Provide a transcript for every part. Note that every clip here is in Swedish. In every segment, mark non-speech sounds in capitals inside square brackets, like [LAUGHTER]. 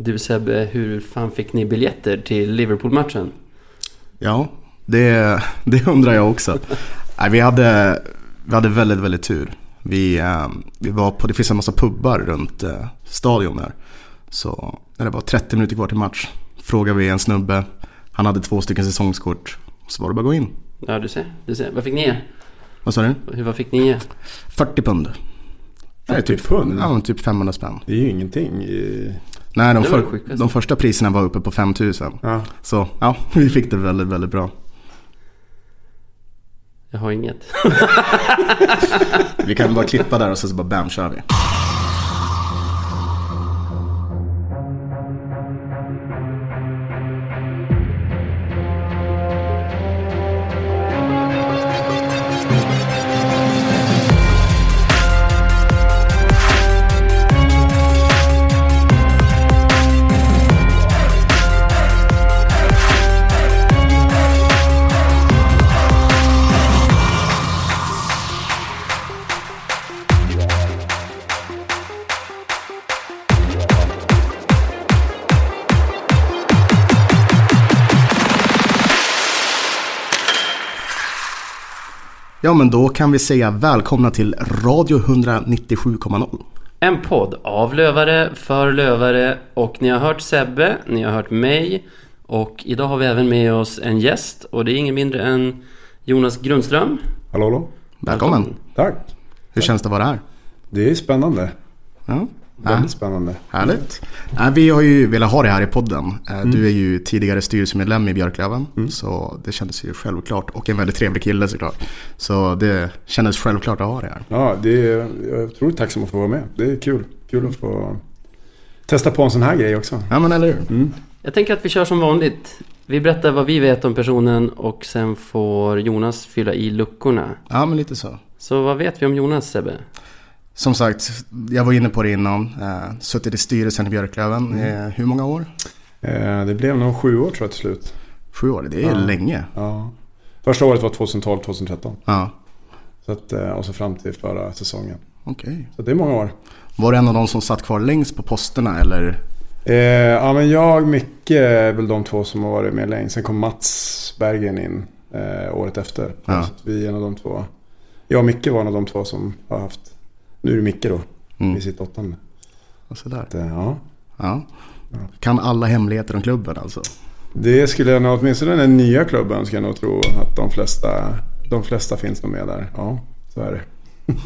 Du Sebbe, hur fan fick ni biljetter till Liverpool-matchen? Ja, det, det undrar jag också. Nej, vi, hade, vi hade väldigt, väldigt tur. Vi, eh, vi var på, det finns en massa pubbar runt eh, stadion där. Så när det var 30 minuter kvar till match frågade vi en snubbe. Han hade två stycken säsongskort. Så var det bara att gå in. Ja, du ser. Du ser. Vad fick ni ge? Vad sa du? Hur, vad fick ni ge? 40 pund. Nej, 40 typ, pund? Ja, typ 500 spänn. Det är ju ingenting. i- Nej, de, för, de första priserna var uppe på 5000. Ja. Så ja, [LAUGHS] vi fick det väldigt, väldigt bra. Jag har inget. [LAUGHS] Vi kan bara klippa där och så, så bara bam kör vi. Ja men då kan vi säga välkomna till Radio 197,0. En podd av lövare, för lövare och ni har hört Sebbe, ni har hört mig och idag har vi även med oss en gäst och det är ingen mindre än Jonas Grundström. Hallå, hallå. Välkommen. Tack. Hur känns det att vara här? Det är spännande. Ja, Väldigt spännande. härligt. Nej, vi har ju velat ha det här i podden. Eh, Du är ju tidigare styrelsemedlem i Björklöven. Så det kändes ju självklart. Och en väldigt trevlig kille såklart. Så det kändes självklart att ha det här. Ja, det är, jag är otroligt tacksam att få vara med. Det är kul. Kul att få testa på en sån här grej också. Ja men eller hur? Mm. Jag tänker att vi kör som vanligt. Vi berättar vad vi vet om personen och sen får Jonas fylla i luckorna. Ja men lite så. Så vad vet vi om Jonas Sebbe? Som sagt, jag var inne på det innan. Eh, suttit i styrelsen i Björklöven. Eh, hur många år? Eh, Det blev nog sju år tror jag till slut. Sju år, det är Ja. länge. Ja. Första året var 2012-2013. Ja, Så att, eh, och så fram till förra säsongen. okej. Så det är många år. Var det en av de som satt kvar längst på posterna eller? Eh, ja men jag, Micke är väl de två som har varit med längst. Sen kom Mats Bergen in eh, året efter. Ja. Så vi är en av de två. Jag och Micke var en av de två som har haft. Nu är det Micke då. Mm. I sitt åttonde. Och sådär. Att, eh, ja. Ja. Kan alla hemligheter om klubben alltså? Det skulle jag nog, åtminstone den nya klubben ska jag nog tro att de flesta, de flesta finns nog med där. Ja, så är det. [LAUGHS]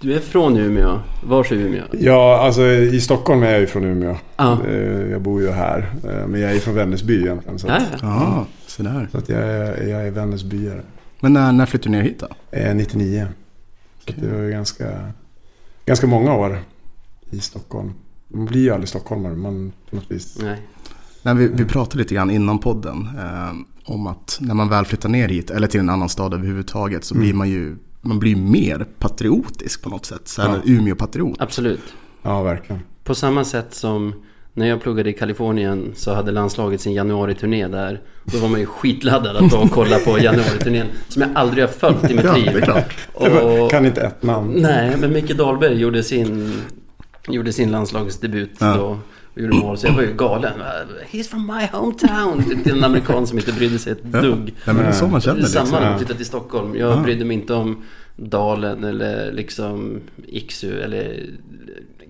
Du är från Umeå. Vars är Umeå? Ja, alltså i Stockholm är jag ju från Umeå. Ja. Eh, Jag bor ju här. eh, Men jag är från Vännäsby egentligen. Så Ja, att, ja. Ja, sådär. så att jag, är, jag är Vännäsbyare. Men när, när flyttade du ner hit då? Eh, 99. Så att det var ju ganska, ganska många år i Stockholm. Man blir ju aldrig stockholmare. Man på något vis. Nej. Nej, vi, vi pratade lite grann innan podden eh, om att när man väl flyttar ner hit eller till en annan stad överhuvudtaget så Mm. blir man ju man blir mer patriotisk på något sätt. Så här, Ja. Umeå-patriot. Absolut. Ja, verkligen. På samma sätt som när jag pluggade i Kalifornien så hade landslaget sin januariturné där. Då var man ju skitladdad att och kolla på [LAUGHS] januariturnén. Som jag aldrig har följt i mitt Ja, liv. det är klart. Och, Kan inte ett namn. nej, men Micke Dahlberg gjorde sin, gjorde sin landslagsdebut Ja. då. Och gjorde mål. Så jag var ju galen. He's from my hometown. Typ Till en amerikan som inte brydde sig ett Ja. dugg. Nej, men det är så man känner Samma liksom. när Ja. flyttade till Stockholm. Jag Ja. brydde mig inte om Dalen eller liksom Iksu eller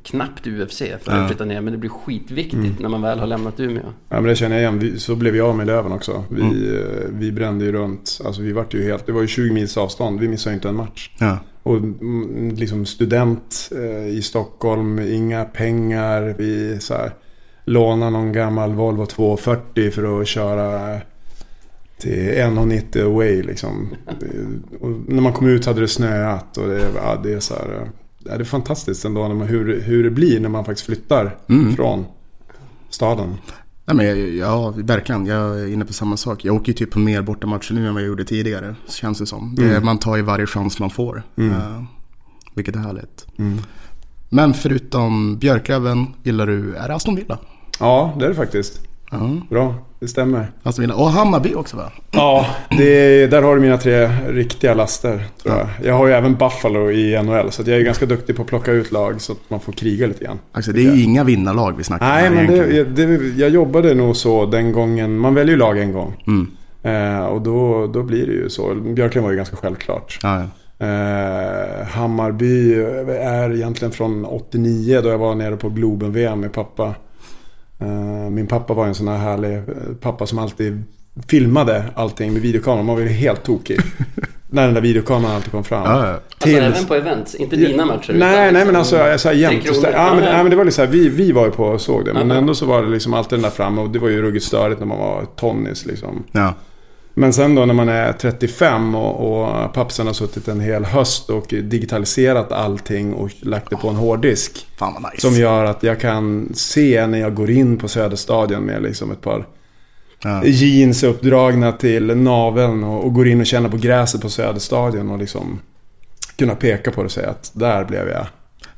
knappt UFC för att Ja. flytta ner. Men det blir skitviktigt Mm. när man väl har lämnat Umeå. Ja men det känner jag igen. Vi, så blev jag med Löven också. Vi, Mm. eh, vi brände ju runt. Alltså vi vart ju helt, det var ju 20 mils avstånd. Vi missade ju inte en match. Ja. Och mm, liksom student eh, i Stockholm, inga pengar. Vi så här, lånade någon gammal Volvo 240 för att köra till 1,90 away liksom. [LAUGHS] och när man kom ut hade det snöat och det, ja, det är så här. Ja, det är fantastiskt ändå när man, hur, hur det blir när man faktiskt flyttar Mm. från staden. Nej, men jag- ja, verkligen. Jag är inne på samma sak. Jag åker ju typ på mer bortamatcher nu än vad jag gjorde tidigare. Känns det som. Det, Mm. man tar ju varje chans man får. Mm. Eh, vilket är härligt. Mm. Men förutom Björklöven gillar du, är det Aston Villa? Ja, det är det faktiskt. Ja. Bra, det stämmer. Aston Villa. Och Hammarby också va? Ja, det, där har du mina tre riktiga laster. Tror jag. jag har ju även Buffalo i NHL, så jag är ganska duktig på att plocka ut lag så att man får kriga lite grann. Alltså det är ju inga vinnarlag vi snackar Nej, om men egentligen. det, det, jag jobbade nog så den gången. Man väljer ju lag en gång. Mm. Eh, och då, då blir det ju så. Björklund var ju ganska självklart. Ja, ja. Eh, Hammarby är egentligen från 89 då jag var nere på Globen-VM med pappa. Eh, min pappa var en sån här härlig eh, pappa som alltid filmade allting med videokameran. Man var ju helt tokig. [LAUGHS] när den där videokameran alltid kom fram. Ja, ja. Alltså Tills- även på events, inte dina matcher. Nej, utan nej men liksom alltså jag sa jämt. Ja, men, ja, men det var liksom så här, vi, vi var ju på och såg det. Men Ja. ändå så var det liksom alltid den där framme och det var ju ruggigt störigt när man var tonnis liksom. ja. Men sen då när man är 35 och, och pappsen har suttit en hel höst och digitaliserat allting och lagt det på en hårddisk. Fan vad nice. Som gör att jag kan se när jag går in på Söderstadion med liksom ett par ja. jeans uppdragna till naveln och, och går in och känner på gräset på Söderstadion och liksom kunna peka på det och säga att där blev jag,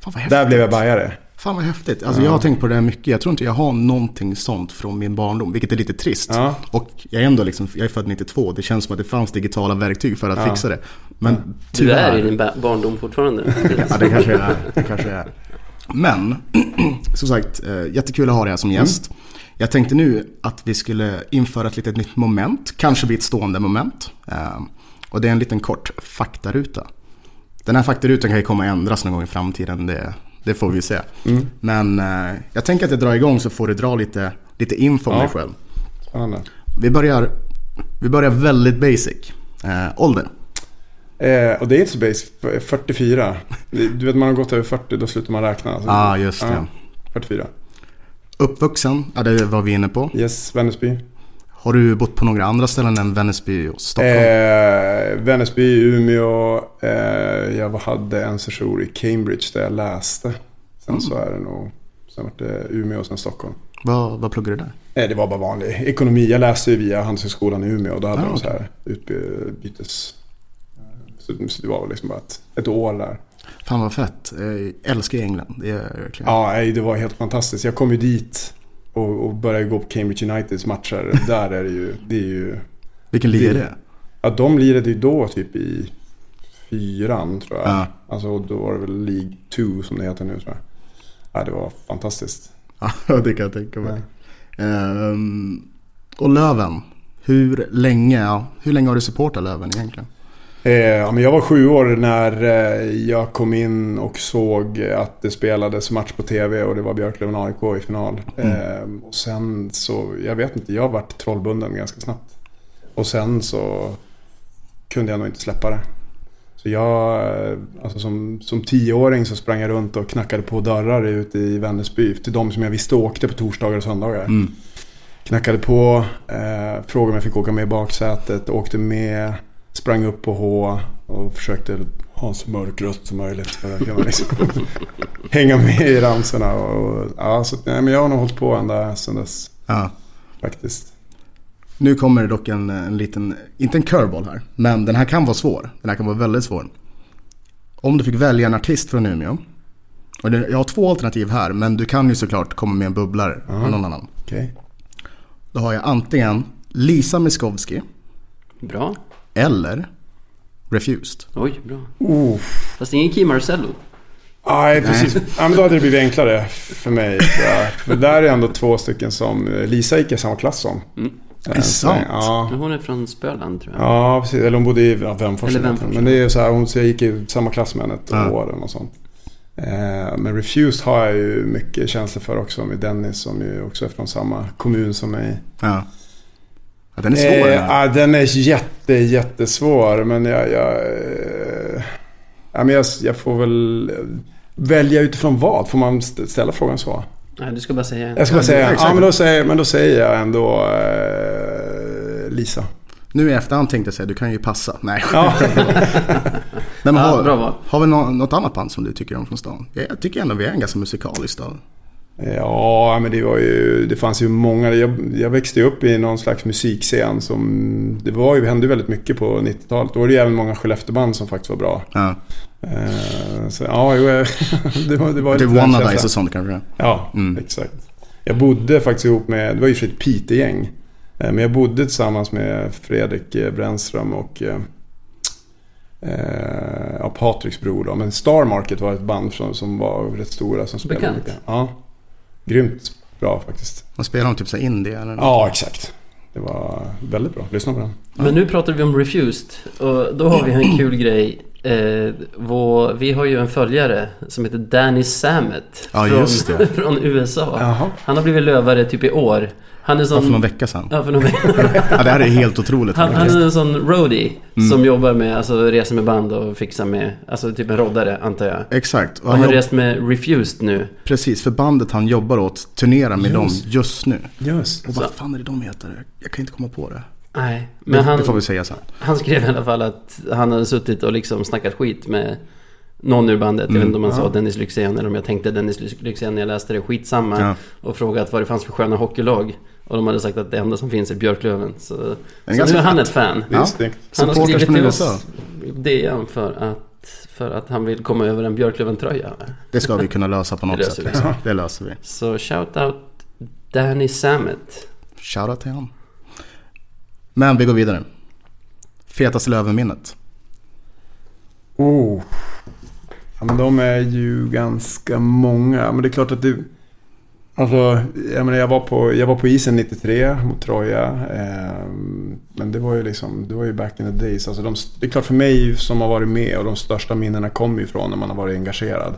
Fan där blev jag bajare. Fan vad häftigt. Alltså jag har tänkt på det här mycket. Jag tror inte jag har någonting sånt från min barndom. Vilket är lite trist. Ja. Och jag är ändå liksom, jag är född 92. Det känns som att det fanns digitala verktyg för att Ja. fixa det. Men Du tyvärr. är i din ba- barndom fortfarande. Ja, det kanske jag är. Det kanske jag är. Men, [CLEARS THROAT] som sagt, eh, jättekul att ha dig här som gäst. Jag tänkte nu att vi skulle införa ett litet nytt moment. Kanske bli ett stående moment. Eh, Och det är en liten kort faktaruta. Den här faktarutan kan ju komma att ändras någon gång i framtiden. Det, det får vi se. Men eh, jag tänker att jag drar igång så får du dra lite, lite info om Ja. dig själv. Spännande. Vi börjar, vi börjar väldigt basic. Eh, ålder? Eh, och det är inte så basic. 44. Du vet man har gått över 40 då slutar man räkna. Alltså, Ja, ah, just det. Ja, 44. Uppvuxen? Ja, det var vi inne på. Yes, Vännäsby. Har du bott på några andra ställen än Vännäsby och Stockholm? Eh, Vännäsby, Umeå. Eh, jag hade en session i Cambridge där jag läste. Sen så är det nog... Sen var det Umeå och sen Stockholm. Vad, vad pluggar du där? Eh, det var bara vanlig ekonomi. Jag läste ju via Handelshögskolan i Umeå. Och då hade Ah, de så här utbytes... Så det var liksom bara ett, ett år där. Fan vad fett. Jag älskar England. Det gör jag verkligen. Ja, det var helt fantastiskt. Jag kom ju dit och, och började gå på Cambridge Uniteds matcher. [LAUGHS] Där är det ju... Det är ju Vilken liga är det- ja, de lirade ju då typ i fyran tror jag. Ja. Alltså då var det väl League 2 som det heter nu tror jag. Ja, det var fantastiskt. [LAUGHS] Ja, det kan jag tänka mig. Ehm, och Löven. Hur länge, ja, hur länge har du supportat Löven egentligen? Eh, jag var sju år när eh, jag kom in och såg att det spelades match på tv och det var Björklöven-AIK i final. Eh, och sen så, jag vet inte, jag varit trollbunden ganska snabbt. Och sen så kunde jag nog inte släppa det. Så jag, eh, alltså som, som tioåring så sprang jag runt och knackade på dörrar ute i Vännäsby. Till de som jag visste åkte på torsdagar och söndagar. Mm. Knackade på, eh, frågade om jag fick åka med i baksätet, åkte med, sprang upp på H och försökte ha så mörk röst som möjligt för att kunna liksom [LAUGHS] hänga med i ramsorna. Och, ja, så, nej, men jag har nog hållit på ända sedan dess Ja. faktiskt. Nu kommer det dock en, en liten, inte en curveball här, men den här kan vara svår. Den här kan vara väldigt svår. Om du fick välja en artist från Umeå. Och det, jag har två alternativ här, men du kan ju såklart komma med en bubblare från någon annan. Okej. Då har jag antingen Lisa Miskovsky Bra. Eller Refused. Oj, bra. Oh. Fast ingen Key Marcello. Nej, precis. Ja, men då hade det blivit enklare för mig. För där är ändå två stycken som Lisa gick i samma klass som. Mm. Är det sant? Ja. Men Hon är från Spöland tror jag. Ja, precis. Eller hon bodde i ja, Vemfors. Eller Vemfors, Men det är ju så här, hon så jag gick i samma klass med henne ett Ja. år eller något sånt. Eh, men Refused har jag ju mycket känslor för också med Dennis som ju också är från samma kommun som mig. Ja. Ja den är svår Eh, ja, den är jätte, jättesvår. Men jag... jag eh, ja, men jag, jag får väl eh, välja utifrån vad? Får man st- ställa frågan så? Nej, du ska bara säga en. Jag ska bara Ja, säga, ja, men, då säger, men då säger jag ändå eh, Lisa. Nu i efterhand tänkte jag säga, du kan ju passa. Nej, Ja. [LAUGHS] Nej men Ja, har, bra val. har vi nå- något annat band som du tycker om från stan? Jag, jag tycker ändå vi är en ganska musikalisk stad. Ja, men det var ju... Det fanns ju många... Jag, jag växte upp i någon slags musikscen som... Det var ju, hände ju väldigt mycket på 90-talet. Då var det ju även många Skellefteåband som faktiskt var bra. Ja. Eh, så ja, jo, jag- [LAUGHS] det var, det var den Wannadies känslan. och sånt kanske? Ja, Mm. exakt. Jag bodde faktiskt ihop med, det var ju för ett Piteå-gäng. Eh, Men jag bodde tillsammans med Fredrik eh, Brännström och eh, eh, ja, Patriks bror då. Men Star Market var ett band som, som var rätt stora som spelade Bekant. mycket. Ja, grymt bra faktiskt. Man spelar de typ så indie eller? Ja, exakt. Det var väldigt bra. Lyssna på den. Men nu pratar vi om Refused och då har vi en [CLEARS THROAT] kul grej. Eh, vår, vi har ju en följare som heter Danny Samet Ja, från, just det. [LAUGHS] från USA. Jaha. Han har blivit lövare typ i år. Han är Ja, sån... för någon vecka sedan. Ja, för någon [LAUGHS] Ja, det här är helt otroligt Han, han är en sån roadie Mm. som jobbar med, alltså reser med band och fixar med, alltså typ en roddare antar jag. Exakt. Och han har jobb... rest med Refused nu. Precis, för bandet han jobbar åt turnerar med dem Just. just nu. Just. Och vad Så. fan är det de heter? Jag kan inte komma på det. Nej, Men men han, Det får vi säga sen. han skrev i alla fall att han hade suttit och liksom snackat skit med någon ur bandet. Jag vet inte om han Ja. sa Dennis Lyxzén eller om jag tänkte Dennis Lyxzén när jag läste det. Skitsamma. Ja. Och frågat vad det fanns för sköna hockeylag. Och de hade sagt att det enda som finns är Björklöven. Så, så nu är han ett fan. Ja. Han har skrivit till oss DM för att, för att han vill komma över en Björklöven-tröja. Det ska vi kunna lösa på [LAUGHS] något sätt. Liksom. Det löser vi. Så shout out Danny Samet. Shoutout till honom. Men vi går vidare. Fetaste Lövenminnet. Oh. Ja, men de är ju ganska många. Men det är klart att det... Alltså, jag, menar, jag, var på, jag var på isen 93 mot Troja. Eh, men det var ju liksom, det var ju back in the days. Alltså de, det är klart för mig som har varit med och de största minnena kommer ju från när man har varit engagerad.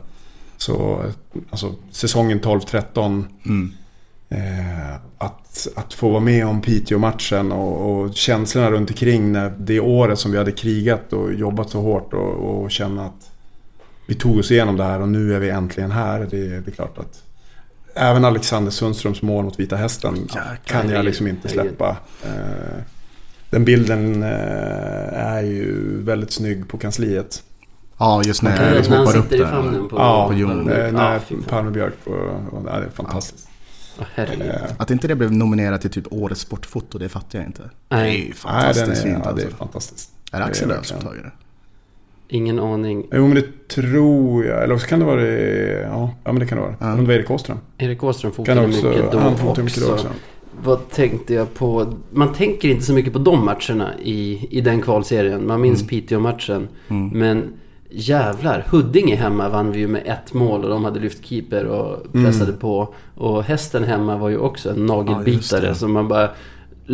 Så alltså, säsongen 12-13. Mm. Eh, att, att få vara med om Piteå-matchen och, och känslorna runt omkring när det året som vi hade krigat och jobbat så hårt och, och känna att vi tog oss igenom det här och nu är vi äntligen här. Det, det är klart att även Alexander Sundströms mål mot Vita Hästen Jäklar, kan jag liksom inte släppa. Eh, den bilden eh, är ju väldigt snygg på kansliet. Ja, just när jag liksom hoppar upp där. på, Ja, på Jon. eh, Ja, när. Palme Björk och, och, ja, det är fantastiskt. Eh, Att inte det blev nominerat till typ Årets sportfoto, det fattar jag inte. Nej. Det är ju Nej, fantastiskt är, fint ja, det är alltså. fantastiskt. Är det Axel Lööf som tagit det? Ingen aning. Jo men det tror jag. Eller också kan det vara det. Ja, ja men det kan det vara. Ja. Om det var Erik Åström. Erik Åström Kan fotade också, mycket då han fotade mycket då också. också. Vad tänkte jag på? Man tänker inte så mycket på de matcherna i, i den kvalserien. Man minns Mm. Piteå-matchen. Mm. Men jävlar, Huddinge hemma vann vi ju med ett mål och de hade lyft keeper och pressade Mm. på. Och hästen hemma var ju också en Ja, nagelbitare det. som man bara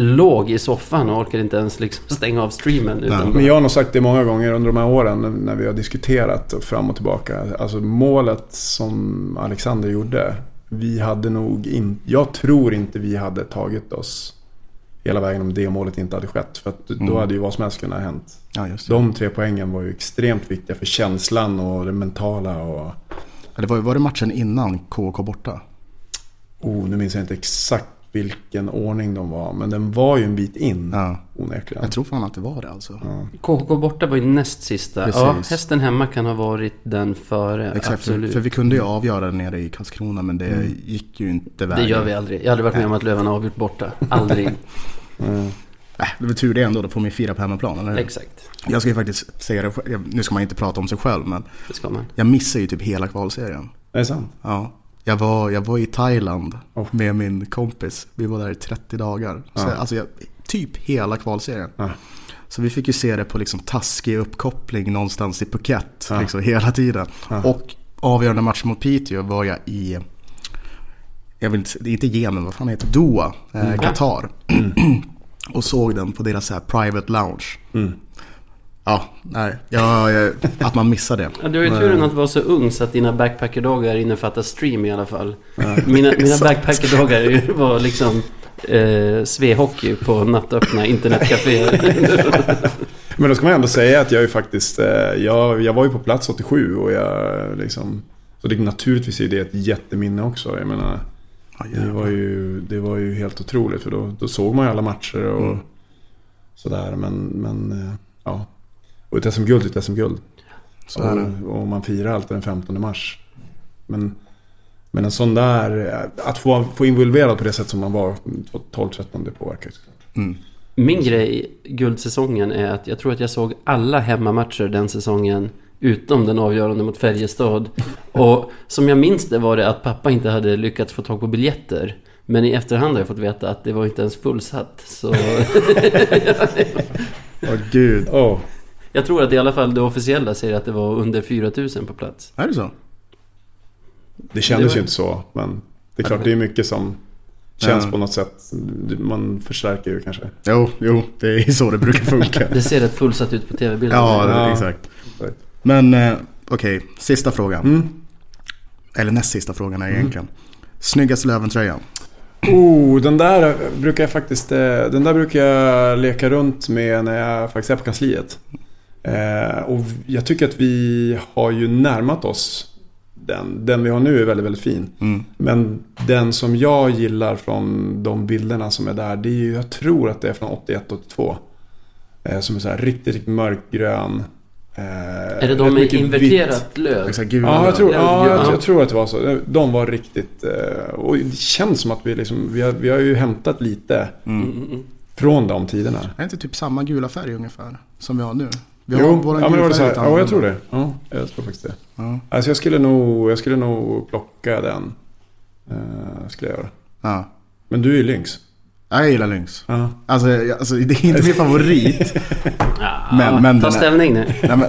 låg i soffan och orkade inte ens liksom stänga av streamen. Utan Nej. Men jag har nog sagt det många gånger under de här åren när- vi har diskuterat fram och tillbaka. Alltså målet som Alexander gjorde. Vi hade nog inte... Jag tror inte vi hade tagit oss hela vägen om det målet inte hade skett. För att då Mm. hade ju vad som helst kunnat ha hänt. Ja, just det. De tre poängen var ju extremt viktiga för känslan och det mentala och... Ja, det var, var det matchen innan KK borta? Oh, nu minns jag inte exakt vilken ordning de var. Men den var ju en bit in. Ja. Onekligen. Jag tror fan att det var det alltså. Ja. KK borta var ju näst sista. Precis. Ja, hästen hemma kan ha varit den före. Exakt, för, absolut. för vi kunde ju avgöra det nere i Karlskrona men det gick ju inte Det vägen. gör vi aldrig. Jag har aldrig varit med om att Löven har avgjort borta. Aldrig. [LAUGHS] Mm. Äh, det var tur det ändå, då får man ju fira på hemmaplan, eller hur? Exakt. Jag ska ju faktiskt säga det. Nu ska man inte prata om sig själv men Det ska man. jag missar ju typ hela kvalserien. Det är sant. Ja. Jag var, jag var i Thailand Oh. med min kompis. Vi var där i 30 dagar. Så, Ja. Alltså jag, typ hela kvalserien. Ja. Så vi fick ju se det på liksom taskig uppkoppling någonstans i Phuket. Ja. Liksom hela tiden. Och avgörande match mot Piteå var jag i, jag vill inte, inte Jemen, vad fan heter? Doha, eh, Mm. Qatar. [CLEARS THROAT] och såg den på deras så här private lounge. Mm. Ja, nej, ja, jag- att man missar det. Ja, du har ju turen att vara så ung så att dina backpackerdagar innefattar stream i alla fall. Mina, mina backpackerdagar var liksom eh, svehockey på nattöppna internetcaféer. [LAUGHS] Men då ska man ändå säga att jag är ju faktiskt... Eh, jag, jag var ju på plats 87 och jag liksom... Så det, naturligtvis är det ett jätteminne också. Jag menar, det var ju, det var ju helt otroligt för då, då såg man ju alla matcher och Mm. sådär. Men, men eh, ja. Och ett SM-guld är ett SM-guld. Så är det. Och, och man firar alltid den 15 mars. Men, men en sån där... Att få, få involverad på det sätt som man var 12-13 det påverkar. Mm. Min grej i guldsäsongen är att jag tror att jag såg alla hemmamatcher den säsongen Utom den avgörande mot Färjestad. [LAUGHS] Och som jag minns det var det att pappa inte hade lyckats få tag på biljetter. Men i efterhand har jag fått veta att det var inte ens fullsatt. Så [LAUGHS] Åh gud. Åh, jag tror att i alla fall det officiella säger att det var under 4000 på plats. Är det så? det kändes Det var- ju inte så. Men det är klart, det är mycket som känns Ja. på något sätt. Man förstärker ju kanske. Jo, jo, det är så det brukar funka. [LAUGHS] Det ser rätt fullsatt ut på tv-bilden. ja, det, Ja. exakt. Men eh, okej, sista frågan. Mm. Eller näst sista frågan är egentligen. Snyggaste Löventröjan? Oh, den där brukar jag faktiskt eh, Den där brukar jag leka runt med när jag faktiskt är på kansliet. Eh, och jag tycker att vi har ju närmat oss den. Den vi har nu är väldigt, väldigt fin. Mm. Men den som jag gillar från de bilderna som är där, det är ju, jag tror att det är från 81-82. Eh, som är så här riktigt, riktigt mörkgrön. Eh, Är det de med inverterat löv? Exakt, gula Ja, jag tror, Ja, ja, jag, ja. jag tror att det var så. De var riktigt... eh, Och det känns som att vi liksom, vi har, vi har ju hämtat lite Mm. Mm, mm, mm. från de tiderna. Är det inte typ samma gula färg ungefär? Som vi har nu? Vi jo, våran ja, men var det så här, gula färg ja, jag tror det. Ja, jag tror faktiskt det. Ja. Alltså jag skulle nog, jag skulle nog plocka den. Uh, skulle jag göra. ja. Men du är ju lynx. Ja, Jag gillar Lynx. Ja. Alltså, jag- alltså, det är inte min [LAUGHS] favorit. Ja, Men- men ta ställning nu. Nej, men,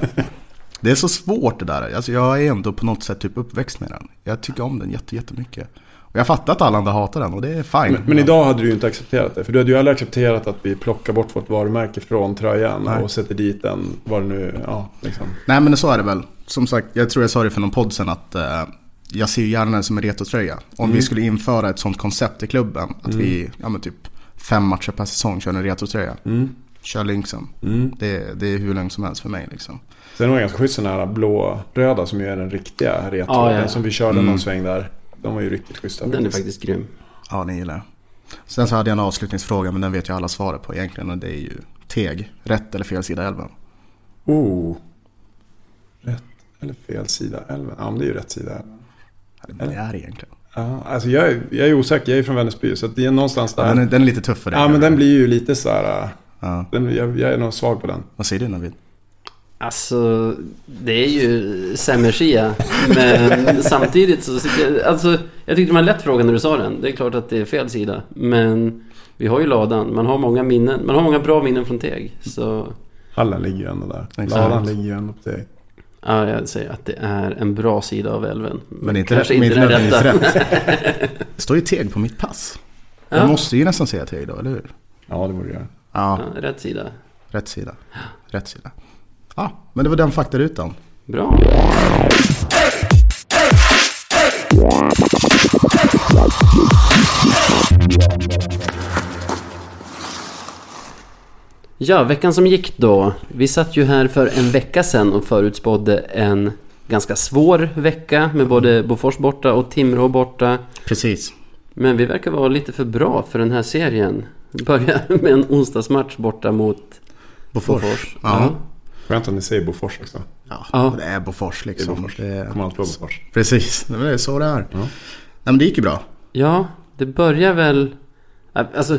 det är så svårt det där. Alltså, jag är ändå på något sätt typ uppväxt med den. Jag tycker om den jätte, jättemycket. Och jag fattar att alla andra hatar den och det är fine. Men, men idag hade du ju inte accepterat det. För du hade ju aldrig accepterat att vi plockar bort vårt varumärke från tröjan Nej. och sätter dit den, det nu ja, liksom. Nej men så är det väl. Som sagt, jag tror jag sa det för någon podd sen att eh, jag ser ju gärna den som en retrotröja. Om Mm. vi skulle införa ett sånt koncept i klubben. Att Mm. vi, ja men typ fem matcher per säsong kör en retrotröja. Mm. Kör Lynxen. Mm. Det, det är hur lugnt som helst för mig liksom. Sen var det ganska schysst den här blå-röda som ju är den riktiga retro. Ja, ja, ja. Den som vi körde Mm. någon sväng där. De var ju riktigt schyssta. Den är faktiskt grym. Ja, den gillar. Sen så hade jag en avslutningsfråga men den vet jag alla svaret på egentligen. Och det är ju Teg. Rätt eller fel sida älven? Oh. Rätt eller fel sida älven? Ja, men det är ju rätt sida. Ja, det är det egentligen. Ja, alltså jag, är- jag är osäker. Jag är från Vänersby. Så att det är någonstans där. Ja, den, är, den är lite tuff för dig. ja, men den blir ju lite så här... Ja. Den, jag, jag är nog svag på den. Vad säger du Navid? Alltså, det är ju sämre. Men [LAUGHS] samtidigt så... Alltså, jag tyckte det var en lätt fråga när du sa den. Det är klart att det är fel sida. Men vi har ju ladan. Man har många minnen. Man har många bra minnen från Teg. Så Hallen ligger ju ändå där. Exakt. Ladan ligger ju ändå på dig. ja, jag säger att det är en bra sida av älven. Men inte, kanske men inte den rätta. rätt. Det [LAUGHS] står ju Teg på mitt pass. Ja, Jag måste ju nästan säga Teg då, eller hur? Ja, det borde göra. Ja, ja, rätt sida. rätt sida. Rätt sida. Ja, men det var den faktarutan. Bra. Ja, veckan som gick då. Vi satt ju här för en vecka sedan och förutspådde en ganska svår vecka med både Bofors borta och Timrå borta. Precis. Men vi verkar vara lite för bra för den här serien. Börja med en onsdagsmatch borta mot Bofors. Bofors. Ja. Skönt att ni säger Bofors också. Ja, Ja. det är Bofors Det är liksom. Bofors. Det. Kommer alltid vara Bofors. Precis, det är så det är. Ja. Nej, men det gick ju bra. Ja, det börjar väl... Alltså,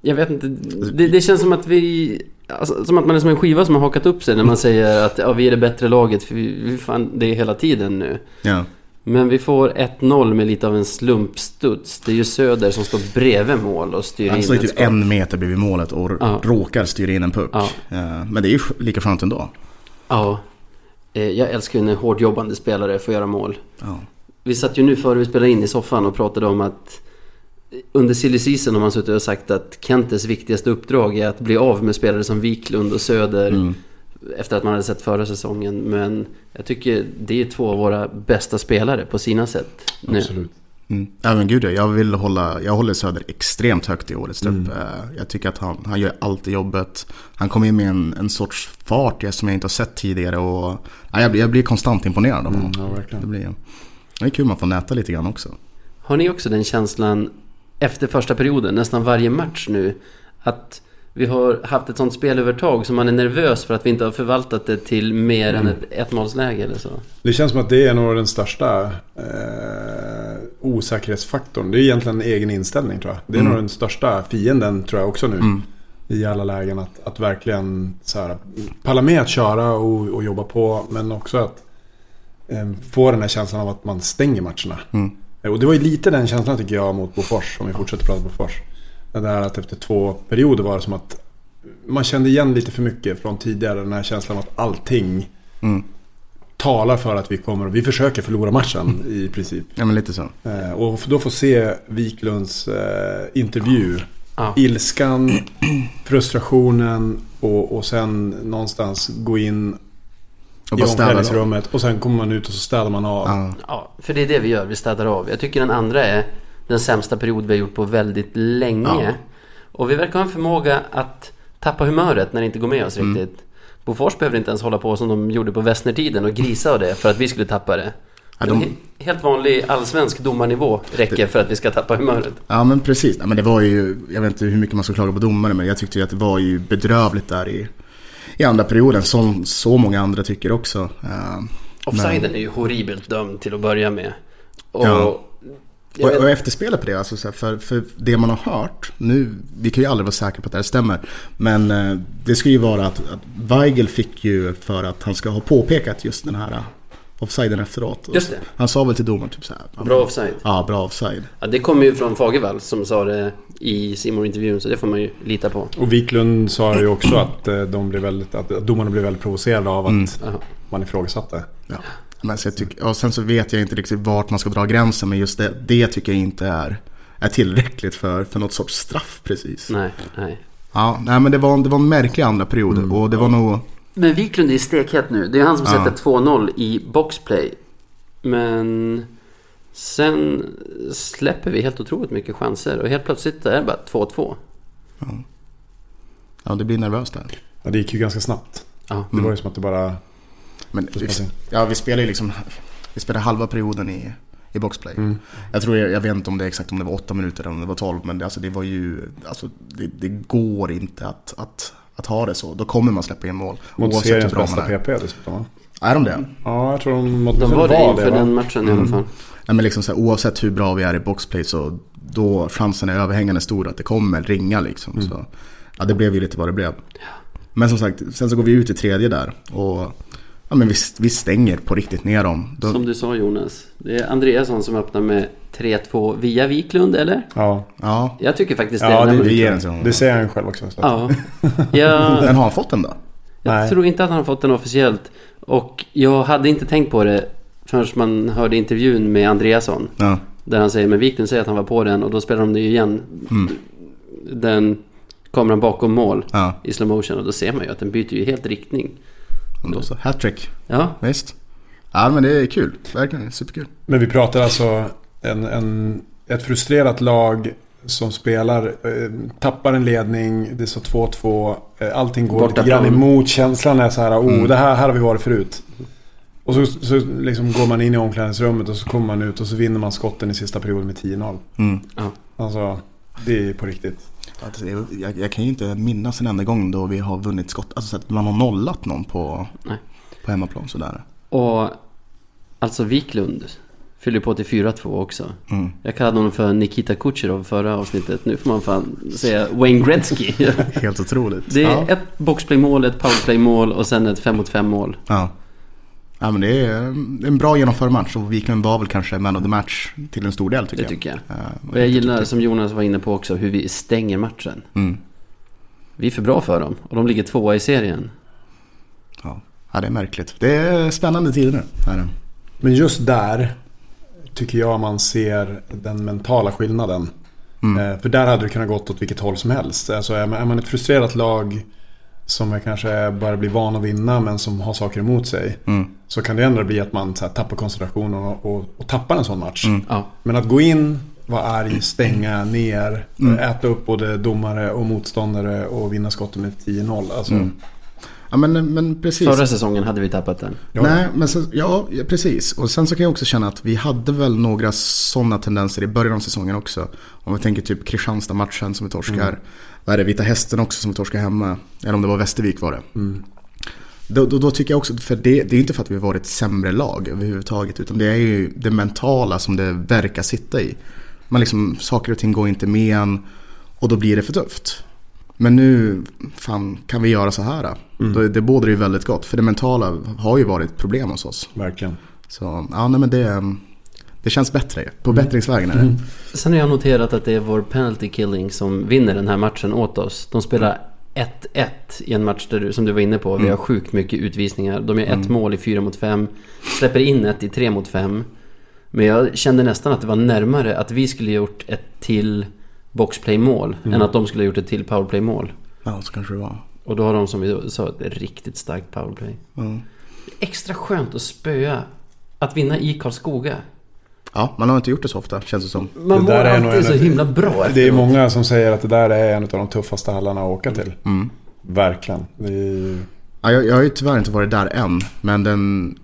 jag vet inte. Det, det känns som att vi... Alltså, som att man är som en skiva som har hakat upp sig när man säger att ja, vi är det bättre laget. För vi, vi fan, det är hela tiden nu. Ja. Men vi får 1-0 med lite av en slumpstuds. Det är ju Söder som står bredvid mål och styr Han in står typ skott. en meter bredvid målet och Ja. råkar styra in en puck. Ja. Eh, Men det är ju lika skönt ändå. Ja. Eh, Jag älskar ju när hårdjobbande spelare får göra mål. Ja. Vi satt ju nu före vi spelade in i soffan och pratade om att under silly season har man suttit och sagt att Kentes viktigaste uppdrag är att bli av med spelare som Wiklund och Söder Mm. Efter att man hade sett förra säsongen. Men jag tycker det är två av våra bästa spelare på sina sätt nu. Absolut. Mm. Ja men gud ja, jag vill hålla, jag håller Söder extremt högt i årets trupp. Mm. Eh, Jag tycker att han, han gör alltid jobbet. Han kommer in med en, en sorts fart som jag inte har sett tidigare och ja, jag, blir, jag blir konstant imponerad av honom. Mm, ja, Det, verkligen. blir, det är kul man får näta lite grann också. Har ni också den känslan efter första perioden, nästan varje match nu, att vi har haft ett sånt spelövertag så man är nervös för att vi inte har förvaltat det till mer än ett ettmålsläge eller så? Det känns som att det är nog den största eh, osäkerhetsfaktorn. Det är egentligen en egen inställning tror jag. Det är Mm. nog den största fienden tror jag också nu. Mm. i alla lägen. Att, att verkligen så här, palla med att köra och, och jobba på. Men också att eh, få den här känslan av att man stänger matcherna. Mm. Eh, Och det var ju lite den känslan tycker jag mot Bofors. Om vi fortsätter prata Bofors. Det där att efter två perioder var det som att man kände igen lite för mycket från tidigare. Den här känslan av att allting Mm. talar för att vi kommer vi försöker förlora matchen i princip. Ja men lite så. Eh, och då få se Wiklunds eh, intervju. Ja. Ilskan, frustrationen och, och sen någonstans gå in Och i bara städa av. omklädningsrummet. Och sen kommer man ut och så städar man av. Ja. Ja, för det är det vi gör. Vi städar av. Jag tycker den andra är den sämsta period vi har gjort på väldigt länge. Ja. Och vi verkar ha en förmåga att tappa humöret när det inte går med oss Mm. riktigt. Bofors behöver inte ens hålla på som de gjorde på Westnertiden och grisa och det för att vi skulle tappa det. Ja, de- he- Helt vanlig allsvensk domarnivå räcker för att vi ska tappa humöret. Ja men precis, Nej, men det var ju, jag vet inte hur mycket man ska klaga på domare men jag tyckte ju att det var ju bedrövligt där i, i andra perioden som så många andra tycker också. Uh, Offsiden är ju horribelt dömd till att börja med. Och... Ja. Jag och, och efterspelet på det, alltså, så här, för, för det man har hört, nu, vi kan ju aldrig vara säkra på att det här stämmer, men eh, det ska ju vara att, att Weigel fick ju för att han ska ha påpekat just den här eh, offsiden efteråt. Just det. Han sa väl till domaren typ så här. Bra offside. Ja, bra offside. Ja, det kommer ju från Fagervall som sa det i simor intervjun så det får man ju lita på. Och Wiklund sa ju också att, eh, de blev väldigt, att domarna blev väldigt provocerade av att Mm. Man ifrågasatte. Ja. Men så jag tycker, och sen så vet jag inte riktigt vart man ska dra gränsen men just det, det tycker jag inte är, är tillräckligt för, för något sorts straff precis. Nej, nej. Ja, nej men det var, det var en märklig andra period Mm. och det var nog... Men Wiklund är stekhet nu. Det är han som Ja. sätter 2-0 i boxplay. Men sen släpper vi helt otroligt mycket chanser och helt plötsligt är det bara 2-2. Ja, det blir nervöst där. Ja, det gick ju ganska snabbt. Ja. Det var ju som att det bara... Men Det vi, ja, vi spelar ju liksom, vi spelar halva perioden i, i boxplay. Mm. Jag tror, jag, jag vet inte om det är exakt om det var åtta minuter eller om det var 12 men det, alltså, det var ju, alltså det, det går inte att, att, att ha det så. Då kommer man släppa in mål. Mot oavsett hur seriens bra bästa man är. PP dessutom va? Är de det? Ja, jag tror de måste De var det inför va? den matchen i alla fall. Nej, men liksom så här, oavsett hur bra vi är i boxplay så då chansen är överhängande stor att det kommer ringa liksom. Mm. Så, ja, det blev ju lite vad det blev. Men som sagt, sen så går vi ut i tredje där och ja, men vi, vi stänger på riktigt ner dem. Då, Som du sa Jonas. Det är Andreasson som öppnar med 3-2 via Wiklund, eller? Ja, ja, Jag tycker faktiskt Ja, det. när det- vi ger det säger han själv också. Så. Ja. [LAUGHS] Jag, Men har han fått den då? jag Nej. tror inte att han har fått den officiellt. Och jag hade inte tänkt på det förrän man hörde intervjun med Andreasson. Ja. Där han säger, men Wiklund säger att han var på den och då spelar de det ju igen. Mm. Den kameran bakom mål Ja, i slow motion och då ser man ju att den byter ju helt riktning. Och då så. Hattrick, Ja, visst. Ja men det är kul, verkligen superkul. Men vi pratar alltså en, en, ett frustrerat lag som spelar, eh, tappar en ledning, det står 2-2, eh, allting går Borta lite grann emot. Känslan är så här, oh Mm. det här, här har vi varit förut. Och så, så liksom går man in i omklädningsrummet och så kommer man ut och så vinner man skotten i sista perioden med 10-0. Mm. Alltså, det är på riktigt. Är- jag, jag kan ju inte minnas en enda gång då vi har vunnit skott, alltså så att man har nollat någon på, Nej. på hemmaplan sådär. och alltså Wiklund fyller på till 4-2 också. Mm. Jag kallade honom för Nikita Kucherov förra avsnittet. Nu får man fan säga Wayne Gretzky. [LAUGHS] Helt otroligt. Det är ja. ett boxplaymål, ett powerplaymål och sen ett 5 mot 5 mål. Ja. Ja men det är en bra genomförd match och Wiklund var väl kanske man of the match till en stor del tycker Det jag. tycker jag. Ja, Och jag gillar, som Jonas var inne på också, hur vi stänger matchen. Mm. Vi är för bra för dem och de ligger tvåa i serien. Ja. ja, det är märkligt. Det är spännande tider nu. Är det. Men just där tycker jag man ser den mentala skillnaden. Mm. Eh, För där hade det kunnat gått åt vilket håll som helst. Alltså är man, är man ett frustrerat lag som är kanske börjar bli van att vinna men som har saker emot sig. Mm. Så kan det ändå bli att man så här, tappar koncentrationen och, och, och tappar en sån match. Mm. Ja, Men att gå in, vara arg, stänga ner, Mm. äta upp både domare och motståndare och vinna skottet med 10-0. Alltså, Mm. Ja men, men precis. förra säsongen hade vi tappat den. ja. Nej, men så, ja, precis. Och sen så kan jag också känna att vi hade väl några sådana tendenser i början av säsongen också. Om vi tänker typ Kristianstad-matchen som vi torskar. Mm. Vad är det, Vita Hästen också som vi torskar hemma. Eller om det var Västervik var det. Mm. Då, då, då tycker jag också, för det, det är inte för att vi varit ett sämre lag överhuvudtaget. Utan det är ju det mentala som det verkar sitta i. Man liksom, saker och ting går inte med en och då blir det för tufft. Men nu, fan, kan vi göra så här? Mm. Då, det bådar ju väldigt gott. För det mentala har ju varit ett problem hos oss. Verkligen. Så ja, nej men det, det känns bättre. På bättringsvägen är det. Mm. Sen har jag noterat att det är vår penalty killing som vinner den här matchen åt oss. De spelar 1-1 i en match där du, som du var inne på. Vi har sjukt mycket utvisningar. De gör ett mål i 4 mot 5. Släpper in ett i 3 mot 5. Men jag kände nästan att det var närmare att vi skulle gjort ett till boxplay-mål än att de skulle ha gjort ett till powerplay-mål. Ja, så kanske det var. Och då har de som vi sa ett riktigt starkt powerplay. Ja. Extra skönt att spöa. Att vinna i Karlskoga. ja, man har inte gjort det så ofta känns det som. Man Det där är nog så himla bra Det är efteråt. många som säger att det där är en av de tuffaste hallarna att åka till. Mm. Verkligen. Det är, Ja, jag, jag har ju tyvärr inte varit där än. Men den,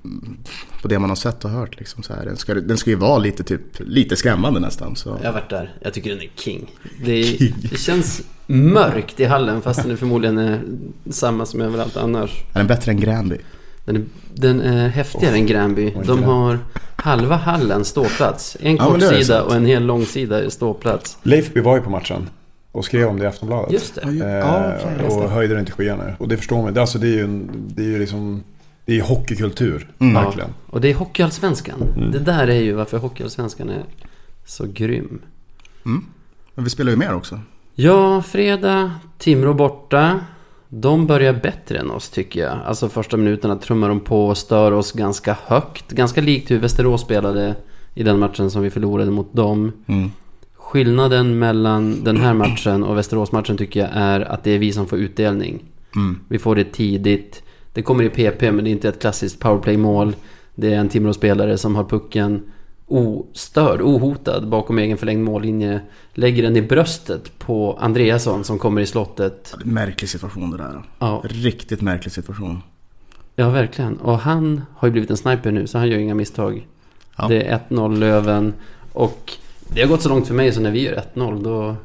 på det man har sett och hört liksom, så här, den, ska, den ska ju vara lite, typ, lite skrämmande nästan. Så. Jag har varit där. Jag tycker den är king. Det, är, det känns mörkt i hallen fast den är förmodligen är samma som överallt annars. Är den bättre än Gränby? Den är, den är häftigare än Gränby. De har halva hallen ståplats. En Ja, kort sida och en hel lång sida är ståplats. Leifby var ju på matchen och skrev om det i Aftonbladet. Just det. Eh, ja, och det. höjde den till skyarna. Och det förstår man. Det, alltså, det är ju, en, det är ju liksom... Det är hockeykultur. Mm. Verkligen. Och det är Hockeyallsvenskan. Mm. Det där är ju varför Hockeyallsvenskan är så grym. Mm. Men vi spelar ju mer också. Ja, fredag, Timrå borta. De börjar bättre än oss tycker jag. Alltså första minuterna trummar de på och stör oss ganska högt. Ganska likt hur Västerås spelade i den matchen som vi förlorade mot dem. Mm. Skillnaden mellan den här matchen och Västerås-matchen tycker jag är att det är vi som får utdelning. Mm. Vi får det tidigt. Det kommer i PP men det är inte ett klassiskt powerplay-mål. Det är en Timrå-spelare som har pucken ostörd, ohotad bakom egen förlängd mållinje. Lägger den i bröstet på Andreasson som kommer i slottet. Ja, märklig situation det där. Ja, Riktigt märklig situation. ja, verkligen. Och han har ju blivit en sniper nu så han gör inga misstag. Ja. Det är 1-0 Löven. Och det har gått så långt för mig så när vi gör 1-0 då,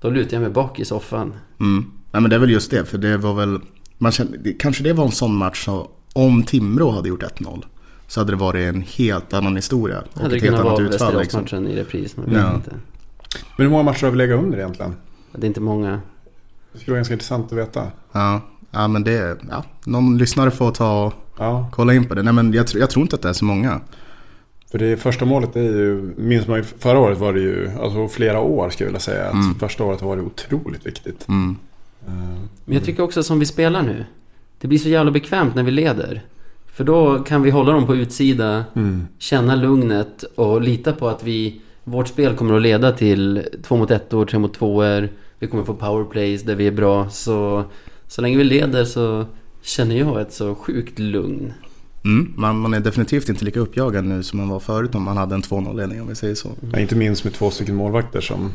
då lutar jag mig bak i soffan. Mm. Nej men det är väl just det, för det var väl... Man kände, det- kanske det var en sån match så om Timrå hade gjort 1-0 så hade det varit en helt annan historia. Och Hade det ett helt annat utfall liksom. Västeråsmatchen i repris. Man vet Ja. inte. Men hur många matcher har vi legat under egentligen? Det är inte många. Det skulle vara ganska intressant att veta. Ja, ja men det... Ja, någon lyssnare får ta och Ja, kolla in på det. Nej men jag, tr- jag tror inte att det är så många. för det första målet är ju, minns man ju, förra året var det ju, alltså flera år skulle jag vilja säga, att Mm. första året har varit otroligt viktigt. Mm. Men jag tycker också som vi spelar nu. Det blir så jävla bekvämt när vi leder. För då kan vi hålla dem på utsida, Mm. känna lugnet och lita på att vi, vårt spel kommer att leda till två mot ettor, tre mot tvåor. Vi kommer få powerplays där vi är bra. Så, så länge vi leder så känner jag ett så sjukt lugn. Mm. Man, man är definitivt inte lika uppjagad nu som man var förut om man hade en 2-0-ledning om vi säger så. Ja, inte minst med två stycken målvakter som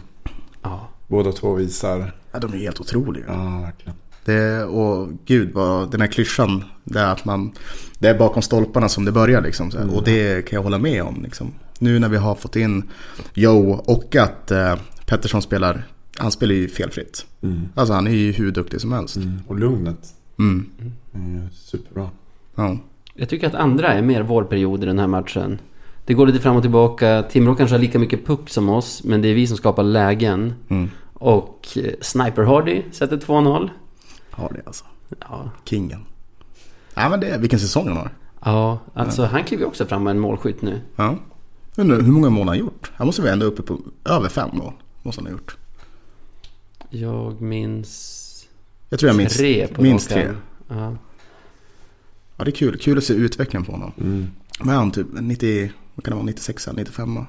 Ja. Båda två visar. Ja, de är helt otroliga. Ja, verkligen. Det, och gud vad den här klyschan, det är att man, det är bakom stolparna som det börjar liksom. Så här. Och det kan jag hålla med om liksom. Nu när vi har fått in Joe och att eh, Pettersson spelar, han spelar ju felfritt. Mm. Alltså han är ju hur duktig som helst. Mm. Och lugnet. Mm. Mm, superbra. Ja. Jag tycker att andra är mer vår period i den här matchen. Det går lite fram och tillbaka. Timrå kanske har lika mycket puck som oss, men det är vi som skapar lägen. Mm. Och eh, Sniper Hardy sätter 2-0. Har det alltså. Ja, Kingen. Ja men det är, vilken säsong han har. ja alltså han kliver ju också fram med en målskytt nu. Ja. Undrar hur många mål han har gjort? Han måste vara ändå uppe på över fem mål. Måste han ha gjort. Jag minns Jag tror jag minns tre på minst tre. Ja. Ja det är kul. Kul att se utvecklingen på honom. Mm. Men han typ 90, vad kan det vara, 96 95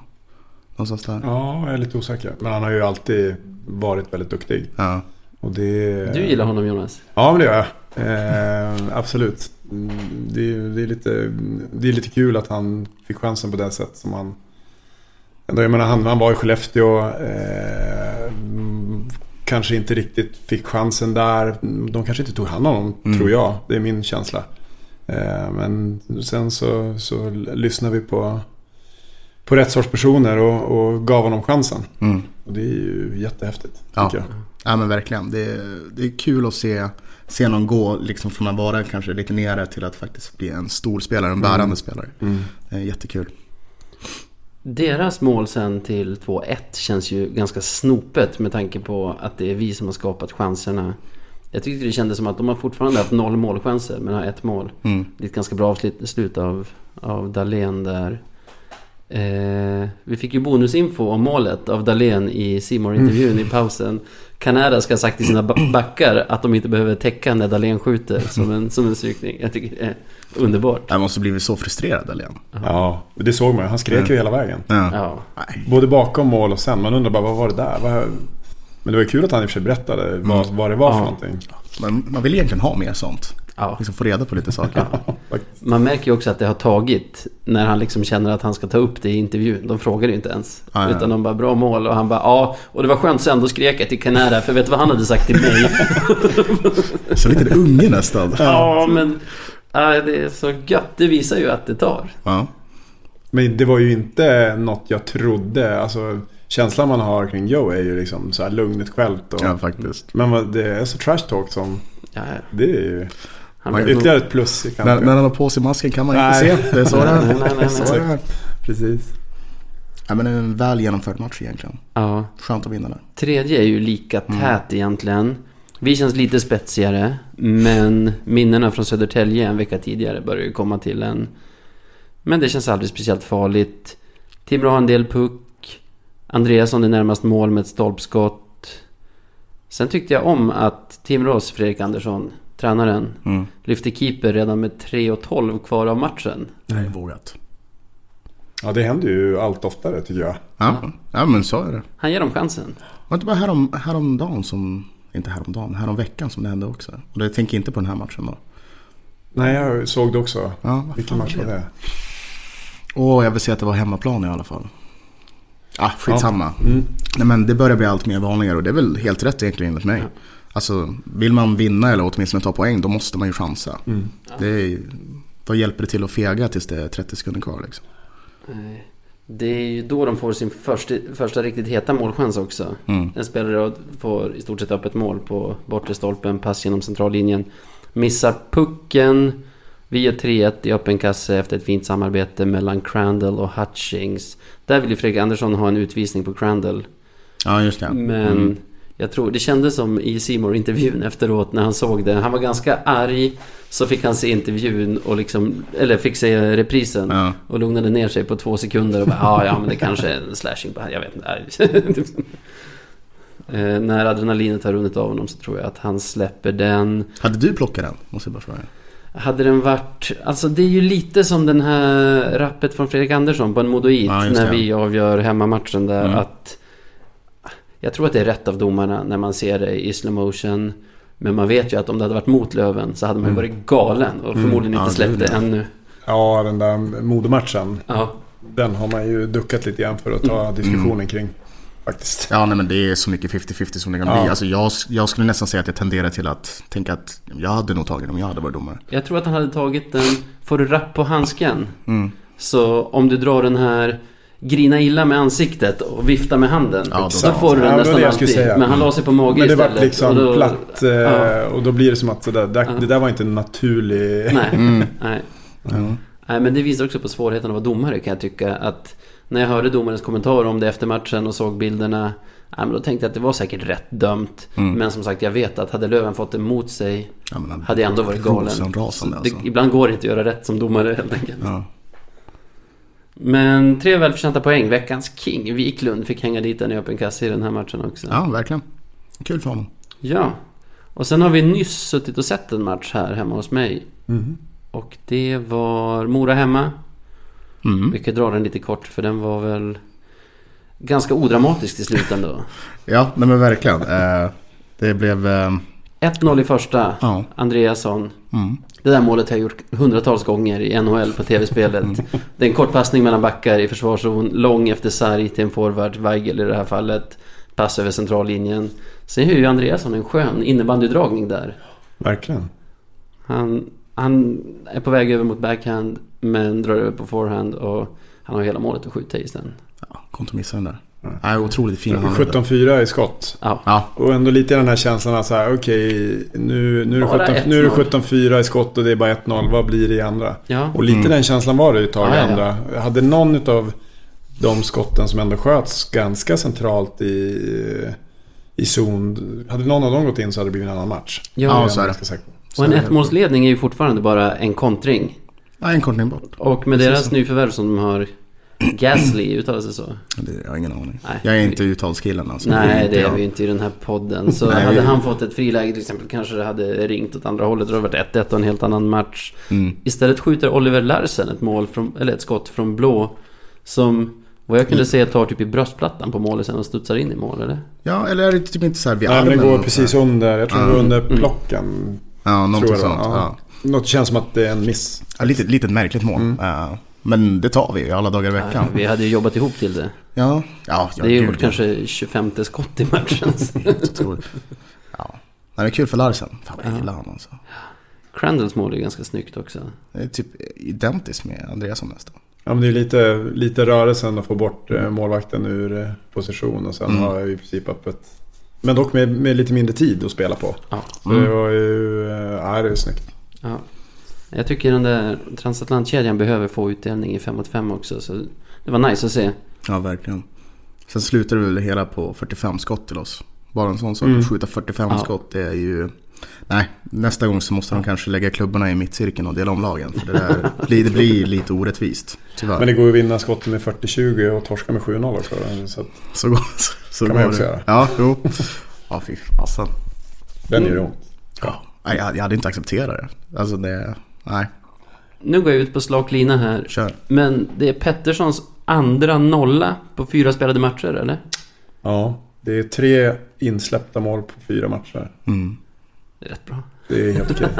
Någonstans där. Ja, jag är lite osäker. Men han har ju alltid varit väldigt duktig. Ja. Och det... Du gillar honom Jonas? Ja, men det gör jag. Eh, absolut. Mm, Det är, det, är lite, det är lite kul att han fick chansen på det sätt som han... Jag menar, han, han var i Skellefteå. Eh, kanske inte riktigt fick chansen där. De kanske inte tog hand om honom, Mm. tror jag. Det är min känsla. Eh, men sen så, så lyssnade vi på, på rätt sorts personer och, och gav honom chansen. Mm. Och det är ju jättehäftigt, Ja. tycker jag. Ja men verkligen. Det är, det är kul att se, se någon gå liksom från att vara kanske lite nere till att faktiskt bli en stor spelare, en bärande spelare. Mm. Det är jättekul. Deras mål sen till 2-1 känns ju ganska snopet med tanke på att det är vi som har skapat chanserna. Jag tyckte det kändes som att de har fortfarande haft noll målchanser men har ett mål. Mm. Det är ett ganska bra avslut av, av Dahlén där. Eh, vi fick ju bonusinfo om målet av Dahlén i simor intervjun i pausen. Canada ska ha sagt till sina ba- [CLEARS THROAT] backar att de inte behöver täcka när Dahlén skjuter som en, som en strykning. Jag tycker det är underbart. Jag måste blivit så frustrerad Dahlén. Ja, det såg man. Han skrek ju hela vägen. Ja. Ja. Både bakom mål och sen. Man undrar bara vad var det där? Vad... Men det var ju kul att han i och för sig berättade vad, vad det var för Ja. någonting. Man, man vill egentligen ha mer sånt. Ja. Liksom få reda på lite saker. Man märker ju också att det har tagit när han liksom känner att han ska ta upp det i intervjun. De frågar ju inte ens. Ja, ja. Utan de bara bra mål och han bara ja. Och det var skönt sen, då skrek jag till Canada för vet du vad han hade sagt till mig? [LAUGHS] Så lite unge nästan. ja men ja, det är så gött. Det visar ju att det tar. Ja. Men det var ju inte något jag trodde. Alltså, känslan man har kring Joe är ju liksom så här lugnet självt. Och, ja, faktiskt. Men det är så trash talk som... Ja, ja. Det är ju han Man- ytterligare ett plus i När, när han har på sig masken kan man Nej. inte se. Det är så det är. Nej, nej, nej, så det är. Precis. Ja, men en väl genomförd match egentligen. Ja. Skönt att vinna där. Tredje är ju lika Mm. tät egentligen. Vi känns lite spetsigare. Men minnena från Södertälje en vecka tidigare börjar ju komma till en. Men det känns aldrig speciellt farligt. Timrå har en del puck. Andreasson är närmast mål med ett stolpskott. Sen tyckte jag om att Timrås Fredrik Andersson, tränaren, Mm. lyfte keeper redan med 3.12 kvar av matchen. Nej. Vågat. Ja, det händer ju allt oftare tycker jag. Ja. ja, men så är det. Han ger dem chansen. Var inte bara härom, häromdagen som... Inte häromdagen, häromveckan som det hände också. Och det tänker inte på den här matchen då. Nej, jag såg det också. Ja, Vilken match var det? Åh, jag vill säga att det var hemmaplan i alla fall. Ah, skitsamma. Mm. Nej, men det börjar bli allt mer vanligare och det är väl helt rätt egentligen enligt mig. Alltså, vill man vinna eller åtminstone ta poäng, då måste man ju chansa. Mm. Det är, vad hjälper det till att fega tills det är 30 sekunder kvar liksom? Nej. Det är ju då de får sin första, första riktigt heta målchans också. Mm. En spelare får i stort sett öppet mål på bortre stolpen, pass genom centrallinjen. Missar pucken. Vi gör 3-1 i öppen kasse efter ett fint samarbete mellan Crandall och Hutchings. Där vill ju Fredrik Andersson ha en utvisning på Crandall. Ja, just det. Men Mm. Jag tror, det kändes som i simor intervjun [LAUGHS] efteråt när han såg det. Han var ganska arg. Så fick han se intervjun och liksom, eller fick se reprisen. Ja. Och lugnade ner sig på två sekunder och bara ja, ja men det kanske är en slashing jag vet inte. [LAUGHS] eh, när adrenalinet har runnit av honom så tror jag att han släpper den. Hade du plockat den? Måste jag bara fråga. Hade den varit, alltså det är ju lite som den här rappet från Fredrik Andersson på en Modoit Ja, när vi avgör hemmamatchen där Mm. att jag tror att det är rätt av domarna när man ser det i slow motion. Men man vet ju att om det hade varit mot Löven så hade man ju Mm. varit galen och Mm. förmodligen Ja, inte släppt det ja. ännu. Ja, den där modematchen. Ja, Den har man ju duckat lite grann för att ta diskussionen kring. Faktiskt. Ja, nej men det är så mycket 50-50 som det kan Ja. bli. Alltså jag, jag skulle nästan säga att jag tenderar till att tänka att jag hade nog tagit den om jag hade varit domare. jag tror att han hade tagit den, får du rapp på handsken Mm. Så om du drar den här grina illa med ansiktet och vifta med handen. Ja, då- då får du den Ja, det nästan det jag alltid. Men han la sig på mage Men det istället. var liksom och då- platt. Eh, Ja. Och då blir det som att det där, det, Ja. det där var inte en naturlig... Nej, [LAUGHS] Mm. nej. Ja. nej, men det visar också på svårigheten att vara domare kan jag tycka. Att när jag hörde domarens kommentar om det efter matchen och såg bilderna. Nej, men då tänkte jag att det var säkert rätt dömt. Mm. Men som sagt, jag vet att hade Löven fått emot sig Ja, hade jag ändå varit galen. Alltså. det, ibland går det inte att göra rätt som domare helt enkelt. Ja. Men tre välförtjänta poäng. Veckans King, Wiklund, fick hänga dit den i öppen kasse i den här matchen också. ja, verkligen. Kul för honom. Ja. Och sen har vi nyss suttit och sett en match här hemma hos mig. Mhm. Och det var Mora hemma. Mm. Vi kan dra den lite kort för den var väl ganska odramatisk till slut ändå. [LAUGHS] Ja, nej men verkligen. Eh, det blev... Eh, 1-0 i första. ja. Andreasson. Mm. Det där målet har jag gjort hundratals gånger i NHL på tv-spelet. Det är en kort passning mellan backar i försvarszon. Lång efter sarg till en forward, Weigel i det här fallet. Pass över centrallinjen. Sen har ju Andreasson en skön innebandydragning där. Verkligen. Han, han är på väg över mot backhand men drar över på forehand och han har hela målet att skjuta i sen. Ja, kom inte missa den där. Nej, otroligt fin hand. 17-4 i skott. Ja, Ja, Och ändå lite den här känslan att så här, okej, nu, nu är det Bara 17 nu är det 1-0. 17-4 i skott och det är bara 1-0. Vad blir det i andra? ja. Och lite Mm. den känslan var det ju ett tag i Ja, ja, ja. andra. Hade någon utav de skotten som ändå sköts ganska centralt i, i zon. Hade någon av dem gått in så hade det blivit en annan match. Ja, Ja, så är det. och en ettmålsledning är ju fortfarande bara en kontring. Nej, en kortning bort. Och med Precis deras nyförvärv som de har Gasly, uttalar sig så? Det, jag har ingen aning. Nej. Jag är inte uttalskillen alltså. Nej, det är vi ju inte i den här podden. Så Nej, hade vi- han fått ett friläge till exempel kanske det hade ringt åt andra hållet. Det hade varit 1-1 och en helt annan match. Mm. Istället skjuter Oliver Larsen ett mål från, eller ett skott från blå. Som vad jag kunde se tar typ i bröstplattan på målet sen och studsar in i mål eller? Ja, eller är det typ inte så här vid Nej, men armen? det går precis under. Jag tror det Ja. går under Mm. plocken. Ja, någonting tror jag det sånt. Ja. Ja. Något känns som att det är en miss. Ja, lite, litet märkligt mål. Mm. Ja, men det tar vi ju alla dagar i Ja, veckan. vi hade ju jobbat ihop till det. Ja, ja, ja det är ju vårt ja. kanske 25 skott i matchen. [LAUGHS] Ja. Nej, det är kul för Larsen. Fan vad jag Ja. gillar honom alltså. Crandalls mål är ganska snyggt också. Det är typ identiskt med Andreasson nästan. Ja, men det är lite, lite rörelsen att få bort eh, målvakten ur eh, position och sen Mm. har jag i princip öppet. Men dock med, med lite mindre tid att spela på. Ja. Så Mm. det var ju, eh, ja det är snyggt. Ja. Jag tycker den där transatlantkedjan behöver få utdelning i 5 mot 5 också. Så det var nice att se. Ja, verkligen. Sen slutar det väl det hela på 45 skott till oss. Bara en sån sak, Mm. att skjuta 45 Ja. skott, det är ju... Nej, nästa gång så måste de kanske lägga klubborna i mittcirkeln och dela om lagen. För det, där, [LAUGHS] blir- det blir lite orättvist, tyvärr. Men det går ju att vinna skottet med 40-20 och torska med 7-0 också. Så att Så går, så, så Kan går man också det. göra. Ja, jo. Ja, fy fasen. den gör ont. Ja. Jag, jag hade inte accepterat det. Alltså det... Nej, Nu går jag ut på slak lina här. kör. Men det är Petterssons andra nolla på fyra spelade matcher, eller? Ja, det är tre insläppta mål på fyra matcher. Mm. Det är rätt bra. Det är helt okej. [LAUGHS]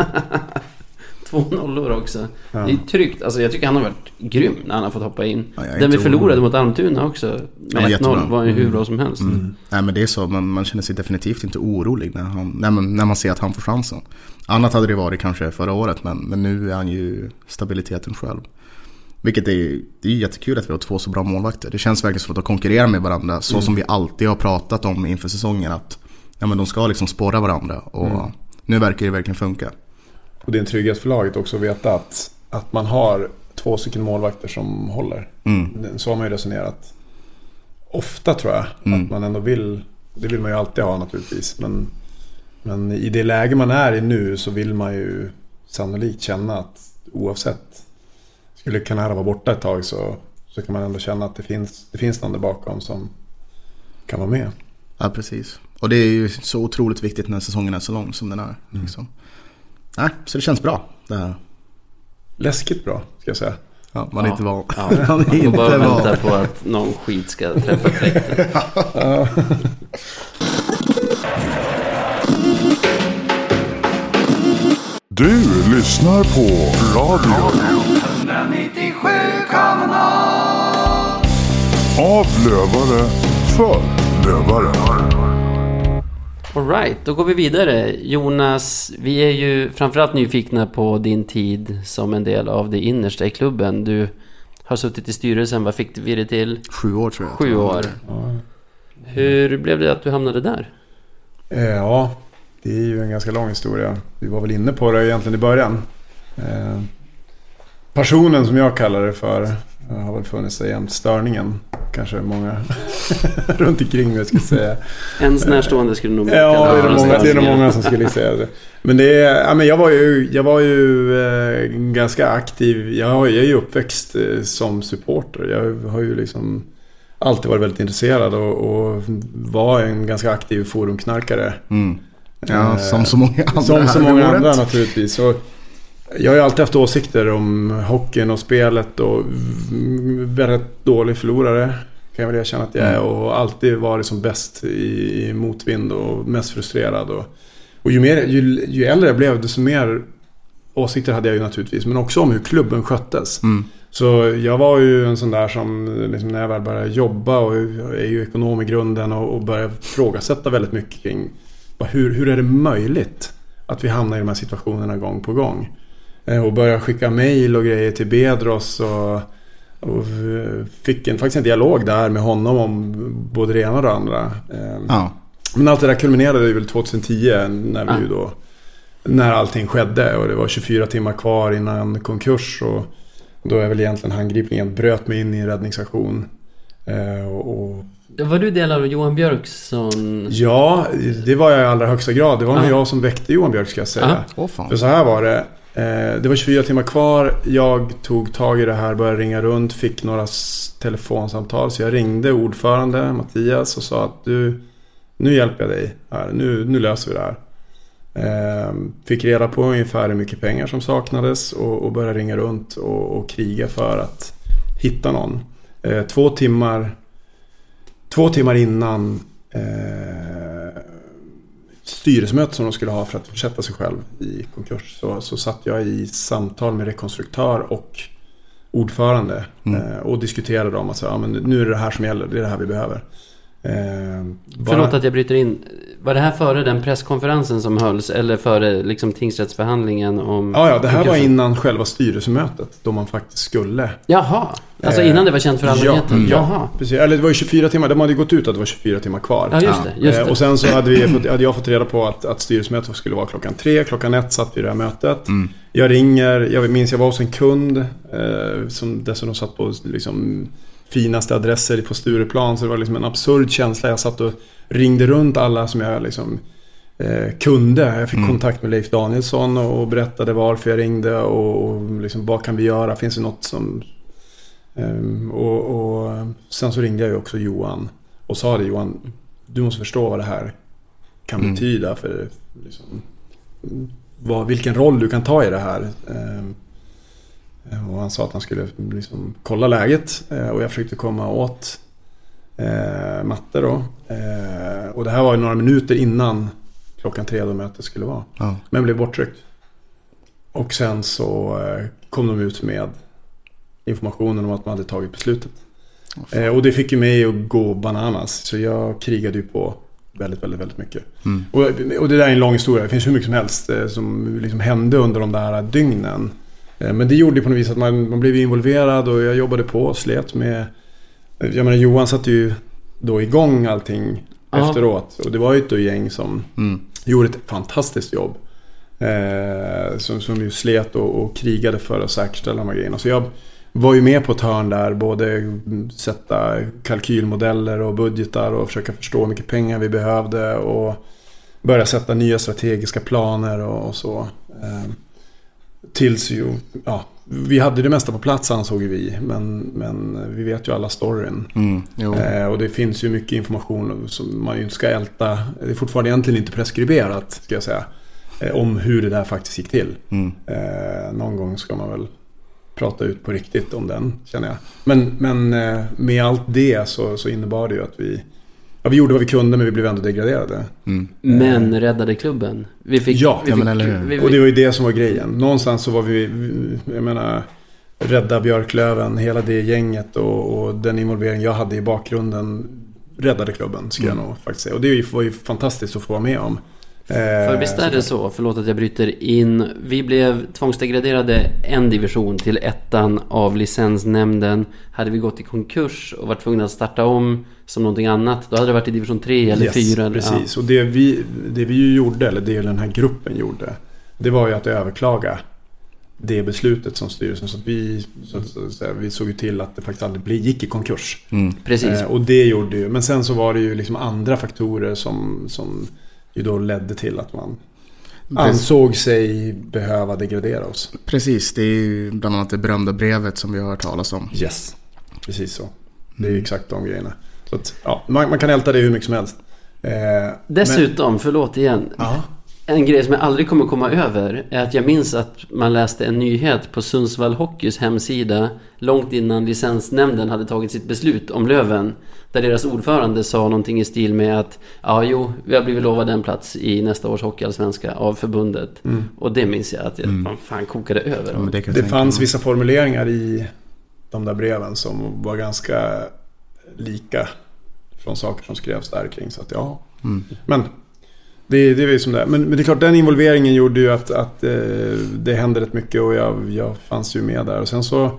Två nollor också. Ja. Det är tryggt. Alltså jag tycker han har varit grym när han har fått hoppa in. Ja, Den vi förlorade mot Almtuna också. Med jättebra. 1-0 var ju hur Mm. bra som helst. Mm. Nej men det är så, man, man känner sig definitivt inte orolig när, han, när, man, när man ser att han får chansen. Annat hade det varit kanske förra året men, men nu är han ju stabiliteten själv. Vilket är, det är jättekul att vi har två så bra målvakter. Det känns verkligen som att de konkurrerar med varandra så Mm. som vi alltid har pratat om inför säsongen. Att ja, men de ska liksom spåra varandra och Mm. nu verkar det verkligen funka. Och det är en trygghet för laget också att veta att, att man har två stycken målvakter som håller. Mm. Så har man ju resonerat ofta tror jag. Mm. Att man ändå vill, det vill man ju alltid ha naturligtvis. Men, men i det läge man är i nu så vill man ju sannolikt känna att oavsett skulle Kanara vara borta ett tag så, så kan man ändå känna att det finns, det finns någon där bakom som kan vara med. Ja precis. Och det är ju så otroligt viktigt när säsongen är så lång som den är. Mm. Nej, så det känns bra. Det här. Läskigt bra ska jag säga. Ja, man är Ja. inte van. Ja. [LAUGHS] man är Man inte bara vänta van. på att någon skit ska träffa fläkten. [LAUGHS] Du lyssnar på radio 197 kanal. av lövare för lövare. Alright, då går vi vidare. Jonas, vi är ju framförallt nyfikna på din tid som en del av det innersta i klubben. Du har suttit i styrelsen, vad fick vi det till? Sju år tror jag. Sju år. Ja. Hur blev det att du hamnade där? Eh, Ja, det är ju en ganska lång historia. Vi var väl inne på det egentligen i början. Eh, Passionen som jag kallar det för eh, har väl funnits där jämt. Störningen kanske många [LAUGHS] runt omkring mig skulle säga. Ens närstående skulle nog Ja, det är, nog många, det är många som skulle säga det. Men det är, ja, men jag var ju, jag var ju eh, ganska aktiv. Jag, är ju uppväxt eh, som supporter. Jag har ju liksom alltid varit väldigt intresserad och, och var en ganska aktiv forumknarkare. Mm. Ja, Eh, som så många andra Som så många andra naturligtvis. Så jag har ju alltid haft åsikter om hockeyn och spelet och väldigt dålig förlorare. Kan jag väl erkänna att jag är. Mm. Och alltid varit som bäst i, motvind och mest frustrerad. Och, och ju, mer, ju, ju äldre jag blev desto mer åsikter hade jag ju naturligtvis. Men också om hur klubben sköttes. Mm. Så jag var ju en sån där som liksom, när jag väl började jobba och jag är ju ekonom i grunden och, och började frågasätta väldigt mycket kring hur, hur är det möjligt att vi hamnar i de här situationerna gång på gång. Eh, Och började skicka mejl och grejer till Bedros och, och fick en, faktiskt en dialog där med honom om både det ena och det andra. Eh, Ja. Men allt det där kulminerade ju väl 2010 när vi Ja. ju då när allting skedde och det var 24 timmar kvar innan konkurs och då är väl egentligen handgripningen bröt mig in i en räddningsaktion. Eh, och, och, Var du del av Johan Björksson? ja, det var jag i allra högsta grad. Det var nog Ja. jag som väckte Johan Björk ska jag säga. Åh fan. För så här var det. Eh, det var 24 timmar kvar. Jag tog tag i det här, började ringa runt, fick några telefonsamtal. Så jag ringde ordförande Mattias och sa att du, nu hjälper jag dig här. Nu, nu löser vi det här. Ehm, fick reda på ungefär hur mycket pengar som saknades och, och började ringa runt och, och kriga för att hitta någon. Eh, två timmar Två timmar innan eh, styrelsemöte som de skulle ha för att försätta sig själv i konkurs så, så satt jag i samtal med rekonstruktör och ordförande eh, och diskuterade om att så, ja, men nu är det det här som gäller, det är det här vi behöver. Eh, bara- Förlåt att jag bryter in. Var det här före den presskonferensen som hölls? Eller före liksom tingsrättsförhandlingen om... Ja, ja, det här var innan själva styrelsemötet då man faktiskt skulle. Jaha. Alltså Eh, innan det var känt för allmänheten? Ja, Jaha. precis. Eller det var ju 24 timmar, de hade gått ut att det var 24 timmar kvar. Ja, just det. Just Eh, det. Och sen så hade, vi fått, hade jag fått reda på att, att styrelsemötet skulle vara klockan tre. Klockan ett satt vi i det här mötet. Mm. Jag ringer, jag minns jag var hos en kund eh, som dessutom satt på liksom, finaste adresser på Stureplan. Så det var liksom en absurd känsla. Jag satt och ringde runt alla som jag liksom, eh, kunde. Jag fick Mm. kontakt med Leif Danielsson och, berättade varför jag ringde och, och liksom, vad kan vi göra? Finns det något som... Ehm, och, och sen så ringde jag ju också Johan och sa det Johan, du måste förstå vad det här kan Mm. betyda för liksom, vad, vilken roll du kan ta i det här. Ehm, och han sa att han skulle liksom kolla läget eh, och jag försökte komma åt eh, matte då. Eh, och det här var några minuter innan klockan tre då mötet skulle vara. Ja. Men blev borttryckt. Och sen så eh, kom de ut med informationen om att man hade tagit beslutet. Eh, och det fick ju mig att gå bananas. Så jag krigade ju på väldigt, väldigt, väldigt mycket. Mm. Och, och det där är en lång historia. Det finns hur mycket som helst eh, som liksom hände under de där dygnen. Eh, men det gjorde ju på något vis att man, man blev involverad och jag jobbade på och slet med... Jag menar Johan satte ju då igång allting Ja. efteråt. Och det var ju ett gäng som Mm. gjorde ett fantastiskt jobb. Eh, som, som ju slet och, och krigade för att säkerställa de här grejerna. Så jag var ju med på ett hörn där. Både sätta kalkylmodeller och budgetar och försöka förstå hur mycket pengar vi behövde. Och börja sätta nya strategiska planer och, och så. Eh, tills ju, ja, vi hade det mesta på plats ansåg vi. Men, men vi vet ju alla storyn. Mm. Eh, och det finns ju mycket information som man ju inte ska älta. Det är fortfarande egentligen inte preskriberat, ska jag säga. Eh, om hur det där faktiskt gick till. Mm. Eh, någon gång ska man väl prata ut på riktigt om den, känner jag. Men, men eh, med allt det så, så innebar det ju att vi... Ja, vi gjorde vad vi kunde men vi blev ändå degraderade. Mm. Men räddade klubben. Vi fick... Ja, vi ja, fick, men eller hur? Vi, Och det var ju det som var grejen. Någonstans så var vi, jag menar, rädda Björklöven, hela det gänget och, och den involvering jag hade i bakgrunden räddade klubben, skulle jag nog faktiskt säga. Och det var ju fantastiskt att få vara med om. Eh, För visst är det så, förlåt att jag bryter in. Vi blev tvångsdegraderade en division till ettan av licensnämnden. Hade vi gått i konkurs och varit tvungna att starta om som någonting annat, då hade det varit i division 3 eller yes, 4. eller- Precis, och det vi, det vi ju gjorde, eller det den här gruppen gjorde, det var ju att överklaga det beslutet som styrelsen. Så att vi, så säga, vi såg ju till att det faktiskt aldrig gick i konkurs. Mm. Precis. Eh, och det gjorde ju, men sen så var det ju liksom andra faktorer som, som ju då ledde till att man ansåg sig behöva degradera oss. Precis, det är ju bland annat det berömda brevet som vi har hört talas om. Yes. Precis så. Det är ju exakt de grejerna. Så att, ja, man, man kan älta det hur mycket som helst. Eh, Dessutom, förlåt igen. Men, ja, En grej som jag aldrig kommer komma över är att jag minns att man läste en nyhet på Sundsvall Hockeys hemsida långt innan licensnämnden hade tagit sitt beslut om Löven. Där deras ordförande sa någonting i stil med att ja, jo, vi har blivit lovade en plats i nästa års hockeyallsvenska av förbundet. Och det minns jag att jag fan, fan kokade över. Ja, men det det fanns vissa formuleringar i de där breven som var ganska lika från saker som skrevs där kring. Så att ja, Mm. Men det, det är som det. Men, men det är klart, den involveringen gjorde ju att, att eh, det hände rätt mycket och jag, jag fanns ju med där. Och sen så,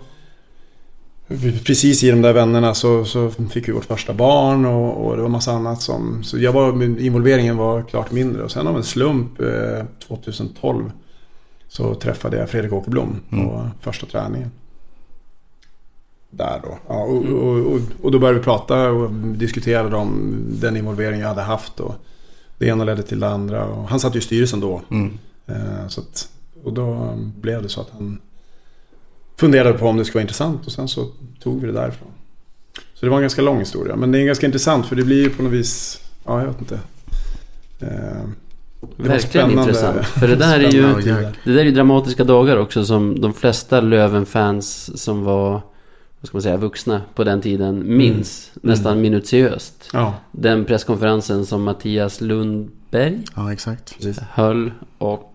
precis i de där vännerna så, så fick vi vårt första barn och, och det var massa annat som... Så jag var, involveringen var klart mindre. Och sen av en slump eh, 2012 så träffade jag Fredrik Åkerblom på Mm. första träningen. Där då. Ja, och, och, och, och då började vi prata och diskutera om den involvering jag hade haft. Och det ena ledde till det andra. Och han satt ju i styrelsen då. Mm. Eh, så att, och då blev det så att han funderade på om det skulle vara intressant och sen så tog vi det därifrån. Så det var en ganska lång historia. Men det är ganska intressant för det blir ju på något vis, ja jag vet inte. Eh, det var Verkligen spännande. intressant. [LAUGHS] För det där är ju... Det där är ju dramatiska dagar också som de flesta Löven-fans som var, vad ska man säga, vuxna på den tiden minns nästan minutiöst. Ja, Den presskonferensen som Mattias Lundberg Ja, höll och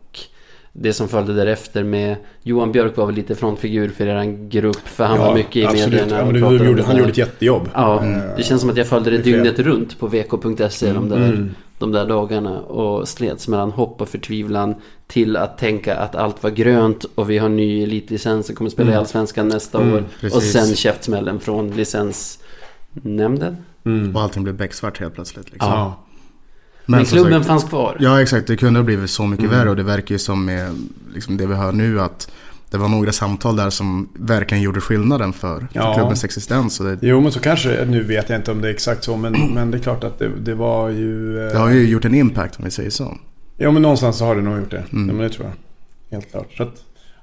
det som följde därefter med Johan Björk var väl lite frontfigur för er grupp för han var mycket i absolut. medierna. Ja, men gjorde, han gjorde ett jättejobb. Ja, Eh, det känns som att jag följde det dygnet runt på vk.se de, där, Mm. de där dagarna och slets mellan hopp och förtvivlan till att tänka att allt var grönt och vi har ny elitlicens och kommer spela i Mm. Allsvenskan nästa Mm, år. precis. Och sen käftsmällen från licensnämnden. Mm. Och allting blev becksvart helt plötsligt. Liksom. Ja. Men, som klubben sagt- fanns kvar. Ja exakt, det kunde ha blivit så mycket Mm. värre och det verkar ju som med liksom det vi hör nu att det var några samtal där som verkligen gjorde skillnaden för, Ja. för klubbens existens. Och det, Jo men så kanske, nu vet jag inte om det är exakt så men, [CLEARS THROAT] men det är klart att det, det var ju... eh, det har ju gjort en impact om vi säger så. Ja men någonstans så har det nog gjort det. Mm. Ja, men det tror jag. Helt klart. Så att,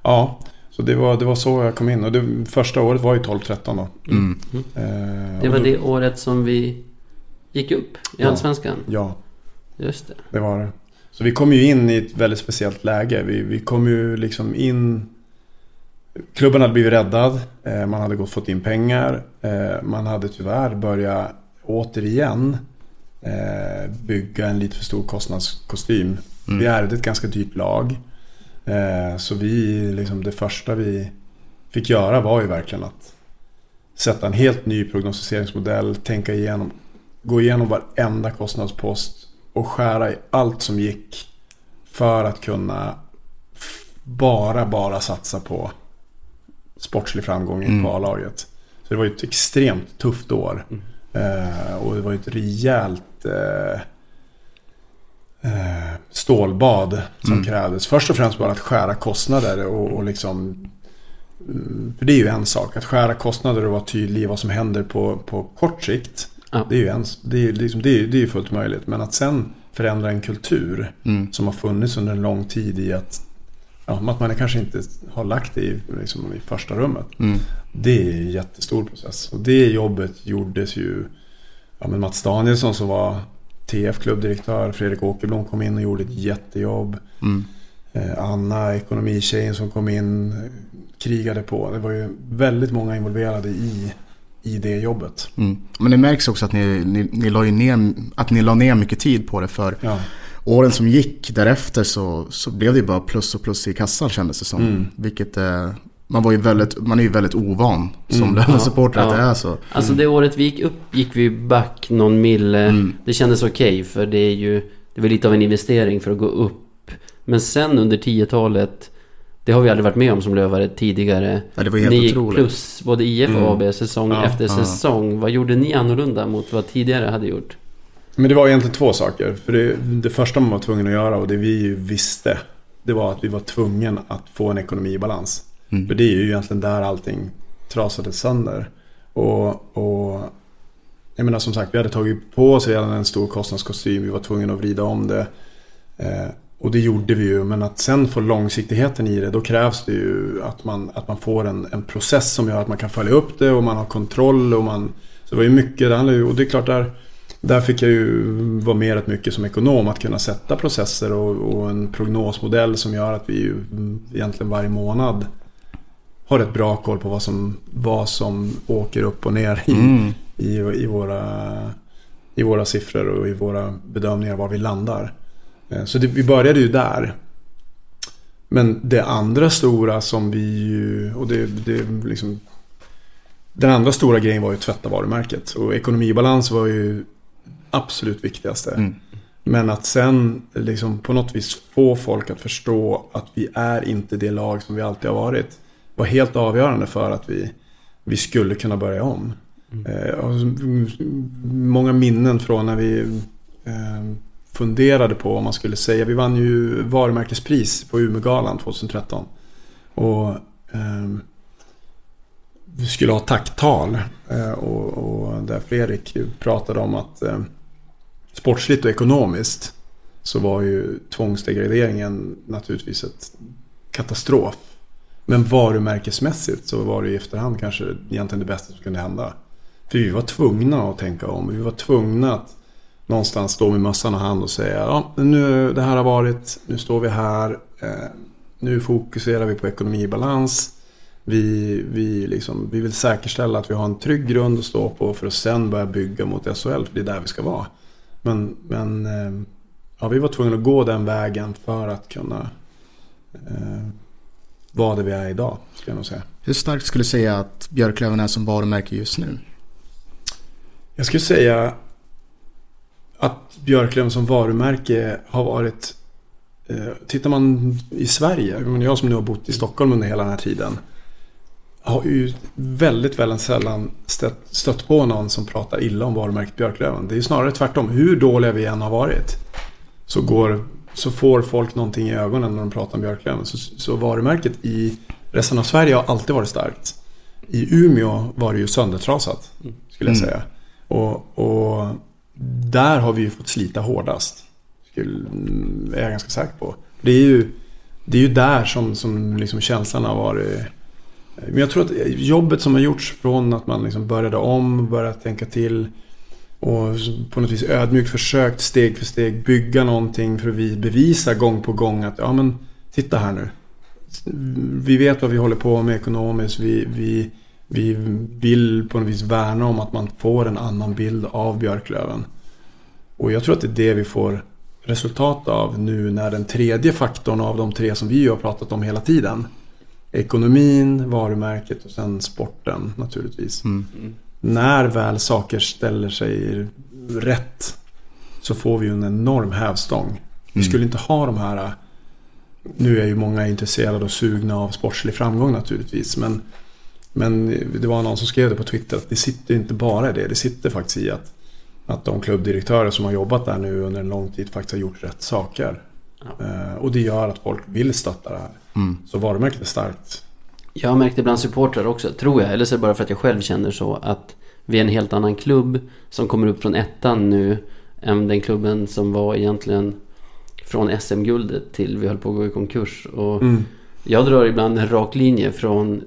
ja, så det var, det var så jag kom in. Och det, första året var ju 12-13 då. Mm. Eh, Det var då- det året som vi gick upp i Ja. Allsvenskan. Ja, Just det. det var det. Så vi kom ju in i ett väldigt speciellt läge. Vi, vi kom ju liksom in... Klubben hade blivit räddad. Eh, man hade gått fått in pengar. Eh, man hade tyvärr börjat återigen eh, bygga en lite för stor kostnadskostym. Mm. Vi ärvde ett ganska dyrt lag. Så vi, liksom det första vi fick göra var ju verkligen att sätta en helt ny prognostiseringsmodell, tänka igenom, gå igenom varenda kostnadspost och skära i allt som gick för att kunna bara, bara satsa på sportslig framgång Mm. på A-laget. Så det var ju ett extremt tufft år. Eh, och det var ju ett rejält eh, eh, stålbad som Mm. krävdes. Först och främst bara att skära kostnader och, och liksom mm, för det är ju en sak, att skära kostnader och vara tydlig i vad som händer på, på kort sikt. Ja. Det är ju en, det är, liksom, det är, det är fullt möjligt. Men att sen förändra en kultur Mm. som har funnits under en lång tid i att, ja, att man kanske inte har lagt det i, liksom, i första rummet. Mm. Det är en jättestor process. Och det jobbet gjordes ju... Ja, men Mats Danielsson som var TF-klubbdirektör. Fredrik Åkerblom kom in och gjorde ett jättejobb. Mm. Eh, Anna, ekonomitjejen som kom in, krigade på. Det var ju väldigt många involverade i, i det jobbet. Mm. Men det märks också att ni, ni, ni, la ju ner, att ni la ner mycket tid på det för Ja, åren som gick därefter så, så blev det ju bara plus och plus i kassan kändes det som. Mm. Vilket eh, man, var ju väldigt, man är ju väldigt ovan som Mm. Löven-supporter att Ja. det är så. Alltså det året vi gick upp gick vi back någon mille. Mm. Det kändes okej för det är ju Det var lite av en investering för att gå upp. Men sen under 10-talet Det har vi aldrig varit med om som lövare tidigare. Ja, det var helt Ni gick otroligt. plus både IF och Mm. AB säsong Ja, efter ja. säsong. Vad gjorde ni annorlunda mot vad tidigare hade gjort? Men det var egentligen två saker. För det, det första man var tvungen att göra och det vi ju visste. Det var att vi var tvungen att få en ekonomi i balans. Mm. För det är ju egentligen där allting trasades sönder. Och, och jag menar som sagt, vi hade tagit på oss redan en stor kostnadskostym. Vi var tvungna att vrida om det. Eh, och det gjorde vi ju. Men att sen få långsiktigheten i det, då krävs det ju att man, att man får en, en process som gör att man kan följa upp det och man har kontroll. Och, man, så det var ju mycket, det handlar och det är klart där, där fick jag ju vara med rätt mycket som ekonom. Att kunna sätta processer och, och en prognosmodell som gör att vi ju egentligen varje månad har ett bra koll på vad som, vad som åker upp och ner i, Mm. i, i, våra, i våra siffror och i våra bedömningar var vi landar. Eh, Så det, vi började ju där. Men det andra stora som vi ju, och det, det liksom Den andra stora grejen var ju tvätta varumärket. Och ekonomibalans var ju absolut viktigaste. Mm. Men att sen liksom på något vis få folk att förstå att vi är inte det lag som vi alltid har varit. Var helt avgörande för att vi, vi skulle kunna börja om. Eh, och m- många minnen från när vi eh, funderade på vad man skulle säga. Vi vann ju varumärkespris på Umeågalan 2013. Och eh, vi skulle ha tacktal. Eh, och, och där Fredrik pratade om att eh, sportsligt och ekonomiskt så var ju tvångsdegraderingen naturligtvis ett katastrof. Men varumärkesmässigt så var det i efterhand kanske egentligen det bästa som kunde hända. För vi var tvungna att tänka om. Vi var tvungna att någonstans stå med mössan i hand och säga ja, nu det här har varit, nu står vi här, eh, nu fokuserar vi på ekonomibalans. Vi, vi, liksom, vi vill säkerställa att vi har en trygg grund att stå på för att sen börja bygga mot SHL, för det är där vi ska vara. Men, men eh, ja, vi var tvungna att gå den vägen för att kunna eh, vara där vi är idag, skulle jag nog säga. Hur starkt skulle du säga att Björklöven är som varumärke just nu? Jag skulle säga att Björklöven som varumärke har varit... Eh, tittar man i Sverige, jag som nu har bott i Stockholm under hela den här tiden. Har ju väldigt, väldigt sällan stött, stött på någon som pratar illa om varumärket Björklöven. Det är ju snarare tvärtom. Hur dåliga vi än har varit så, går, så får folk någonting i ögonen när de pratar om Björklöven. Så, så varumärket i resten av Sverige har alltid varit starkt. I Umeå var det ju söndertrasat, skulle jag Mm. säga. Och, och där har vi ju fått slita hårdast. Skulle, är jag ganska säker på. Det är ju, det är ju där som, som liksom känslan har varit. Men jag tror att jobbet som har gjorts från att man liksom började om, började tänka till och på något vis ödmjukt försökt steg för steg bygga någonting för att vi bevisa gång på gång att ja men titta här nu. Vi vet vad vi håller på med ekonomiskt. Vi, vi, vi vill på något vis värna om att man får en annan bild av Björklöven. Och jag tror att det är det vi får resultat av nu när den tredje faktorn av de tre som vi har pratat om hela tiden. Ekonomin, varumärket och sen sporten naturligtvis. Mm. När väl saker ställer sig rätt så får vi en enorm hävstång. Vi Mm. skulle inte ha de här... Nu är ju många intresserade och sugna av sportslig framgång naturligtvis. Men, men det var någon som skrev det på Twitter att det sitter inte bara i det. Det sitter faktiskt i att, att de klubbdirektörer som har jobbat där nu under en lång tid faktiskt har gjort rätt saker. Eh, och det gör att folk vill stötta det här. Mm. Så varumärket är starkt. Jag har märkt det bland supportrar också, tror jag. Eller så är det bara för att jag själv känner så. Att vi är en helt annan klubb som kommer upp från ettan nu. Än den klubben som var egentligen från SM-guldet till vi höll på att gå i konkurs. Och Mm. jag drar ibland en rak linje från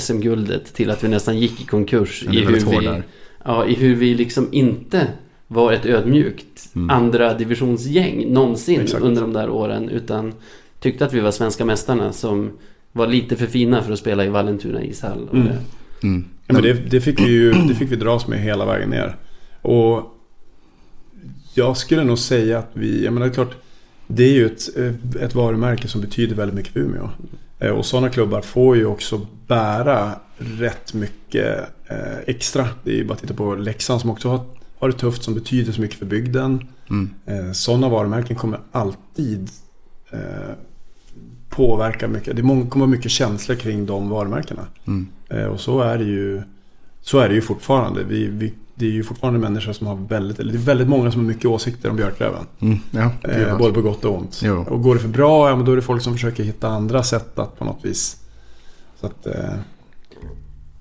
SM-guldet till att vi nästan gick i konkurs. I, hur vi, ja, I hur vi liksom inte var ett ödmjukt Mm. andra divisionsgäng någonsin Exakt. under de där åren. Utan tyckte att vi var svenska mästarna som var lite för fina för att spela i Vallentuna ishall. Och Mm. det- Mm. Ja, men det, det, fick vi ju det fick vi dras med hela vägen ner. Och jag skulle nog säga att vi, jag menar det är klart, det är ju ett, ett varumärke som betyder väldigt mycket för Umeå. Eh, Och sådana klubbar får ju också bära rätt mycket eh, extra. Det är ju bara att titta på Leksand som också har, har det tufft, som betyder så mycket för bygden. Mm. Eh, Sådana varumärken kommer alltid påverka mycket. Det kommer vara mycket känslor kring de varumärkena. Mm. Och så är det ju, så är det ju fortfarande. Vi, vi, det är ju fortfarande människor som har väldigt, eller det är väldigt många som har mycket åsikter om Björklöven. Mm. Ja, Eh, både på gott och ont. Jo. Och går det för bra, ja men då är det folk som försöker hitta andra sätt att på något vis. Så att, eh,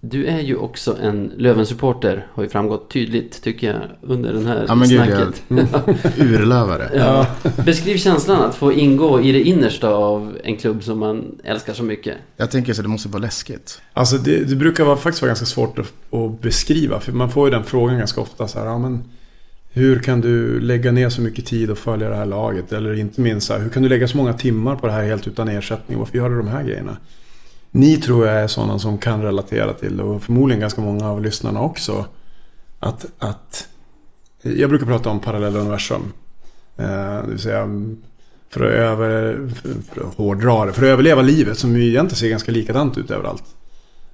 Du är ju också en Löven-supporter, har ju framgått tydligt tycker jag under den här Ja, men gud, snacket. [LAUGHS] Urlövare. Ja. Beskriv känslan att få ingå i det innersta av en klubb som man älskar så mycket. Jag tänker så det måste vara läskigt. Alltså det, det brukar vara, faktiskt vara ganska svårt att, att beskriva. För man får ju den frågan ganska ofta. Så här, ja, men hur kan du lägga ner så mycket tid och följa det här laget? Eller inte minst så här, hur kan du lägga så många timmar på det här helt utan ersättning? Varför gör du de här grejerna? Ni tror jag är sådana som kan relatera till och förmodligen ganska många av lyssnarna också. Att, att jag brukar prata om parallella universum. Eh, det vill säga för att, över, för, för att hårdra det, för att överleva livet som ju egentligen ser ganska likadant ut överallt.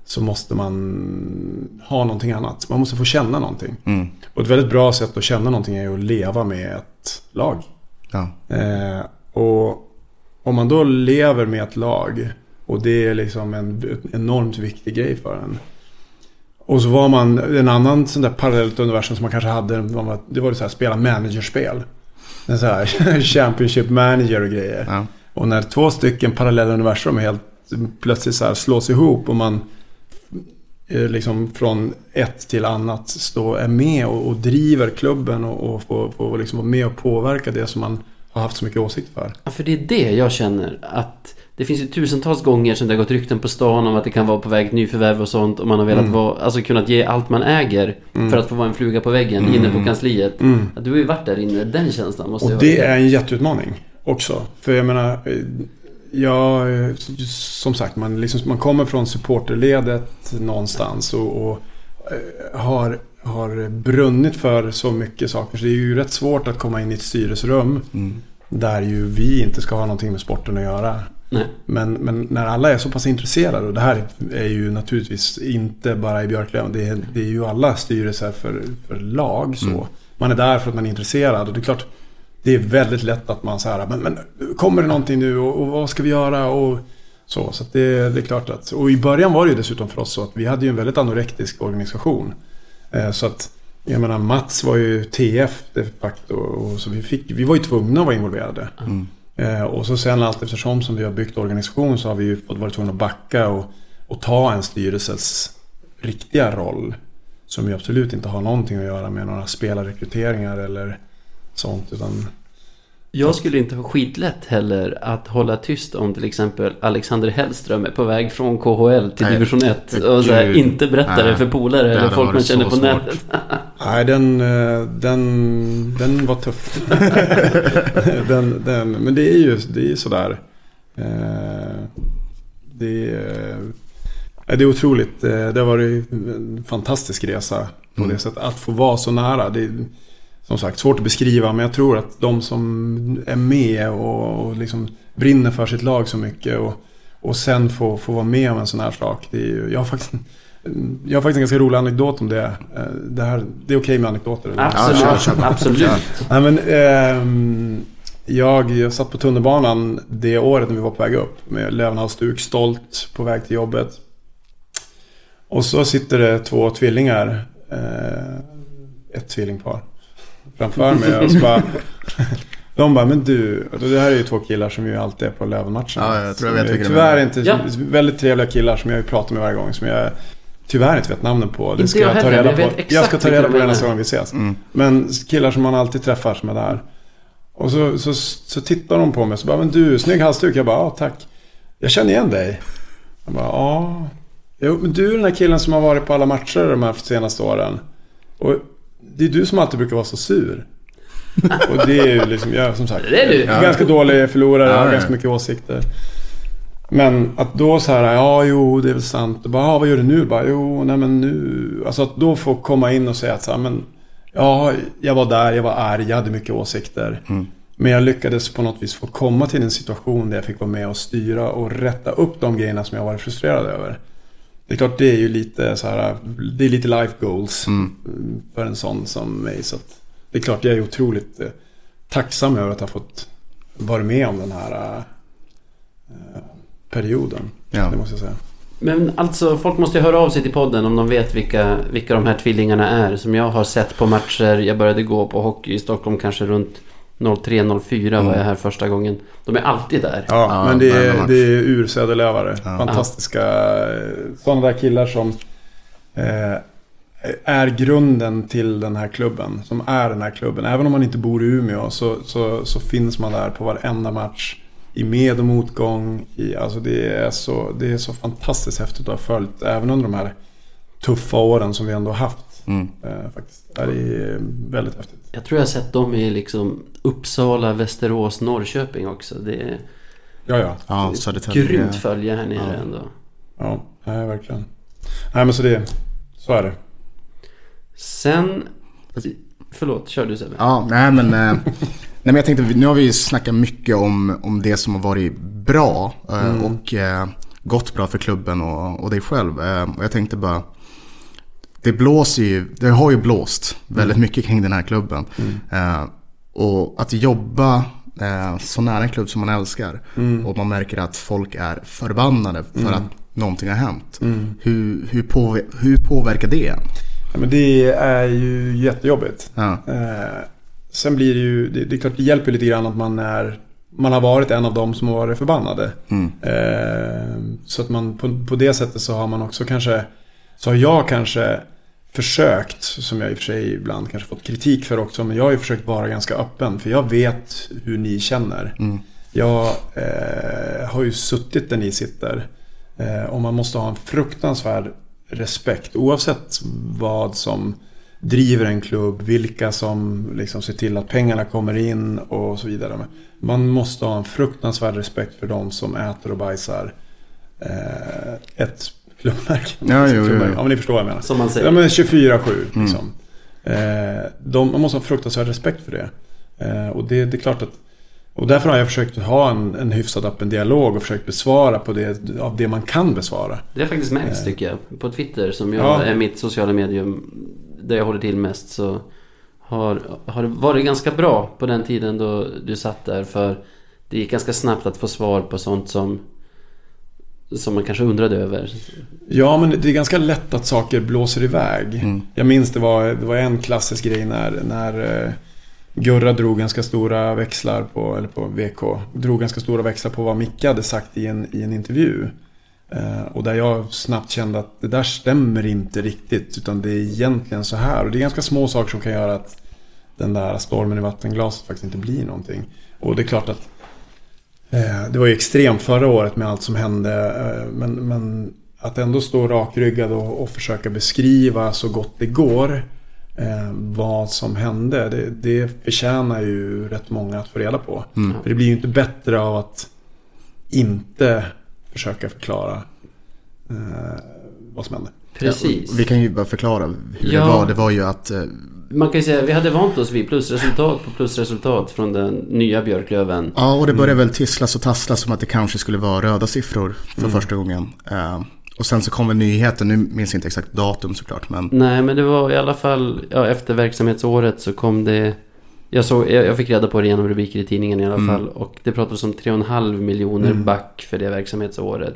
Så måste man ha någonting annat. Man måste få känna någonting. Mm. Och ett väldigt bra sätt att känna någonting är att leva med ett lag. Ja. Eh, och om man då lever med ett lag och det är liksom en enormt viktig grej för en. Och så var man en annan sån där parallellt universum som man kanske hade. man var- Det var det så här spela managerspel. En så här [LAUGHS] Championship manager och grejer. Ja. Och när två stycken parallella universum helt plötsligt så här slås ihop och man eh, liksom från ett till annat stå, är med och, och driver klubben och, och får, får liksom vara med och påverka det som man har haft så mycket åsikt för. Ja, för det är det jag känner. Att det finns ju tusentals gånger som det har gått rykten på stan om att det kan vara på väg ett nyförvärv och sånt. Och man har velat Mm. vara, alltså kunnat ge allt man äger för att få vara en fluga på väggen inne på kansliet. Mm. Ja, du har ju varit där inne, den känslan måste Och jag det är en jätteutmaning också. För jag menar, eh, jag, eh, som sagt, man, liksom, man kommer från supporterledet någonstans och, och eh, har, har brunnit för så mycket saker. Så det är ju rätt svårt att komma in i ett styrelserum Mm. där ju vi inte ska ha någonting med sporten att göra. Nej. Men, men när alla är så pass intresserade och det här är ju naturligtvis inte bara i Björklöven. Det är, det är ju alla styrelser för, för lag så. Mm. Man är där för att man är intresserad och det är klart det är väldigt lätt att man säger men, men kommer det någonting nu och, och vad ska vi göra och så. Så det, det är klart att, och i början var det ju dessutom för oss så att vi hade ju en väldigt anorektisk organisation. Eh, så att jag menar Mats var ju TF de facto och så vi, fick, vi var ju tvungna att vara involverade. Mm. Eh, och så sen allt eftersom som vi har byggt organisation så har vi ju fått vara tvungna att backa och, och ta en styrelses riktiga roll. Som ju absolut inte har någonting att göra med några spelarrekryteringar eller sånt. Utan, Jag skulle inte ha skitlätt heller att hålla tyst om till exempel Alexander Hellström är på väg från KHL till Nej, division 1 gud. och så här, inte berätta det för polare eller folk man varit känner på svårt. nätet. [LAUGHS] nej, den, eh, den, den var tuff. [LAUGHS] den, den, men det är ju det är sådär. Eh, det, är, eh, det är otroligt. Det har varit en fantastisk resa på Mm. det sättet. Att få vara så nära. Det är som sagt svårt att beskriva. Men jag tror att de som är med och, och liksom brinner för sitt lag så mycket. Och, och sen få, få vara med om en sån här sak. Det är ju, jag, har faktiskt, jag har faktiskt en ganska rolig anekdot om det. Eh, det, här, det är okej med anekdoter? Absolut, kör, kör. absolut. Nej, men, ehm, jag, jag satt på tunnelbanan det året när vi var på väg upp med Lövenhalsduk, stolt på väg till jobbet. Och så sitter det två tvillingar, eh, ett tvillingpar, framför mig. Och så bara, [LAUGHS] de bara, men du, det här är ju två killar som ju alltid är på Lövenmatcherna. Ja, jag tror jag vet vilka Tyvärr inte, Ja. väldigt trevliga killar som jag pratar med varje gång. Som jag tyvärr inte vet namnen på. Det ska jag jag, ta reda på. Jag ska ta reda på det nästa gång vi ses. Mm. Men killar som man alltid träffar som är där. Och så, så, så tittar de på mig och så bara, men du, snygg halsduk. Jag bara, ja tack. Jag känner igen dig. Jag bara, ja. Jo, men du är den här killen som har varit på alla matcher de här senaste åren. Och det är du som alltid brukar vara så sur. [LAUGHS] Och det är ju liksom, jag som sagt. Det är du. Ganska dålig förlorare, Ja, har ganska mycket åsikter. Men att då så här, ja jo det är väl sant. Och bara, ja, vad gör du nu? Bara, jo, nej men nu. Alltså att då få komma in och säga att så här, men ja, jag var där, jag var arg, jag hade mycket åsikter. Mm. Men jag lyckades på något vis få komma till en situation där jag fick vara med och styra och rätta upp de grejerna som jag varit frustrerad över. Det är klart det är ju lite så här, det är lite life goals Mm. för en sån som mig. Så det är klart jag är otroligt eh, tacksam över att ha fått vara med om den här eh, perioden. Ja. Det måste jag säga. Men alltså, folk måste ju höra av sig till podden om de vet vilka, vilka de här tvillingarna är. Som jag har sett på matcher. Jag började gå på hockey i Stockholm kanske runt 03-04 var jag här första gången. De är alltid där. Ja, Ja, men det är, det är ursäderlövare. Ja. Fantastiska sådana där killar som eh, är grunden till den här klubben. Som är den här klubben. Även om man inte bor i Umeå så, så, så finns man där på varenda match. I med och motgång. I, alltså det, är så, det är så fantastiskt häftigt att ha följt. Även under de här tuffa åren som vi ändå har haft. Mm. Eh, faktiskt. Det är väldigt häftigt. Jag tror jag har sett dem i liksom Uppsala, Västerås, Norrköping också. Det är Ja, ja. Ja, Södertälje. grymt följe här nere Ja. ändå. Ja, nej, verkligen. Nej, men så det... Så är det. Sen... Förlåt, kör du Sebbe. Ja, nej men... [LAUGHS] Nej men jag tänkte, nu har vi snackat mycket om, om det som har varit bra eh, och eh, gått bra för klubben och, och dig själv. Eh, och jag tänkte bara... Det blåser ju, det har ju blåst väldigt mycket kring den här klubben. Eh, och att jobba så nära en klubb som man älskar och man märker att folk är förbannade för att någonting har hänt. Hur, hur, påver- hur påverkar det en? Ja, men det är ju jättejobbigt. Ja. Sen blir det ju, det, det är klart det hjälper lite grann att man är, man har varit en av dem som har varit förbannade. Mm. Eh, så att man på, på det sättet så har man också kanske Så har jag kanske försökt, som jag i och för sig ibland kanske fått kritik för också, men jag har ju försökt vara ganska öppen. För jag vet hur ni känner. Mm. Jag eh, har ju suttit där ni sitter. Eh, och man måste ha en fruktansvärd respekt. Oavsett vad som driver en klubb, vilka som liksom ser till att pengarna kommer in och så vidare. Man måste ha en fruktansvärd respekt för de som äter och bajsar eh, ett klubbmärke. Ja, jo, jo, jo. Ja, men ni förstår vad jag menar. Som man säger. Ja, men 24-7 liksom. Eh, de, man måste ha fruktansvärd respekt för det. Eh, och det, det är klart att och därför har jag försökt ha en, en hyfsad öppen dialog och försökt besvara på det, av det man kan besvara. Det har faktiskt märkts tycker jag. På Twitter som jag Ja. är mitt sociala medium. Där jag håller till mest så har, har det varit ganska bra på den tiden då du satt där. För det gick ganska snabbt att få svar på sånt som som man kanske undrade över. Ja, men det är ganska lätt att saker blåser iväg. Mm. Jag minns det var, det var en klassisk grej när, när eh, Gurra drog ganska stora växlar på, eller på VK, drog ganska stora växlar på vad Micke hade sagt i en, i en intervju. Eh, och där jag snabbt kände att det där stämmer inte riktigt, utan det är egentligen så här. Och det är ganska små saker som kan göra att den där stormen i vattenglaset faktiskt inte blir någonting. Och det är klart att Eh, Det var ju extremt förra året med allt som hände. eh, Men, men att ändå stå rakryggad och, och försöka beskriva så gott det går eh, vad som hände. Det, det förtjänar ju rätt många att få reda på. För det blir ju inte bättre av att inte försöka förklara eh, vad som hände. Precis. Vi kan ju bara förklara hur Ja. det var. Det var ju att eh, Man kan ju säga att vi hade vant oss vid plusresultat på plusresultat från den nya Björklöven. Ja, och det började väl tisslas och tasslas som att det kanske skulle vara röda siffror för första gången. Eh, och sen så kom väl nyheten, nu minns jag inte exakt datum såklart, men Nej, men det var i alla fall ja, efter verksamhetsåret så kom det... Jag, såg, jag, fick reda på det genom rubriker i tidningen i alla Mm. fall. Och det pratades om 3,5 miljoner Mm. back för det verksamhetsåret.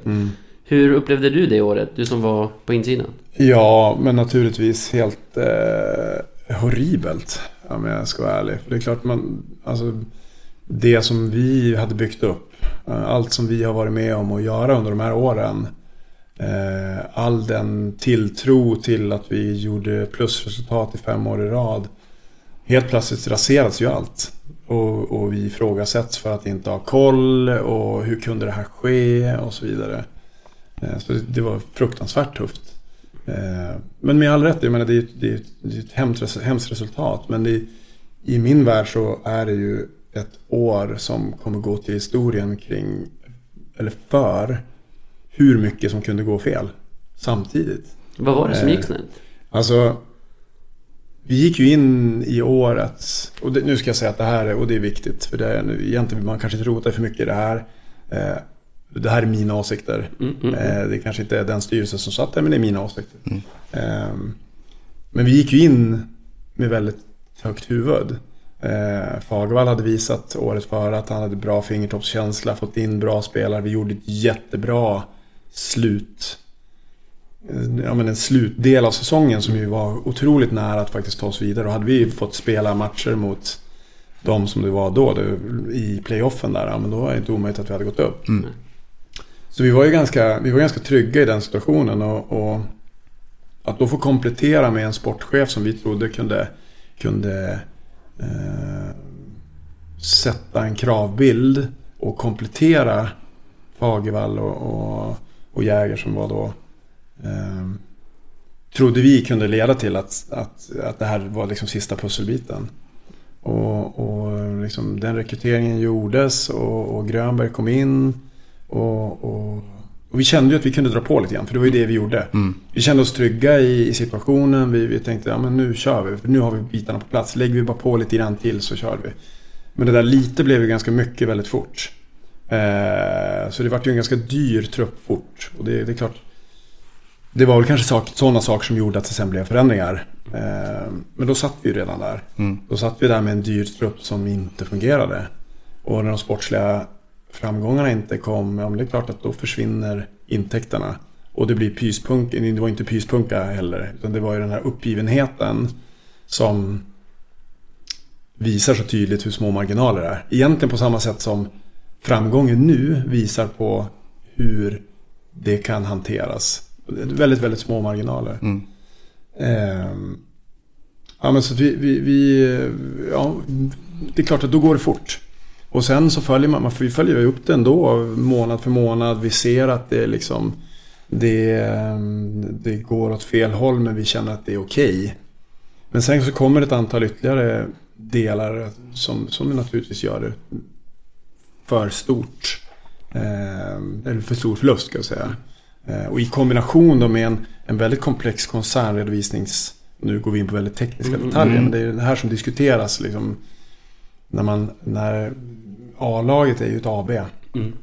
Hur upplevde du det året? Du som var på insidan. Ja, men naturligtvis helt eh, horribelt. Om jag ska vara ärlig. För det är klart man, alltså det som vi hade byggt upp. eh, Allt som vi har varit med om att göra under de här åren. Eh, all den tilltro till att vi gjorde plusresultat i fem år i rad. Helt plötsligt raseras ju allt. Och, och vi ifrågasätts för att inte ha koll och hur kunde det här ske och så vidare. Eh, Så det, var fruktansvärt tufft. Eh, Men med all rätt, jag menar det är, det är, det är ett hemskt, res- hemskt resultat. Men det, i min värld så är det ju ett år som kommer gå till historien kring, eller för, hur mycket som kunde gå fel samtidigt. Vad var det som Eh, gick snett? Alltså, vi gick ju in i året, och det, nu ska jag säga att det här är, och det är viktigt, för det är, egentligen man kanske inte rota för mycket i det här. Eh, det här är mina åsikter. Mm, mm, mm. Eh, det kanske inte är den styrelse som satt där, men det är mina åsikter. Eh, men vi gick ju in med väldigt högt huvud. Eh, Fagervall hade visat året före att han hade bra fingertoppskänsla, fått in bra spelare. Vi gjorde ett jättebra slut ja, men en slutdel av säsongen som ju var otroligt nära att faktiskt ta oss vidare. Och hade vi fått spela matcher mot de som det var då, det, i playoffen där, ja, men då var det inte omöjligt att vi hade gått upp. Mm. Så vi var ju ganska, vi var ganska trygga i den situationen. Och, och att då få komplettera med en sportchef som vi trodde kunde, kunde eh, sätta en kravbild och komplettera Fagervall och, och, och Jäger som var då eh, trodde vi kunde leda till att, att, att det här var liksom sista pusselbiten. Och, och liksom den rekryteringen gjordes och, och Grönberg kom in. Och, och, och vi kände ju att vi kunde dra på lite grann, för det var ju det vi gjorde. Mm. Vi kände oss trygga i, i situationen. Vi, vi tänkte, ja men nu kör vi. För nu har vi bitarna på plats. Lägger vi bara på lite grann till så kör vi. Men det där lite blev ju ganska mycket väldigt fort. Eh, så det vart ju en ganska dyr trupp fort. Och det, det är klart. Det var väl kanske sak, sådana saker som gjorde att det sen blev förändringar. Eh, men då satt vi ju redan där. Mm. Då satt vi där med en dyr trupp som inte fungerade. Och när de sportsliga framgångarna inte kom, ja men det är klart att då försvinner intäkterna. Och det blir pyspunk, det var inte pyspunka heller, utan det var ju den här uppgivenheten som visar så tydligt hur små marginaler det är. Egentligen på samma sätt som framgången nu visar på hur det kan hanteras. Väldigt, väldigt små marginaler. Mm. Ehm, ja, men så vi, vi, vi, ja, det är klart att då går det fort. Och sen så följer man, vi följer upp det ändå månad för månad. Vi ser att det liksom, det, det går åt fel håll men vi känner att det är okej. Men sen så kommer ett antal ytterligare delar som, som naturligtvis gör det för stort. Ehm, eller för stor förlust ska jag säga. Eh, Och i kombination då med en, en väldigt komplex koncernredovisnings... Nu går vi in på väldigt tekniska Mm. detaljer, men det är det här som diskuteras liksom. När man, när A-laget är ju ett AB. Mm.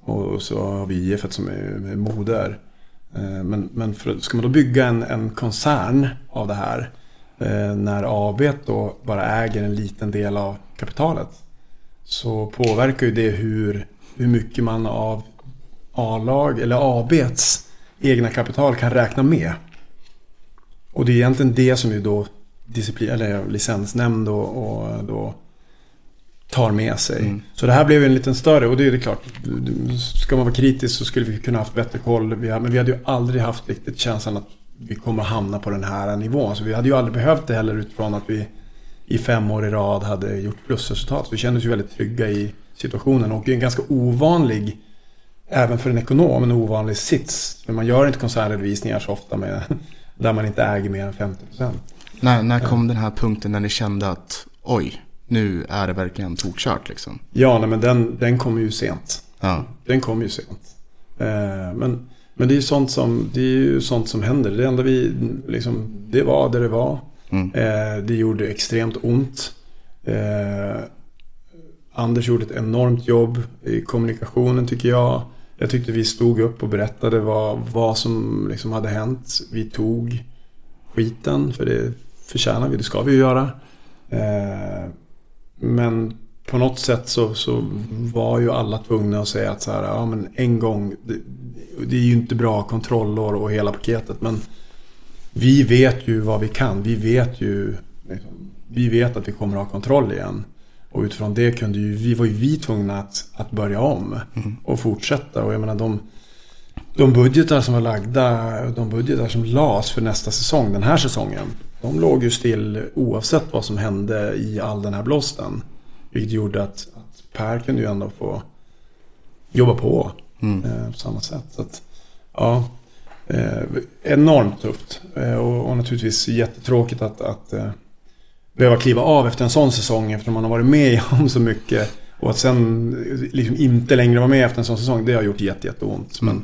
Och så har vi IF som är, är moder. Eh, Men, men för, ska man då bygga en, en koncern av det här. eh, När AB då bara äger en liten del av kapitalet. Så påverkar ju det hur, hur mycket man av A-lag eller ABs egna kapital kan räkna med. Och det är egentligen det som ju då disciplin, eller licensnämnd och, och då tar med sig. Mm. Så det här blev en liten större och det är det klart. Ska man vara kritisk så skulle vi kunna haft bättre koll. Men vi hade ju aldrig haft riktigt känslan att vi kommer att hamna på den här nivån. Så vi hade ju aldrig behövt det heller utifrån att vi i fem år i rad hade gjort plusresultat. Så vi kände oss ju väldigt trygga i situationen och en ganska ovanlig Även för en ekonom en ovanlig sits. För man gör inte koncernredovisningar så ofta med, [LAUGHS] där man inte äger mer än 50%. När, när kom den här punkten när ni kände att oj, nu är det verkligen tokkört liksom? Ja, nej, men den, den kommer ju sent. Ja. Den kom ju sent. Eh, men, men det är ju sånt som, det är ju sånt som händer. Det enda vi, liksom, det var där det var. Mm. Eh, det gjorde extremt ont. Eh, Anders gjorde ett enormt jobb i kommunikationen tycker jag. Jag tyckte vi stod upp och berättade vad, vad som liksom hade hänt. Vi tog skiten, för det förtjänar vi, det ska vi ju göra. Eh, men på något sätt så, så var ju alla tvungna att säga att så här, ja men en gång, det, det är ju inte bra kontrollår och hela paketet men vi vet ju vad vi kan. Vi vet ju, liksom, vi vet att vi kommer att ha kontroll igen. Och utifrån det kunde ju, vi var ju vi tvungna att, att börja om och fortsätta. Och jag menar de, de budgetar som var lagda, de budgetar som lades för nästa säsong, den här säsongen. De låg ju still oavsett vad som hände i all den här blåsten. Vilket gjorde att, att Per kunde ju ändå få jobba på Mm. eh, på samma sätt. Så att, ja, eh, enormt tufft. Eh, och, och naturligtvis jättetråkigt att, att eh, behöva kliva av efter en sån säsong eftersom man har varit med [LAUGHS] om så mycket. Och att sen liksom inte längre vara med efter en sån säsong, det har gjort jätte, jätteont. Men,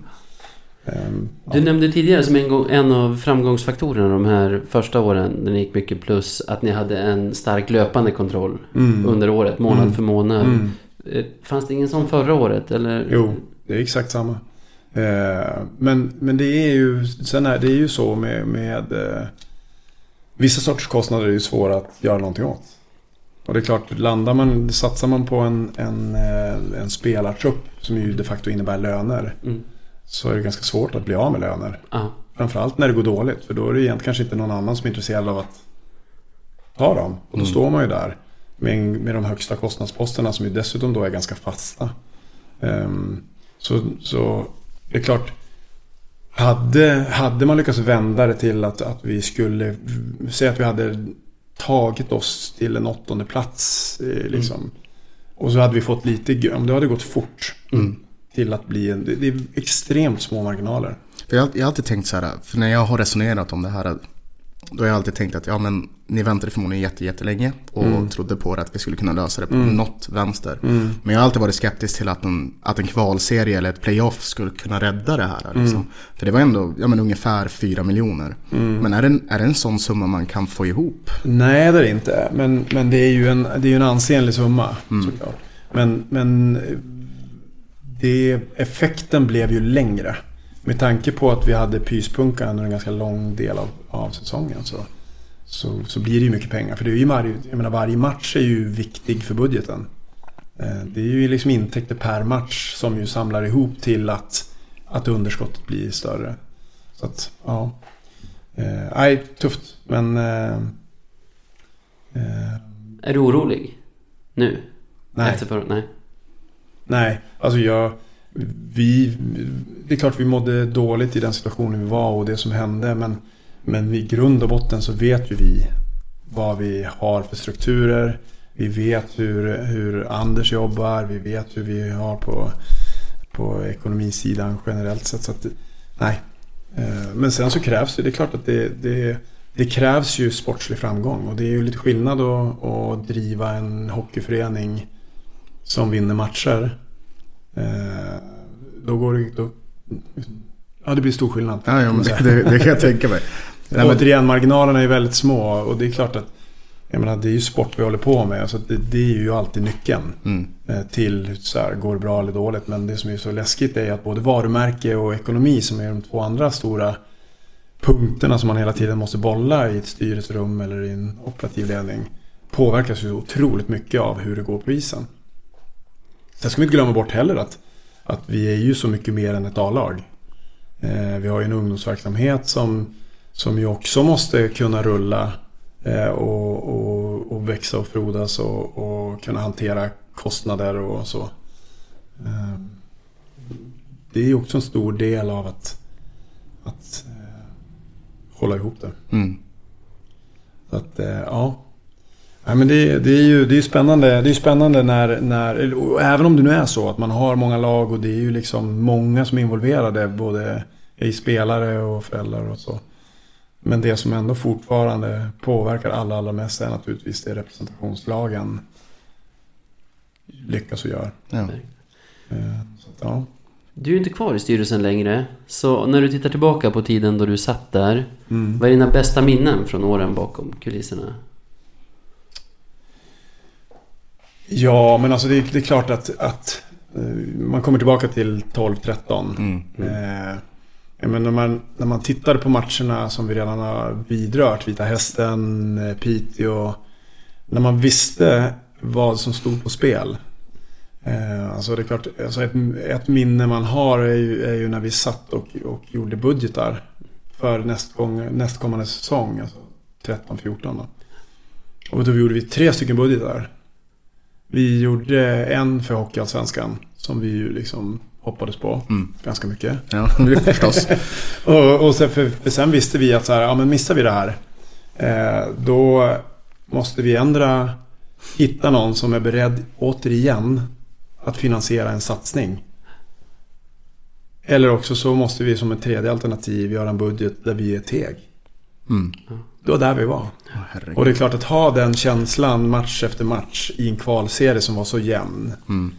ehm, ja. Du nämnde tidigare som en, gång, en av framgångsfaktorerna de här första åren när ni gick mycket plus att ni hade en stark löpande kontroll Mm. under året, månad Mm. för månad. Mm. Eh, Fanns det ingen sån förra året? Eller? Jo, det är exakt samma. Eh, men, men det är ju, sen är det är ju så med, med eh, vissa sorters kostnader är ju svåra att göra någonting åt. Och det är klart, landar man, satsar man på en, en, eh, en spelartrupp som ju de facto innebär löner. Mm. Så är det ganska svårt att bli av med löner. Ja. Framförallt när det går dåligt. För då är det egentligen kanske inte någon annan som är intresserad av att ta dem. Och då Mm. står man ju där med, med de högsta kostnadsposterna som ju dessutom då är ganska fasta. Ehm, så, så det är klart. Hade, hade man lyckats vända det till att, att vi skulle säga att vi hade tagit oss till en åttonde plats. eh, Liksom, Och så hade vi fått lite, om det hade gått fort Mm. till att bli en, det, det är extremt små marginaler. För jag, jag har alltid tänkt så här, för när jag har resonerat om det här, då har jag alltid tänkt att ja men ni väntade förmodligen jätte, jättelänge och Mm. trodde på att vi skulle kunna lösa det på Mm. något vänster. Mm. Men jag har alltid varit skeptisk till att en, att en kvalserie eller ett playoff skulle kunna rädda det här. Liksom. Mm. För det var ändå ja, men ungefär 4 miljoner. Mm. Men är det, en, är det en sån summa man kan få ihop? Nej, det är det inte. Men, men det är ju en, det är ju en ansenlig summa Mm. såklart. Men, men eh, det, effekten blev ju längre. Med tanke på att vi hade pyspunka under en ganska lång del av, av säsongen så, så, så blir det ju mycket pengar. För det är ju varje, jag menar, varje match är ju viktig för budgeten. Eh, Det är ju liksom intäkter per match som ju samlar ihop till att, att underskottet blir större. Så att, ja. Eh, Nej, tufft. Men... Eh, eh, Är du orolig? Nu? nej. Efter förra? Nej. Nej, alltså jag, vi, det är klart vi mådde dåligt i den situationen vi var och det som hände. Men, men i grund och botten så vet ju vi vad vi har för strukturer. Vi vet hur, hur Anders jobbar. Vi vet hur vi har på, på ekonomisidan generellt sett. Så att, nej. Eh, men sen så krävs det, det är klart att det, det, det krävs ju sportslig framgång. Och det är ju lite skillnad att, att driva en hockeyförening som vinner matcher. Eh, Då går det... Då, ja, det blir stor skillnad. Ja, ja det, det, kan jag tänka mig. [LAUGHS] Nej, men, Återigen, marginalerna är väldigt små och det är klart att jag menar, det är ju sport vi håller på med. Så att det, det är ju alltid nyckeln mm, eh, till så här, går det bra eller dåligt. Men det som är så läskigt är att både varumärke och ekonomi som är de två andra stora punkterna som man hela tiden måste bolla i ett styrelserum eller i en operativ ledning påverkas ju otroligt mycket av hur det går på isen. Sen ska vi inte glömma bort heller att, att vi är ju så mycket mer än ett A-lag. Eh, vi har ju en ungdomsverksamhet som, som ju också måste kunna rulla eh, och, och, och växa och frodas och, och kunna hantera kostnader och så. Eh, det är ju också en stor del av att, att hålla ihop det. mm. Så att, eh, ja. Men det, det är ju det är spännande, det är spännande när, när, och även om det nu är så att man har många lag och det är ju liksom många som är involverade, både i spelare och föräldrar och så. Men det som ändå fortfarande påverkar alla allra mest är naturligtvis det representationslagen lyckas och gör. Ja. Eh, Så ja. Du är ju inte kvar i styrelsen längre. Så när du tittar tillbaka på tiden då du satt där. Mm. Vad är dina bästa minnen från åren bakom kulisserna? Ja, men alltså det, är- det är klart att, att eh, man kommer tillbaka till 12-13. Mm. Eh, ja, men när, man, när man tittar på matcherna som vi redan har vidrört, Vita Hästen, eh, Piteå. När man visste vad som stod på spel. Eh, alltså det är klart, alltså ett, ett minne man har är ju, är ju när vi satt och, och gjorde budgetar. För nästgång, nästkommande säsong, alltså 13-14 då. Och då gjorde vi tre stycken budgetar. Vi gjorde en för Hockeyallsvenskan som vi ju liksom hoppades på Mm. ganska mycket. Ja, förstås. [LAUGHS] Och, och sen, för, för sen visste vi att så här, ja, men missar vi det här eh, då måste vi ändra hitta någon som är beredd återigen att finansiera en satsning. Eller också så måste vi som ett tredje alternativ göra en budget där vi är teg. Mm. Det var där vi var. Herregud. Och det är klart att ha den känslan match efter match i en kvalserie som var så jämn. Mm.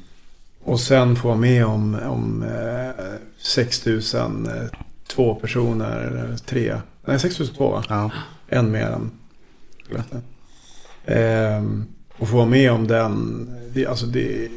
Och sen få vara med om, om eh, 6000, eh, två personer, tre. Nej, 6002 va? Ja. En mer än. Ehm, och få vara med om den, det, alltså det,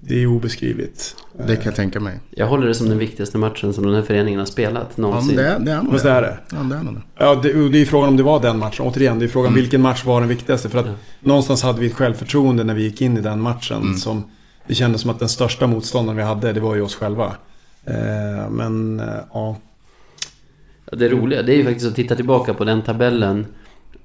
det är obeskrivligt. Det kan jag tänka mig. Jag håller det som den viktigaste matchen som den här föreningen har spelat Ja, men någonsin. det, är- det är nog Fast det är det. Ja, det är nog det. Ja, det, är frågan om det var den matchen. Återigen, det är frågan Mm. vilken match var den viktigaste. För att Ja. någonstans hade vi ett självförtroende när vi gick in i den matchen. Mm. Som det kändes som att den största motståndaren vi hade, det var ju oss själva. Eh, men, eh, ja. Ja, Det roliga det är ju faktiskt att titta tillbaka på den tabellen.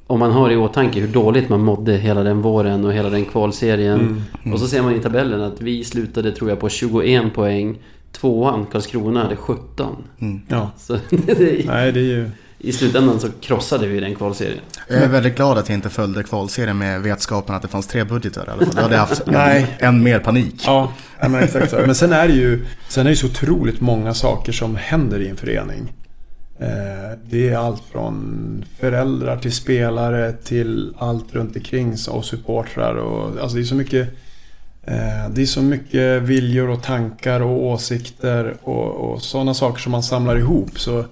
Om man har i åtanke hur dåligt man mådde hela den våren och hela den kvalserien. Mm. Och så ser man i tabellen att vi slutade tror jag på 21 poäng. Tvåan, Karlskrona, hade 17. Mm. ja. Så [LAUGHS] det Nej, det är ju... i slutändan så krossade vi den kvalserien. Jag är väldigt glad att jag inte följde kvalserien med vetskapen att det fanns tre budgetar i alla fall. Då hade jag haft Nej. än, än mer panik. Ja, ja, men exakt så. Men sen är det ju sen är det ju så otroligt många saker som händer i en förening. Eh, Det är allt från föräldrar till spelare till allt runt omkring och supportrar. Och, alltså det är så mycket eh, det är så mycket viljor och tankar och åsikter och, och sådana saker som man samlar ihop. Så,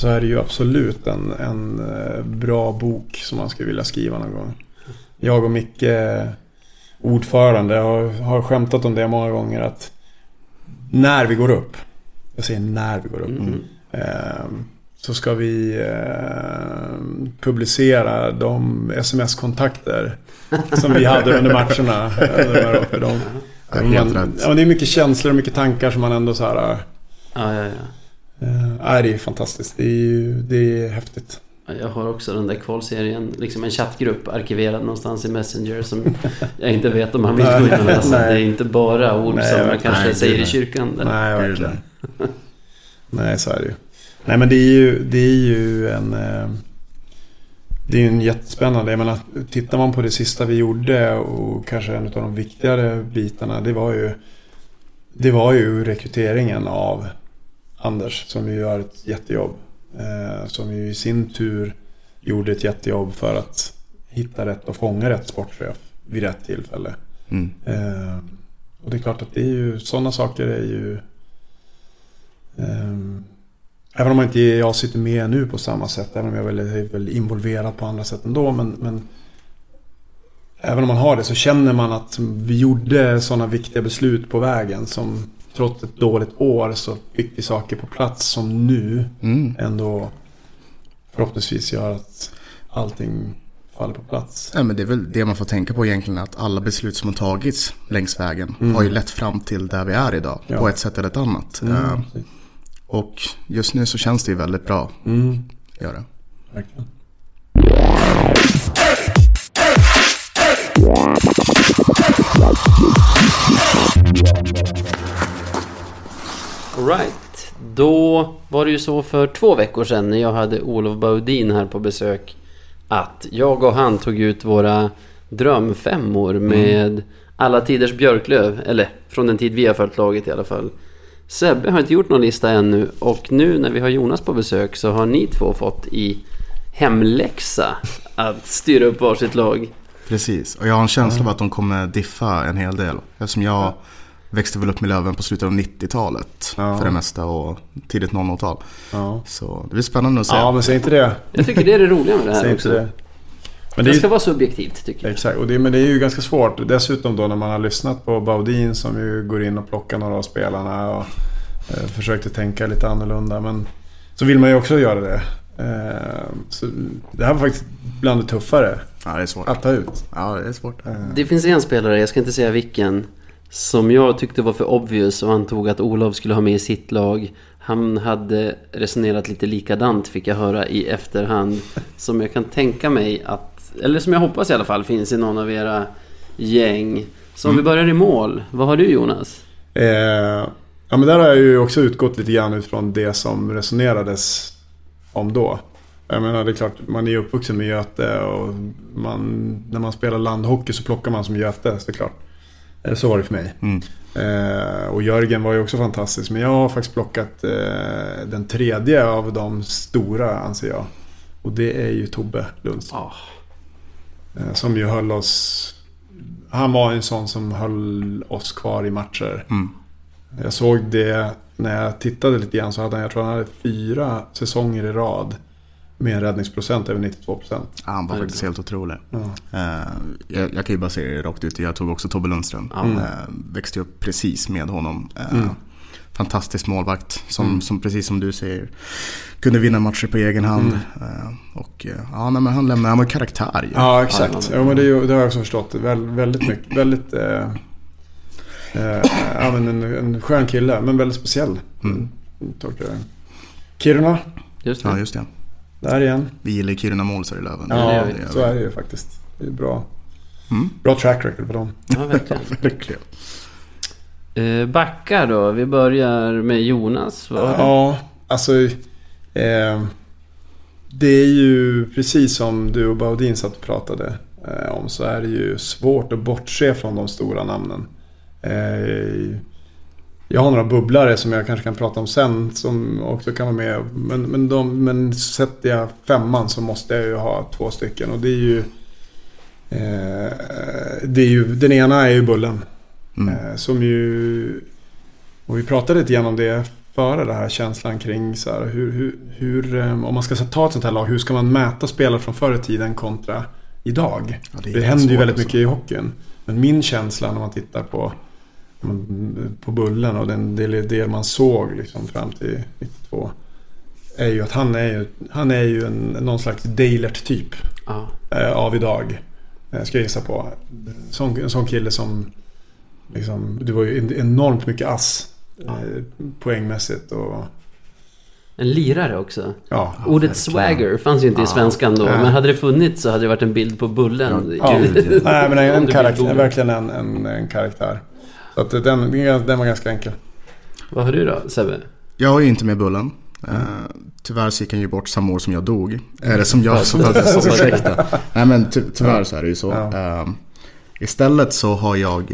så är det ju absolut en, en eh, bra bok som man skulle vilja skriva någon gång. Jag och Micke, ordförande, har, har skämtat om det många gånger att när vi går upp, jag säger när vi går upp, Mm. Ehm, så ska vi ehm, publicera de sms-kontakter som vi hade under matcherna. [LAUGHS] Under de Ja, helt man, rätt. ja, det är mycket känslor och mycket tankar som man ändå så här... Ja, ja, ja. Nej, det är fantastiskt. Det är, ju, det är häftigt. Jag har också den där kvalserien, liksom en chattgrupp arkiverad någonstans i Messenger som [LAUGHS] jag inte vet om man vill gå in och läsa. Det är inte bara ord Nej, som man kanske nej, säger i kyrkan. Där. Nej, verkligen. [LAUGHS] Nej, så är det ju. Nej, men det är ju, det är ju en... eh, Det är ju en jättespännande. Jag menar, tittar man på det sista vi gjorde och kanske en av de viktigare bitarna. Det var ju, det var ju rekryteringen av Anders som ju gör ett jättejobb. Eh, som ju i sin tur gjorde ett jättejobb för att hitta rätt och fånga rätt sportchef vid rätt tillfälle. Mm. Eh, och det är klart att det är ju, sådana saker är ju... ehm, även om inte jag sitter med nu på samma sätt, även om jag väl är väl involverad på andra sätt ändå. Men, men även om man har det så känner man att vi gjorde sådana viktiga beslut på vägen som trots ett dåligt år så fick vi saker på plats som nu Mm. ändå förhoppningsvis gör att allting faller på plats. Ja, men det är väl det man får tänka på egentligen. Att alla beslut som har tagits längs vägen Mm. har ju lett fram till där vi är idag. Ja. På ett sätt eller ett annat. Mm, precis. Och just nu så känns det ju väldigt bra. mm, Gör det. verkligen. Alright. Då var det ju så för två veckor sedan när jag hade Olof Baudin här på besök att jag och han tog ut våra drömfemmor med alla tiders Björklöv. Eller från den tid vi har följt laget i alla fall. Sebbe har inte gjort någon lista ännu och nu när vi har Jonas på besök så har ni två fått i hemläxa att styra upp varsitt lag. Precis. Och jag har en känsla av att de kommer diffa en hel del. Eftersom jag växte väl upp med Löven på slutet av 90-talet. Ja. För det mesta och tidigt 00-tal. Ja. Så det blir spännande att se. ja, men säg inte det. Jag tycker det är det roliga med det här Säg också. inte det. Men det ska ju, vara subjektivt tycker jag. exakt, och det, men det är ju ganska svårt. Dessutom då när man har lyssnat på Baudin som ju går in och plockar några av spelarna och eh, försökte tänka lite annorlunda. Men så vill man ju också göra det. Eh, så det här var faktiskt bland det tuffare Ja, det är svårt. att ta ut. Ja, det är svårt. Eh, Det finns en spelare, jag ska inte säga vilken, som jag tyckte var för obvious och antog att Olof skulle ha med i sitt lag. Han hade resonerat lite likadant fick jag höra i efterhand. Som jag kan tänka mig att, eller som jag hoppas i alla fall, finns i någon av era gäng. Så om vi börjar i mål, vad har du Jonas? Eh, ja, men där har jag ju också utgått lite grann utifrån det som resonerades om då. Jag menar, det är klart, man är ju uppvuxen med Göte och man, när man spelar landhockey så plockar man som Göte såklart. Eh, Så var det för mig. Mm. Eh, och Jörgen var ju också fantastisk. Men jag har faktiskt plockat eh, den tredje av de stora anser jag. Och det är ju Tobbe Lundström. Eh, Som ju höll oss... Han var en sån som höll oss kvar i matcher. Mm. Jag såg det när jag tittade lite grann så hade han, jag tror han hade fyra säsonger i rad. Med en räddningsprocent över 92 procent. Ja, han var faktiskt helt otrolig. Eh, jag, jag kan ju bara säga det rakt ut. Jag tog också Tobbe Lundström. Mm. Eh, växte upp precis med honom. Eh, Mm. Fantastisk målvakt. Som, Mm. som precis som du säger kunde vinna matcher på egen hand. Eh, och eh, ja, nej, men han lämnade, han var karaktär ju. Ja, exakt. det Ja, men det, det har jag också förstått. Väl, väldigt mycket. Väldigt... Eh, eh, ja, men en, en skön kille, men väldigt speciell. Mm. Det. Kiruna, just det. Ja, just det. där igen. Vi gillar ju Kiruna Målsar i Löven. det Ja, vi. gör så är det ju faktiskt. Det är bra. Mm. Bra track record på dem. Ja, verkligen. [LAUGHS] Verkligen. Eh, backar då, vi börjar med Jonas. Ja, alltså... Eh, det är ju precis som du och Baudin satt och pratade eh, om så är det ju svårt att bortse från de stora namnen. Eh, jag har några bubblare som jag kanske kan prata om sen som också kan vara med. Men, men, de, men sätter jag femman så måste jag ju ha två stycken och det är ju... Eh, det är ju den ena är ju Bullen. Mm. Eh, Som ju... Och vi pratade lite grann om det före det här känslan kring så här, hur, hur, hur, eh, om man ska ta ett sånt här lag, hur ska man mäta spelare från förr i tiden kontra idag? Ja, Det, är händer ju väldigt alltså. mycket i hockeyn. Men min känsla när man tittar på, på Bullen och den del, del man såg liksom fram till 92 är ju att han är ju, han är ju en, någon slags Dalert-typ Ja. eh, av idag. Ska jag gissa på. Sån, en sån kille som liksom, det var ju en- enormt mycket ass Ja. eh, poängmässigt. Och, En lirare också. Ja, Ordet swagger fanns ju inte i svenskan då, Nej. men hade det funnits så hade det varit en bild på Bullen. Ja. [LAUGHS] Nej, men en, en karaktär, verkligen en, en, en karaktär. Så att den, den var ganska enkel. Vad har du då, Sebbe? Jag är ju inte med Bullen. Eh, tyvärr så gick han ju bort samma år som jag dog. Är det som jag som föddes? [LAUGHS] Ursäkta. Nej men ty tyvärr så är det ju så. Ja. Eh, istället så har jag...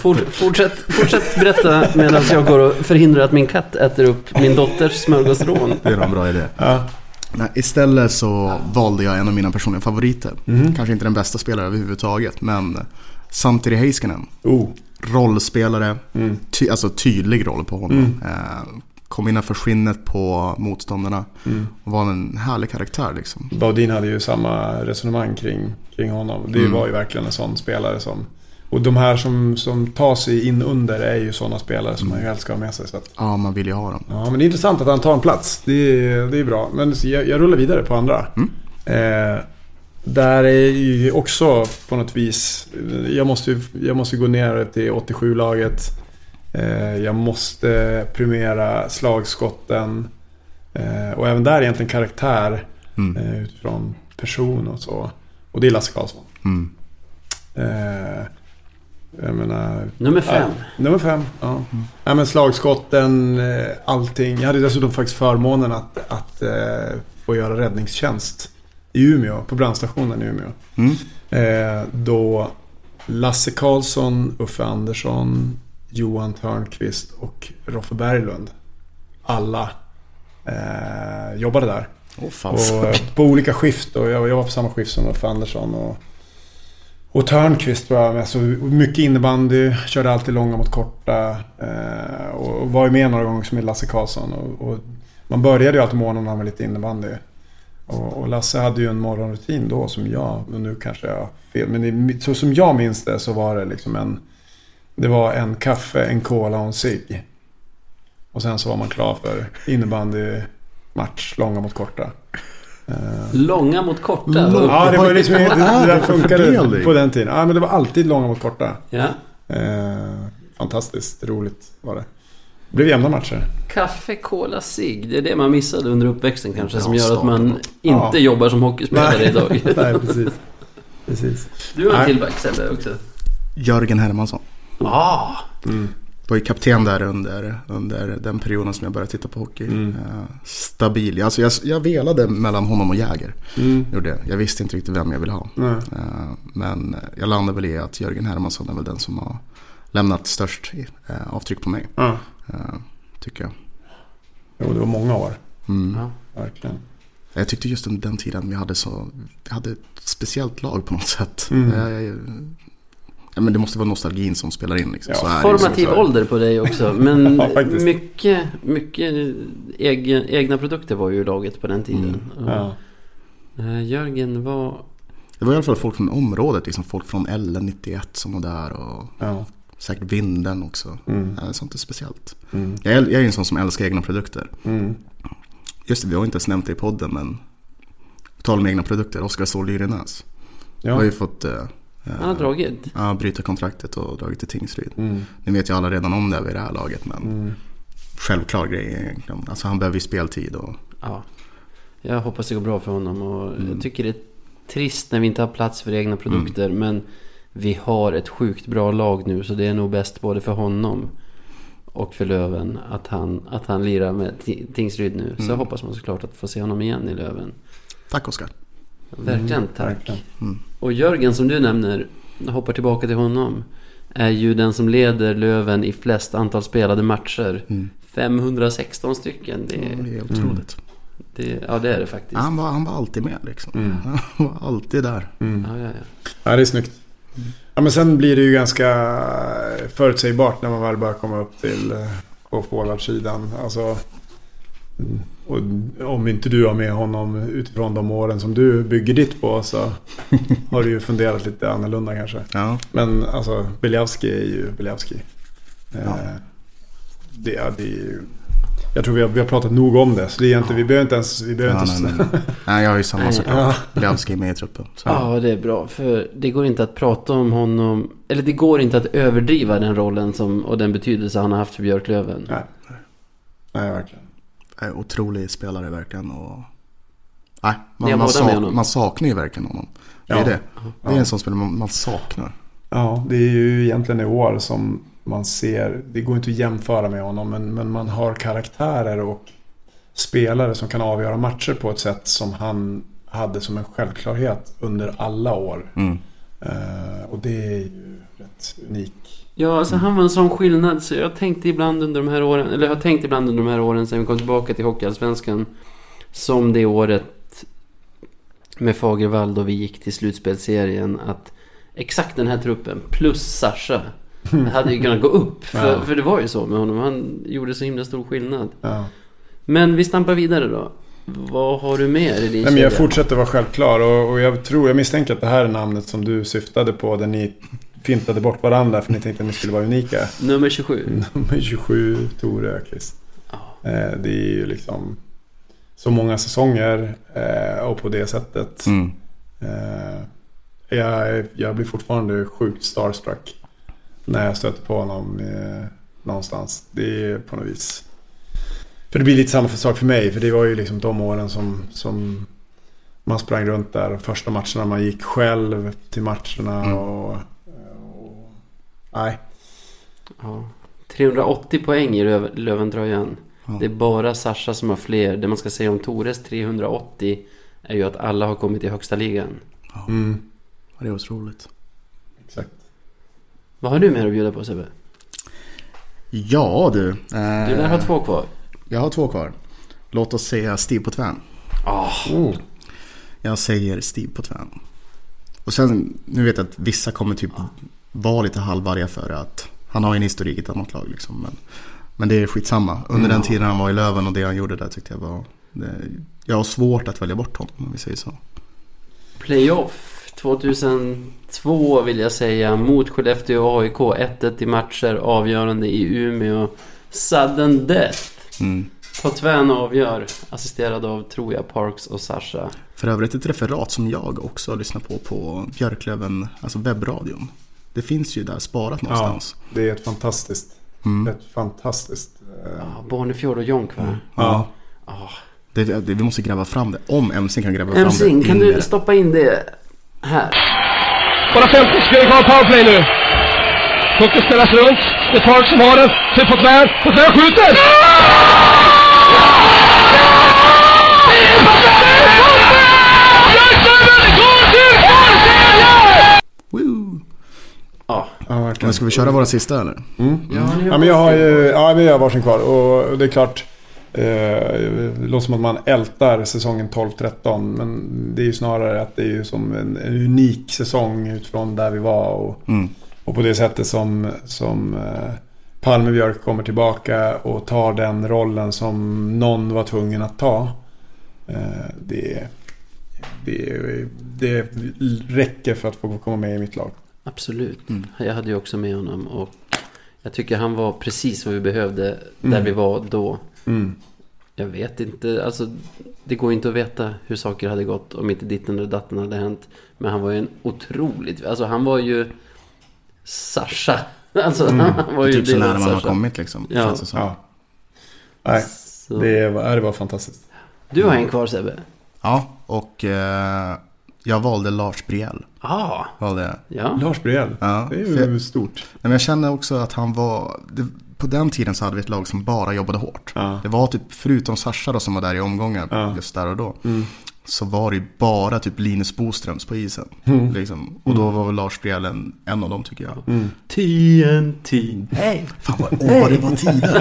Fort, fortsätt, fortsätt berätta medan jag går och förhindrar att min katt äter upp min dotters smörgåsrån. Det är en bra idé. Ja. Nej, istället så valde jag en av mina personliga favoriter. Mhm. Kanske inte den bästa spelaren överhuvudtaget men Santeri Heiskanen. Oh. Rollspelare, Mm. ty alltså tydlig roll på honom. Eh, kom innanför skinnet på motståndarna Mm. och var en härlig karaktär liksom. Baudin hade ju samma resonemang kring, kring honom. Det Mm. var ju verkligen en sån spelare som... Och de här som, som tar sig in under är ju sådana spelare som man ju helst ska ha med sig. Så att, Ja, man vill ju ha dem. ja, men det är intressant att han tar en plats. Det är, det är bra. Men jag, jag rullar vidare på andra. Mm. Eh, där är ju också på något vis... Jag måste, jag måste gå ner till 87-laget. Eh, jag måste premiera slagskotten. Eh, och även där egentligen karaktär. Mm. Eh, utifrån person och så. Och det är Lasse Karlsson. Mm. Jag menar... Nummer fem. Ja, nummer fem, ja. ja men slagskotten, eh, allting. Jag hade dessutom faktiskt förmånen att, att eh, få göra räddningstjänst i Umeå, på brandstationen i Umeå. Mm. Eh, då Lasse Karlsson, Uffe Andersson, Johan Törnqvist och Roffe Berglund. Alla eh, jobbade där. Fan. Och eh, på olika skift. Och jag, jag var på samma skift som Uffe Andersson. Och, och Törnqvist var jag med. Så mycket innebandy. Körde alltid långa mot korta. Eh, och var ju med några gånger som med Lasse Karlsson. Och, och man började ju alltid morgnarna med lite innebandy. Och, och Lasse hade ju en morgonrutin då som jag, och nu kanske jag har fel, men det, så som jag minns det så var det liksom en... Det var en kaffe, en cola och en cigg. Och sen så var man klar för innebandymatch, långa mot korta. Långa mot korta. Lång- Ja, det var liksom, det, där funkade på den tiden. Ja, men det var alltid långa mot korta. Ja. Eh, fantastiskt roligt var det. Det blev jämna matcher. Kaffe, cola, cigg. Det är det man missade under uppväxten kanske. Som gör att man inte Ja. jobbar som hockeyspelare Nej. idag. [LAUGHS] Nej, precis. precis. Du har en till backställe också. Jörgen Hermansson. Ah, Mm. Var ju kapten där under, under den perioden som jag började titta på hockey. Mm. Eh, stabil. Alltså jag, jag velade mellan honom och Jäger. Mm. Gjorde jag. jag visste inte riktigt vem jag ville ha. Nej. Eh, men jag landade väl i att Jörgen Hermansson är väl den som har lämnat störst eh, avtryck på mig. Ja. eh, tycker jag. Jo, det var många år. Mm. Ja. Verkligen. Jag tyckte just under den tiden vi hade så, vi hade ett speciellt lag på något sätt. Mm. Ja, men det måste vara nostalgin som spelar in liksom. Ja, formativ så. ålder på dig också. [LAUGHS] Men Ja, mycket, mycket egen, egna produkter var ju i laget på den tiden. Mm. Ja. Eh, Jörgen var... Det var i alla fall folk från området, liksom folk från LN91 som var där och Ja. säkert Vinden också. Mm. Ja, sånt är speciellt. Mm. Jag är, jag är en sån som älskar egna produkter. Mm. Just det, vi har inte ens nämnt det i podden men på tal om egna produkter, Oskar Ståhl Lyrenäs. Ja. Har ju fått eh, Han har dragit. ja, bryta kontraktet och dragit till Tingsryd. Mm. Nu vet ju alla redan om det vid det här laget men Mm. självklar grej egentligen. Alltså han behöver ju speltid och Ja. Jag hoppas det går bra för honom och Mm. jag tycker det är trist när vi inte har plats för egna produkter. Mm. Men vi har ett sjukt bra lag nu så det är nog bäst både för honom och för Löven att han, att han lirar med Ti- Tingsryd nu. Så Mm. hoppas man såklart att få se honom igen i Löven. tack Oskar. Verkligen tack. Verkligen. Mm. Och Jörgen som du nämner, jag hoppar tillbaka till honom. Är ju den som leder Löven i flest antal spelade matcher. Mm. 516 stycken. Det, Det är otroligt. det, ja det är det faktiskt. Han, var, han var alltid med liksom. Mm. [LAUGHS] Han var alltid där. Mm. Ja, ja, ja. Ja, det är snyggt. Ja, men sen blir det ju ganska förutsägbart när man väl börjar komma upp till eh, på forwardsidan. Alltså, mm, och om inte du har med honom utifrån de åren som du bygger ditt på så har du ju funderat lite annorlunda kanske. Ja. Men alltså, Beliavski är ju Beliavski. Eh, Ja. det, ja, det är ju... Jag tror vi har, vi har pratat nog om det. Så det är egentligen, vi behöver inte ens... Vi behöver Ja, inte nej, nej. nej, jag har ju samma såklart. [LAUGHS] Ja. Beliavski är med i truppen. Så. Ja, det är bra. För det går inte att prata om honom... Eller det går inte att överdriva den rollen som, och den betydelse han har haft för Björklöven. Nej. Nej, verkligen. Är otrolig spelare verkligen. Och... Nej, man, man, sak, man saknar ju verkligen honom. Det är Ja. det. Det är Ja. en sån spelare man, man saknar. Ja, det är ju egentligen i år som man ser, det går inte att jämföra med honom, men, men man har karaktärer och spelare som kan avgöra matcher på ett sätt som han hade som en självklarhet under alla år. Mm. Eh, och det är ju rätt unik. Ja, alltså han var en sån skillnad så jag tänkte ibland under de här åren, eller jag har tänkt ibland under de här åren sen vi kom tillbaka till Hockeyallsvenskan. Som det året med Fagervall då vi gick till slutspelsserien att exakt den här truppen plus Sasha [LAUGHS] hade ju kunnat gå upp. För, Ja. för det var ju så med honom. Han gjorde så himla stor skillnad. Ja. Men vi stampar vidare då. Vad har du mer i din Nej, men jag kedja? fortsätter vara självklar och, och jag tror, jag misstänker att det här är namnet som du syftade på där ni fintade bort varandra för ni tänkte att ni skulle vara unika. Nummer 27. [LAUGHS] Nummer 27, Tore Öqvist. Ja. Eh, det är ju liksom så många säsonger eh, och på det sättet. Mm. Eh, jag, jag blir fortfarande sjukt starstruck när jag stöter på honom någonstans. Det är på något vis. För det blir lite samma för sak för mig. För det var ju liksom de åren som, som man sprang runt där. Och första matcherna man gick själv till matcherna. Mm. Och, nej, Ja. 380 poäng i Löv- Löventröjan. Ja. Det är bara Sasha som har fler. Det man ska säga om Tores 380 är ju att alla har kommit i högsta ligan. mm, Ja, Det är otroligt. exakt. Vad har du mer att bjuda på Sebbe? Ja du. Eh, Du lär ha två kvar. Jag har två kvar. Låt oss säga Steve Potvin. Ah, Oh. Jag säger Steve Potvin. Och sen, nu vet jag att vissa kommer typ vara lite halvarga för att han har en historik i ett annat lag liksom. Men, men det är skitsamma. Under den tiden han var i Löven och det han gjorde där tyckte jag var... Det, jag har svårt att välja bort honom om vi säger så. Playoff 2002 vill jag säga mot Skellefteå och AIK. 1-1 i matcher, avgörande i Umeå. Sudden death. Mm. Potvin avgör, assisterad av, tror jag, Parks och Sasha. För övrigt ett referat som jag också lyssnar på på Björklöven, alltså webbradion. Det finns ju där sparat någonstans. Det är ett fantastiskt, Mm. ett fantastiskt... eh, Ja, Barnefjord och Jonk va? Ja. Ah. Det, det, vi måste gräva fram det. Om MC kan gräva fram MC, det. kan in i du det. stoppa in det här? Bara 50 sekunder kvar powerplay nu. Pucken spelas runt. Det är Park som har den. Till Potvin. Potvin skjuter! Verkligen. Men ska vi köra våra sista eller? Mm. Ja, ni Ja, men jag har ju, ja, men jag har varsin kvar och det är klart. Eh, det låter som att man ältar säsongen 12-13 men det är ju snarare att det är ju som en, en unik säsong utifrån där vi var och, Mm. och på det sättet som, som eh, Palmebjörk kommer tillbaka och tar den rollen som någon var tvungen att ta. Eh, det, det, det räcker för att få komma med i mitt lag. Absolut. Mm. Jag hade ju också med honom och jag tycker han var precis vad vi behövde där Mm. vi var då. Mm. Jag vet inte, alltså det går inte att veta hur saker hade gått om inte ditten eller datten hade hänt. Men han var ju en otroligt, alltså han var ju Sasha. [LAUGHS] Alltså han var ju Typ så nära man har kommit liksom. Ja. Känns det som. Ja. Nej, Så. det var, det var fantastiskt. Du har en kvar Sebbe. Ja, och eh, jag valde Lars Briell. Ah, Valde jag. ja. Lars Briell. Ja, Det är ju stort. Nej, men jag känner också att han var... Det, på den tiden så hade vi ett lag som bara jobbade hårt. Ja. Det var typ, förutom Sasha då som var där i omgångar Ja. just där och då. Mm. Så var det ju bara typ Linus Boströms på isen. Mm. Liksom. Och då var väl Lars Briell en, av dem tycker jag. TNT. Hej. Fan vad, åh, vad det var tider.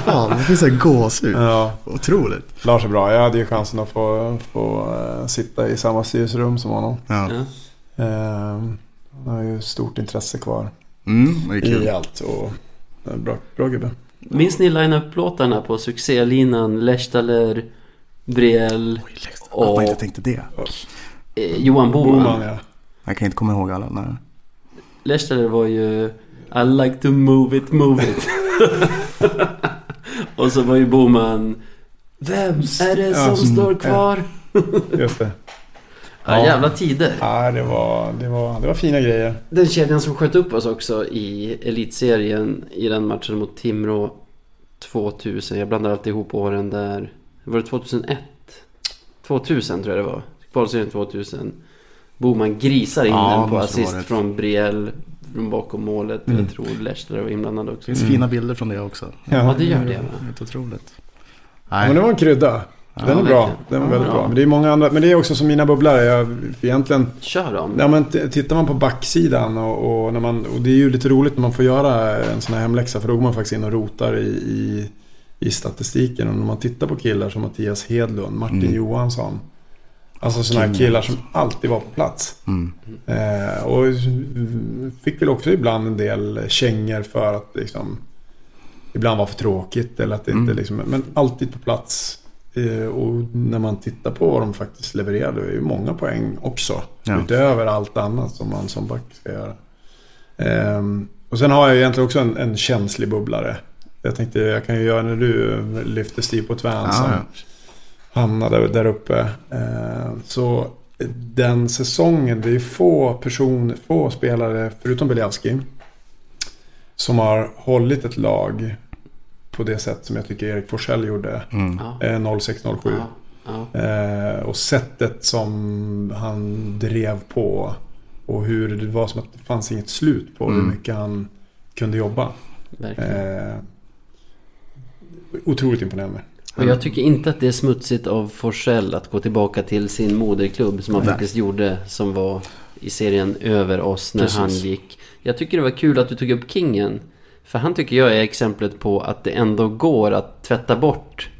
Fan, det finns en gåshud. Ja, Otroligt. Lars är bra. Jag hade ju chansen att få, få eh, sitta i samma styrelserum som honom. Ja. Ja. Ehm, han har ju stort intresse kvar Mm, det är kul. i allt. Och, bra, bra gubbe. Minns ni line-up-låtarna på succélinan Lechtaler, Briell, Oj, lätt. Att Och- man inte tänkte det. eh, Johan Boman? Boman ja. Jag kan inte komma ihåg alla. Nej. Lechtaler var ju I like to move it, move it. [LAUGHS] och så var ju Boman Vem är det som Ja, står kvar? Just det. Ja, [LAUGHS] Ja. jävla tider. Ja, det var, det, var, det var fina grejer. Den kedjan som sköt upp oss också i elitserien i den matchen mot Timrå 2000. Jag blandar alltid ihop åren där. Var det 2001? 2000 tror jag det var. Kvalserien 2000. Boman grisar in Ja, den på assist från Brielle. Från bakom målet. Mm. Jag tror Leicester var inblandad också. Det finns fina bilder från det också. Ja, det gör det. Helt otroligt. Ja, Nej, men det var en krydda. Den är Ja, bra. verkligen. Den var Ja, väldigt bra. bra. Men det är många andra. Men det är också som mina bubblare. Jag, egentligen, Kör dem. ja, men tittar man på backsidan och, och, när man, och det är ju lite roligt när man får göra en sån här hemläxa. För då går man faktiskt in och rotar i, i, i statistiken. Och när man tittar på killar som Mattias Hedlund, Martin Mm. Johansson. Alltså sådana här killar som alltid var på plats. mm. Eh, och fick väl också ibland en del kängor för att liksom ibland var för tråkigt eller att det inte Mm. liksom, men alltid på plats. Eh, och när man tittar på vad de faktiskt levererade, det är ju många poäng också. Ja. Utöver allt annat som man som back ska göra. Ehm, och sen har jag egentligen också en, en känslig bubblare. Jag tänkte, jag kan ju göra när du lyfter Steve på tvärn Ja, hamnade där uppe. Eh, Så den säsongen, det är få personer, få spelare, förutom Beliavski, som har hållit ett lag på det sätt som jag tycker Erik Forsell gjorde Mm. Ja. eh, 06-07. Ja. Ja. Eh, och sättet som han drev på och hur det var som att det fanns inget slut på hur Mm. mycket han kunde jobba. Verkligen. Otroligt imponerande. Och jag tycker inte att det är smutsigt av Forsell att gå tillbaka till sin moderklubb som han Nej. faktiskt gjorde. Som var i serien över oss när Precis. han gick. Jag tycker det var kul att du tog upp Kingen. För han tycker jag är exemplet på att det ändå går att tvätta bort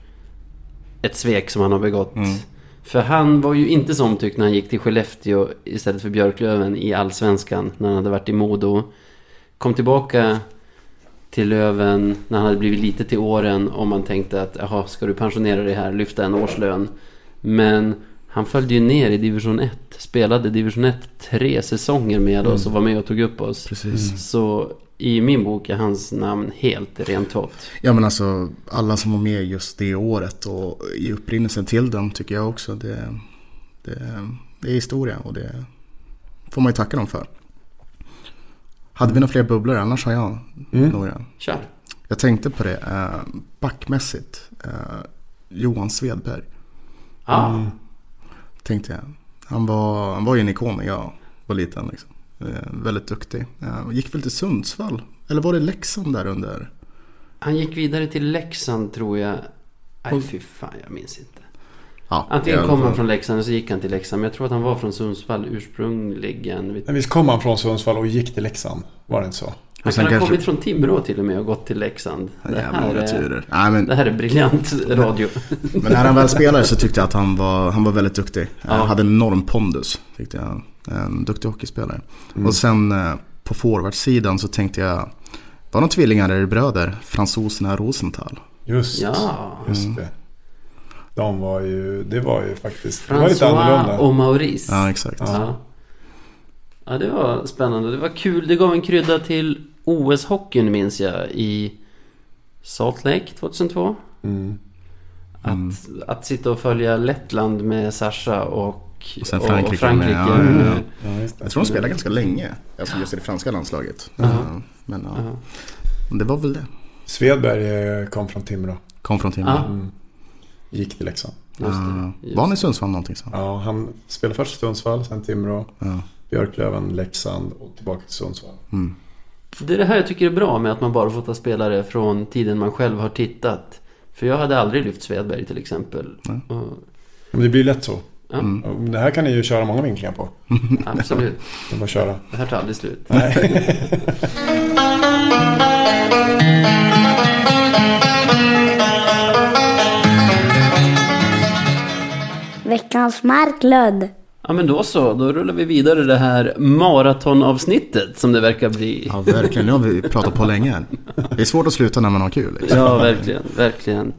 ett svek som han har begått. Mm. För han var ju inte så omtyckt när han gick till Skellefteå istället för Björklöven i Allsvenskan. När han hade varit i Modo. Kom tillbaka till Löven när han hade blivit lite till åren och man tänkte att jaha, ska du pensionera dig här, lyfta en årslön. Men han följde ju ner i division 1. Spelade division 1 tre säsonger med oss och var med och tog upp oss. Precis. Så i min bok är hans namn helt rentvått. Ja men alltså alla som var med just det året och i upprinnelsen till den tycker jag också. Det, det, det är historia och det får man ju tacka dem för. Hade vi några fler bubblor? Annars har jag Mm. några. Kör! Jag tänkte på det eh, backmässigt. Eh, Johan Svedberg Ah, Mm. tänkte jag. Han var, han var ju en ikon när jag var liten. Liksom. Eh, väldigt duktig. Gick väl till Sundsvall? Eller var det Leksand där under? Han gick vidare till Leksand tror jag. Nej fy fan, jag minns inte. Ja, Antingen kom han från Leksand och så gick han till Leksand. Men jag tror att han var från Sundsvall ursprungligen. Men visst kom han från Sundsvall och gick till Leksand? Var det inte så? Han kan ha kanske- kommit från Timrå till och med och gått till Leksand. Det här, är. Nej, men, det här är briljant radio. men när han väl spelade så tyckte jag att han var, han var väldigt duktig. Han Ja. hade en enorm pondus. Tyckte jag. En duktig hockeyspelare. Och sen eh, på forwardsidan så tänkte jag. Var de tvillingar eller bröder? Fransoserna Rosenthal. Just, Ja. just det. De var ju, det var ju faktiskt, det var lite annorlunda. och Maurice. Ja exakt. Ja. ja, det var spännande. Det var kul. Det gav en krydda till OS-hockeyn minns jag i Salt Lake 2002. Mm. Att, att sitta och följa Lettland med Sasha och, Och sen och Frankrike Frankrike. med, ja, ja, ja. Det. Jag tror de spelade ganska länge. Alltså just i det franska landslaget. Ja. Eh, Men ja, Ja. det var väl det. Svedberg eh, kom från Timrå. Kom från Timrå. Ja. Mm. Gick till Leksand. Ja. just Var han i Sundsvall någonting så? Ja, han spelade först i Sundsvall, sen Timrå, Ja. Björklöven, Leksand och tillbaka till Sundsvall. Mm. Det är det här jag tycker är bra med att man bara får ta spelare från tiden man själv har tittat. För jag hade aldrig lyft Svedberg till exempel. Och, Men det blir lätt så. ja, Mm. Det här kan ni ju köra många vinklingar på. [LAUGHS] absolut. Det är bara att köra. Det här tar aldrig slut. [LAUGHS] Veckans Marklund. Ja men då så, då rullar vi vidare det här maratonavsnittet som det verkar bli. Ja, verkligen. Nu har vi pratat på länge. Det är svårt att sluta när man har kul. Liksom. Ja, verkligen, verkligen.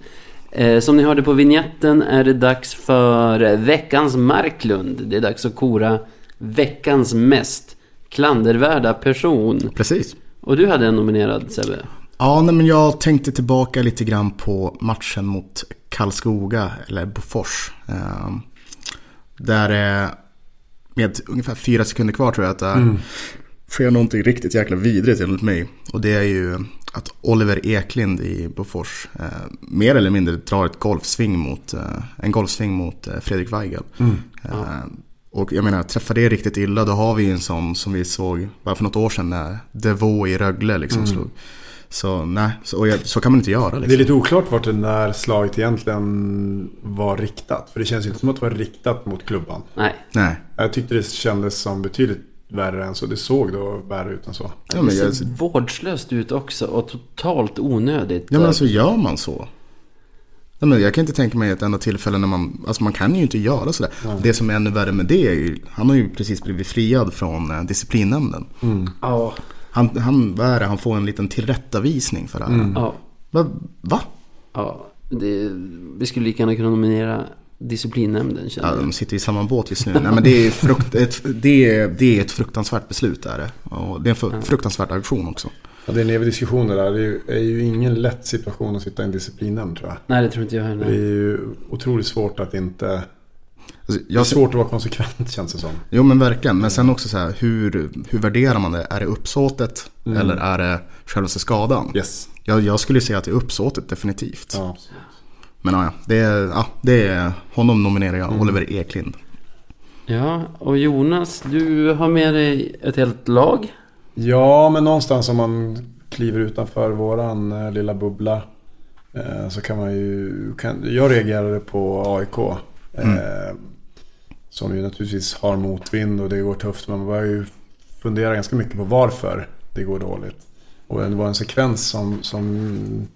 Eh, som ni hörde på vignetten är det dags för veckans Marklund. Det är dags att kora veckans mest klandervärda person. Precis. Och du hade en nominerad Sebbe. Ja, nej, men jag tänkte tillbaka lite grann på matchen mot Karlskoga, eller Bofors. Eh, där eh, med ungefär fyra sekunder kvar tror jag att det sker någonting riktigt jäkla vidrigt enligt mig. Och det är ju att Oliver Eklind i Bofors eh, mer eller mindre drar ett golfsving mot, eh, en golfsving mot eh, Fredrik Weigel. Eh, och jag menar, träffar det riktigt illa då har vi ju en sån som vi såg bara för något år sedan när Devo i Rögle liksom slog. Så nej, så, och jag, så kan man inte göra Det är liksom. lite oklart vart det där slaget egentligen var riktat. För det känns ju inte som att det var riktat mot klubban. Nej. Nej. Jag tyckte det kändes som betydligt värre än så. Det såg då värre ut än så. Ja, men, det jag, ser vårdslöst ut också och totalt onödigt. ja men alltså gör man så? Nej, men jag kan inte tänka mig ett enda tillfälle när man, alltså man kan ju inte göra sådär. Det som är ännu värre med det är ju, han har ju precis blivit friad från eh, disciplinnämnden. Ja. Han, han, vad är det, han får en liten tillrättavisning för det här. Ja. Va? Va? ja. Det, vi skulle lika gärna kunna nominera disciplinnämnden Ja, de sitter i samma båt just nu. Nej men det är, frukt, ett, det är, det är ett fruktansvärt beslut där det. Och det är en fru- fruktansvärd aktion också. Ja, det är en evig diskussion det där. Det är ju, är ju ingen lätt situation att sitta i en disciplinnämnd tror jag. Nej, det tror inte jag Det är heller. ju otroligt svårt att inte... Alltså, Det är jag, svårt att vara konsekvent känns det som. Jo men verkligen. Men sen också så här, hur, hur värderar man det? Är det uppsåtet? Eller är det själva skadan? Yes. Jag, jag skulle säga att det är uppsåtet definitivt. Ja. Men ja, det är, ja, det är honom nominerar jag, Oliver Eklind. Ja, och Jonas, du har med dig ett helt lag. ja, men någonstans om man kliver utanför våran eh, lilla bubbla. Eh, så kan man ju... Kan, jag reagerade på AIK. Eh, som ju naturligtvis har motvind och det går tufft. Men man börjar ju fundera ganska mycket på varför det går dåligt. Och det var en sekvens som, som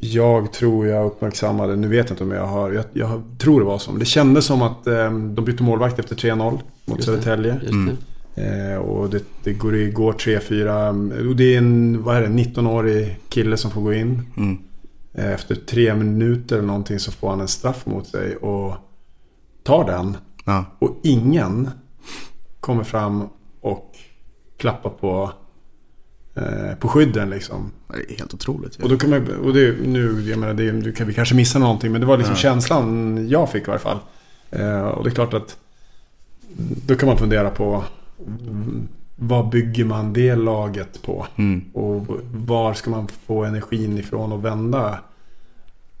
jag tror jag uppmärksammade. Nu vet jag inte om jag har... Jag, jag tror det var så. Det kändes som att eh, de bytte målvakt efter 3-0 mot Just. Södertälje. Det. Eh, och det, det går, det går 3-4. Och det är en vad är det, 19-årig kille som får gå in. Mm. Eh, efter tre minuter eller någonting så får han en straff mot sig och tar den. Ja, Och ingen kommer fram och klappar på, eh, på skydden liksom. det är helt otroligt. Och då kan man, och det, nu, jag menar, det, du kan vi kanske missa någonting men det var liksom Ja. känslan jag fick i varje fall. Eh, och det är klart att då kan man fundera på mm, vad bygger man det laget på? Mm. Och var ska man få energin ifrån och vända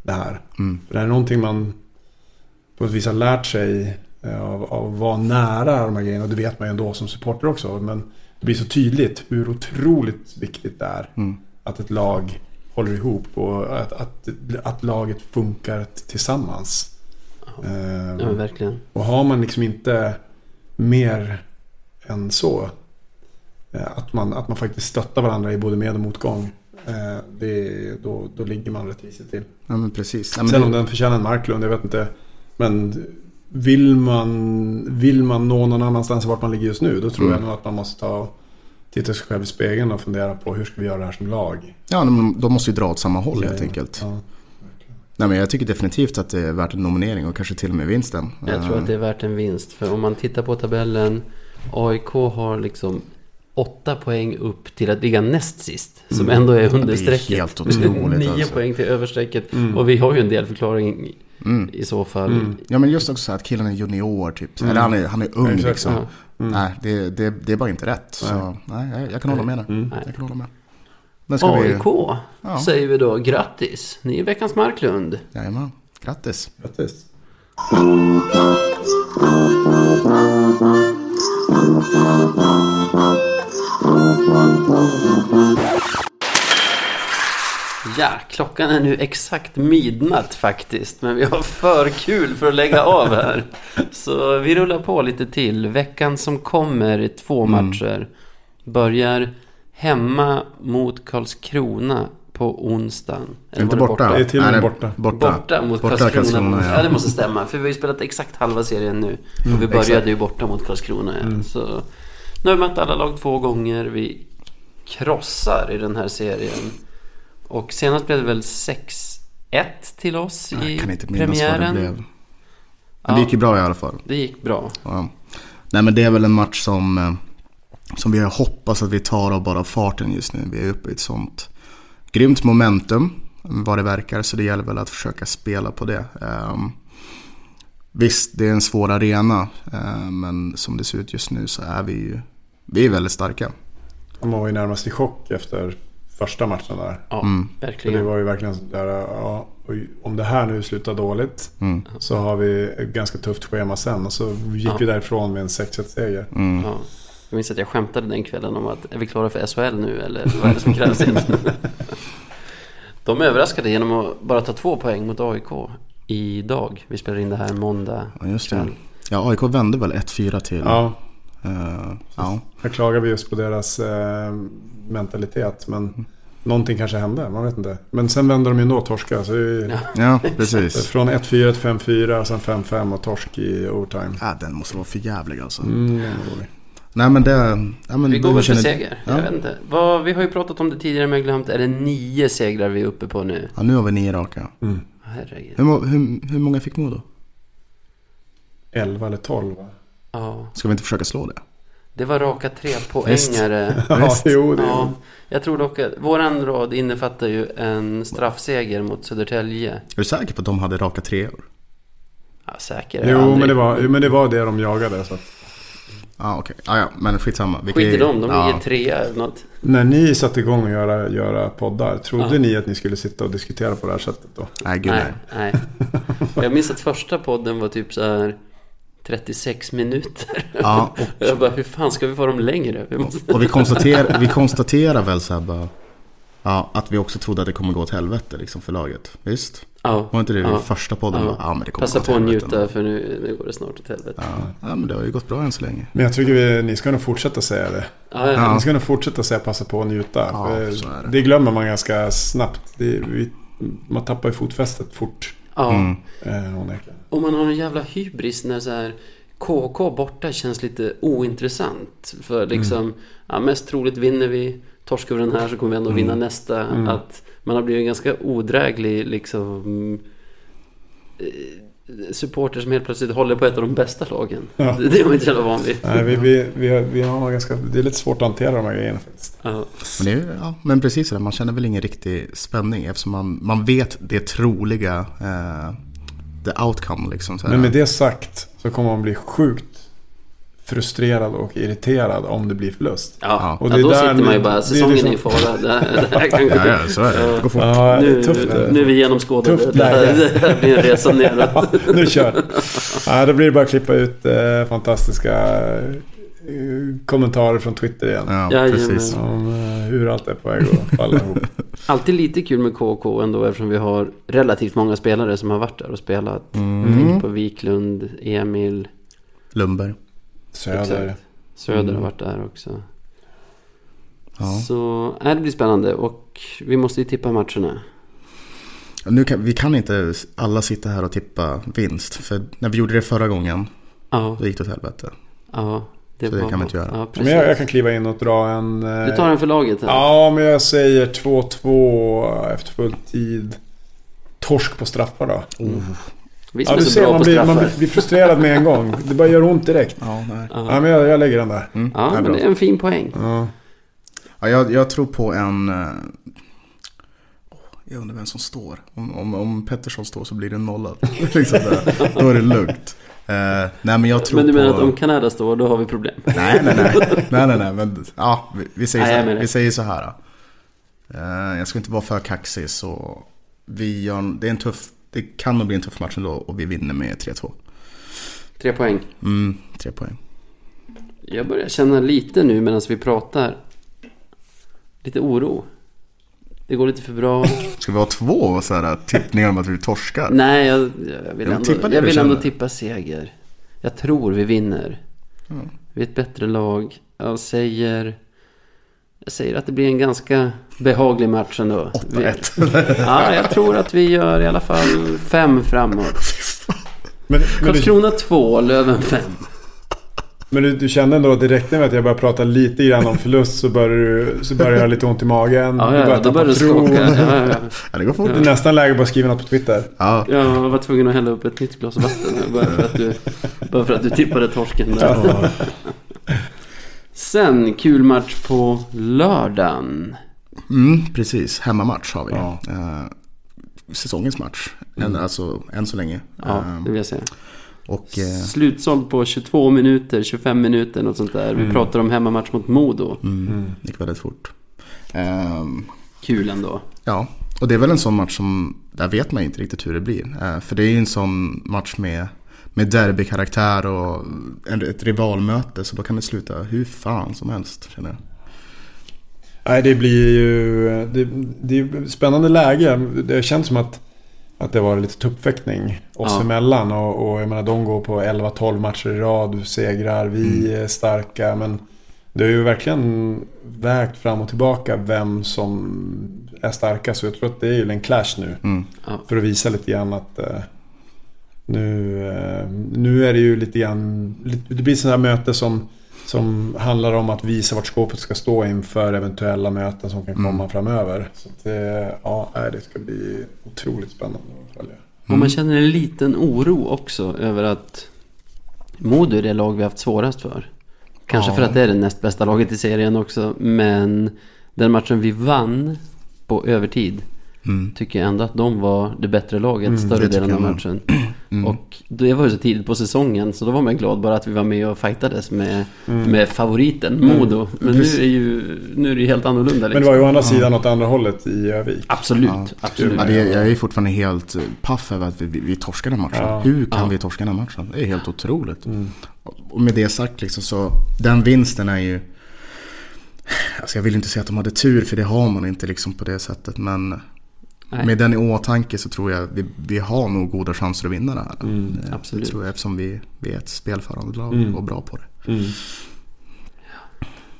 det här? Mm. För det här är någonting man på ett vis har lärt sig av, av att vara nära de här grejerna. Och det vet man ju ändå som supporter också. Men det blir så tydligt hur otroligt viktigt det är Mm. att ett lag håller ihop och att, att, att laget funkar tillsammans. Eh, Ja, men verkligen. och har man liksom inte mer än så. eh, Att man, att man faktiskt stöttar varandra i både med och motgång. eh, Det, då, då ligger man rätt risigt till. Ja men precis. Ja, men Sen det, om den förtjänar en Marklund, jag vet inte. Men vill man, vill man nå någon annanstans än vart man ligger just nu. Då tror Mm. jag nog att man måste ta titta sig själv i spegeln och fundera på hur ska vi göra det här som lag. ja, men de måste ju dra åt samma håll helt Ja, enkelt. Ja. Nej men jag tycker definitivt att det är värt en nominering och kanske till och med vinsten. Jag tror att det är värt en vinst. För om man tittar på tabellen. AIK har liksom åtta poäng upp till att ligga näst sist. Som ändå är under Det är strecket. helt otroligt, [LAUGHS] Nio alltså. poäng till överstrecket. Och vi har ju en del förklaring Mm. i så fall. Mm. Ja men just också att killen är junior typ. Eller han är, han är ung Exakt, liksom. ja. Nej, det, det, det är bara inte rätt. Så nej, jag, jag kan hålla med där. Mm. Jag kan hålla med. Ska vi... AIK Ja. säger vi då grattis. Ni är veckans Marklund. Jajamän, grattis. Grattis. Ja, klockan är nu exakt midnatt faktiskt. Men vi har för kul för att lägga av här. Så vi rullar på lite till. Veckan som kommer är två matcher. Börjar hemma mot Karlskrona på onsdagen. Eller Inte det borta. Det är till och Nej, med borta. Borta, Borta mot Borta Karlskrona. Karlskrona, ja. ja. det måste stämma. För vi har ju spelat exakt halva serien nu. Och vi började exakt. ju borta mot Karlskrona. Ja. Så nu har vi mött alla lag två gånger. Vi krossar i den här serien. Och senast blev det väl 6-1 till oss i Jag kan inte minnas premiären. vad det blev. Men Ja. det gick ju bra i alla fall. Det gick bra. Ja. Nej men det är väl en match som, eh, som vi har hoppats att vi tar av bara farten just nu. Vi är uppe i ett sånt grymt momentum vad det verkar. Så det gäller väl att försöka spela på det. Ehm, visst, det är en svår arena. eh, men som det ser ut just nu så är vi ju vi är väldigt starka. Man var ju närmast i chock efter första matchen där. Ja, Mm. För det verkligen. var ju verkligen sådär, ja, om det här nu slutar dåligt Mm. så har vi ett ganska tufft schema sen. Och så gick Ja. vi därifrån med en 6-1-seger. Mm. Ja. Jag minns att jag skämtade den kvällen om att är vi klara för SHL nu eller vad är det som krävs egentligen? [LAUGHS] De överraskade genom att bara ta två poäng mot AIK idag. Vi spelar in det här måndag Ja, just det. kväll. Ja, AIK vände väl 1-4 till... Ja, eh, ja. här klagar vi just på deras eh, mentalitet. Men någonting kanske hände, man vet inte. Men sen vände de ju ändå och torskade. Så är Ja. precis. [LAUGHS] Från 1-4 till 5-4 och sen 5-5 och torsk i overtime. Ja, den måste vara för jävlig alltså. Mm. Nej men det... Ja, men Vi går väl för seger. Ja. Jag vet inte. Vad, vi har ju pratat om det tidigare men jag glömt. Är det nio segrar vi är uppe på nu? Ja, nu har vi nio raka. Herregud. Hur, hur, hur många fick Modo? 11 eller 12 va? Ja, Ska vi inte försöka slå det? Det var raka trepoängare. [LAUGHS] Ja, jo det är Ja, jag tror dock att våran rad innefattar ju en straffseger mot Södertälje. Är du säker på att de hade raka treor? Ja, säker är jag Jo, aldrig. men det, var, jo, men det var det de jagade. Så att, Ja, okej. Ja, ja, men skitsamma. Vi kan Skit i dem, de ligger trea eller något. när ni satte igång att göra, göra poddar, trodde Ja. ni att ni skulle sitta och diskutera på det här sättet då? Nej, gud nej. Nej, nej. Jag minns att första podden var typ så här 36 minuter. Ja, [LAUGHS] och, Jag bara, hur fan ska vi få dem längre? Vi måste... och vi, konstaterar, vi konstaterar väl så här bara... Ja, att vi också trodde att det kommer gå åt helvete liksom för laget. Visst? Ja, Var inte det Ja. i första podden? Ja. Ja, men det kommer passa gå åt på att njuta för nu, nu går det snart åt helvete. Ja. ja, men det har ju gått bra än så länge. Men jag tycker vi, ni ska nog fortsätta säga det. Ja, ja. Ni ska nog fortsätta säga passa på att njuta. Ja, det. det glömmer man ganska snabbt. Det, vi, man tappar ju fotfästet fort. ja. Mm. Eh, Och man har en jävla hybris när så här KK borta känns lite ointressant. För liksom, ja, mest troligt vinner vi. Torskar vi den här så kommer vi ändå vinna nästa. Mm. Att man har blivit en ganska odräglig liksom eh, supporter som helt plötsligt håller på ett av de bästa lagen. Ja. Det, [LAUGHS] det är man inte så jävla van vid. Nej, vi, vi, vi, har, vi har ganska, det är lite svårt att hantera de här grejerna faktiskt. Ja. Men, det är, ja, men precis så där, man känner väl ingen riktig spänning eftersom man, man vet det troliga, eh, the outcome liksom. Så här. Men med det sagt så kommer man bli sjukt frustrerad och irriterad om det blir förlust. Ja, Och ja, det är då sitter man ju bara, det är säsongen är liksom- i fara. Det, det här kan gå... Ja, ja, så är det. Det går fort. Ja, det är Nu, tufft. nu, nu är vi genomskådade. Tufft Det, här- läge. det här blir en resa [LAUGHS] neråt. nu kör. Ja, då blir det bara att klippa ut eh, fantastiska kommentarer från Twitter igen. Ja, precis. Om eh, hur allt är på väg att falla ihop. [LAUGHS] Alltid lite kul med KK ändå eftersom vi har relativt många spelare som har varit där och spelat. Mm. Tänk på Wiklund, Emil, Lundberg. Söder. Exakt. Söder Mm. har varit där också. Ja. Så äh, det blir spännande och vi måste ju tippa matcherna. Nu kan, vi kan inte alla sitta här och tippa vinst. För när vi gjorde det förra gången, Ja, då gick det åt helvete. ja. Så det kan vi inte göra. Ja, Men jag, jag kan kliva in och dra en... eh, Du tar en för laget här. Ja, men jag säger 2-2 efter full tid. Torsk på straffar då. Vi som Ja, är du ser, man blir, man blir frustrerad med en gång. Det bara gör ont direkt. Ja, nej. Ja, Ja, men jag, jag lägger den där. Mm, ja det är men bra. det är en fin poäng. Ja. Ja, jag, jag tror på en... eh, Jag undrar vem som står. Om, om, om Pettersson står så blir det nollad. [LAUGHS] liksom. Då är det lugnt. Eh, nej men jag tror Men du på... menar att om Kanada står, då har vi problem? [LAUGHS] Nej, nej, nej. [LAUGHS] nej, nej, nej. Men ja, vi, säger, Nej, så här, vi säger så här. Eh, jag ska inte vara för kaxig så... Vi gör, det, är en tuff, det kan nog bli en tuff match ändå och vi vinner med 3-2. Tre poäng. Mm, tre poäng. Jag börjar känna lite nu medan vi pratar. Lite oro. Det går lite för bra. Ska vi ha två så här, tippningar om att vi torskar? Nej, jag, jag vill, ändå, jag vill ändå tippa seger. Jag tror vi vinner. Vi är ett bättre lag. Jag säger... Jag säger att det blir en ganska behaglig match ändå. Vi- 8-1. Ja, jag tror att vi gör i alla fall fem framåt. [LAUGHS] Men, men, Karlskrona två, Löven fem. Men du, du kände ändå att det räckte med att jag började prata lite grann om förlust så började du så började jag ha lite ont i magen. Ja, du ja, började då tappa börjar du tron. skaka. Ja, ja. Ja, det går fort. Det är nästan läge bara att skriva något på Twitter. Ja, Jag var tvungen att hälla upp ett nytt glas vatten bara för att du, bara för att du tippade torsken där. Sen, kul match på lördagen. mm, precis. Hemmamatch har vi. Ja. Eh, säsongens match. En, alltså än så länge. Ja, Eh, det vill jag säga. Och eh, Slutsåld på 22 minuter, 25 minuter, något sånt där. Vi pratar om hemmamatch mot Modo. mm, gick väldigt fort. Ehm, kul ändå. Ja, och det är väl en sån match som, där vet man inte riktigt hur det blir. Eh, För det är ju en sån match med, med derbykaraktär och en- ett rivalmöte. Så då kan det sluta hur fan som helst känner jag. Nej, det blir ju... Det, det är ju spännande läge. Det känns som att, att det var lite tuppfäktning oss Ja. emellan. Och, och jag menar, de går på 11-12 matcher i rad, segrar. Vi är starka. Men det har ju verkligen vägt fram och tillbaka vem som är starkast. Så jag tror att det är ju en clash nu. Mm. Ja. För att visa lite grann att eh, nu, eh, nu är det ju lite grann... Det blir sådana här möte som, som handlar om att visa vart skåpet ska stå inför eventuella möten som kan komma Mm. framöver. Så det, ja, det ska bli otroligt spännande att följa. Och man känner en liten oro också över att Modo är det lag vi haft svårast för. Kanske Ja. för att det är det näst bästa laget i serien också. Men den matchen vi vann på övertid Mm. tycker jag ändå att de var det bättre laget Mm, större delen av matchen. [CLEARS THROAT] Mm. Och det var ju så tidigt på säsongen så då var man glad bara att vi var med och fightades med, med favoriten Modo. Men nu är, ju, nu är det ju helt annorlunda liksom. Men det var ju å andra sidan åt andra hållet i Övik. Absolut, Ja. absolut. Ja, det, jag är ju fortfarande helt paff över att vi, vi, vi torskade den matchen. Ja. Hur kan Ja. vi torska den matchen? Det är helt otroligt. Mm. Och med det sagt liksom så, den vinsten är ju... Alltså jag vill inte säga att de hade tur för det har man inte liksom på det sättet. Men Nej. med den i åtanke så tror jag vi, vi har nog goda chanser att vinna det här. Mm, Det absolut. tror jag eftersom vi, vi är ett spelförande lag Mm. och bra på det. Mm.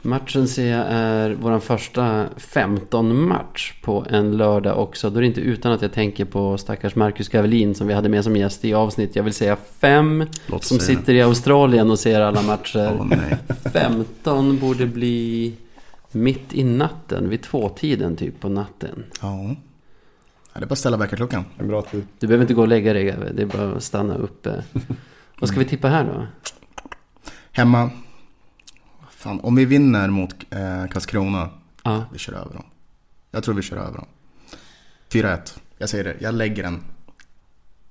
Matchen ser jag är vår första 15-match på en lördag också. Då är det inte utan att jag tänker på stackars Marcus Gavelin som vi hade med som gäst i avsnitt. Jag vill säga fem. Låt Som sitter i Australien och ser alla matcher. Nej. 15 borde bli mitt i natten, vid tvåtiden typ på natten. Ja. Ja, det är bara att ställa väckarklockan. En bra tid. Du behöver inte gå och lägga dig, det är bara att stanna uppe. [LAUGHS] Vad ska vi tippa här då? Hemma. Fan, om vi vinner mot eh, Karlskrona, Ja, vi kör över dem. Jag tror vi kör över dem. 4-1. Jag säger det, jag lägger den.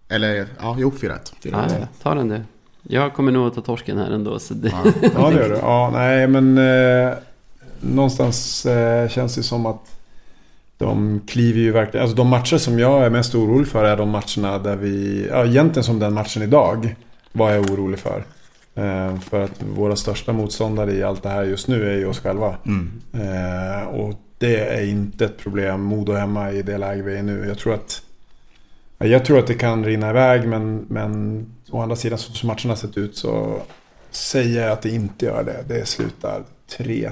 Eller, ja, jo 4-1. 4-1. ja, ja, ta den du. Jag kommer nog att ta torsken här ändå. Så det... Ja. [LAUGHS] Ja, det gör du. Ja, nej, men eh, någonstans eh, känns det som att de kliver ju verkligen... Alltså de matcher som jag är mest orolig för är de matcherna där vi... Ja, egentligen som den matchen idag var jag orolig för. Eh, för att våra största motståndare i allt det här just nu är ju oss själva. Mm. Eh, och det är inte ett problem, Modo hemma i det läge vi är nu. Jag tror att... ja, Jag tror att det kan rinna iväg men, men å andra sidan så som matcherna sett ut så säger jag att det inte gör det. Det slutar 3-1.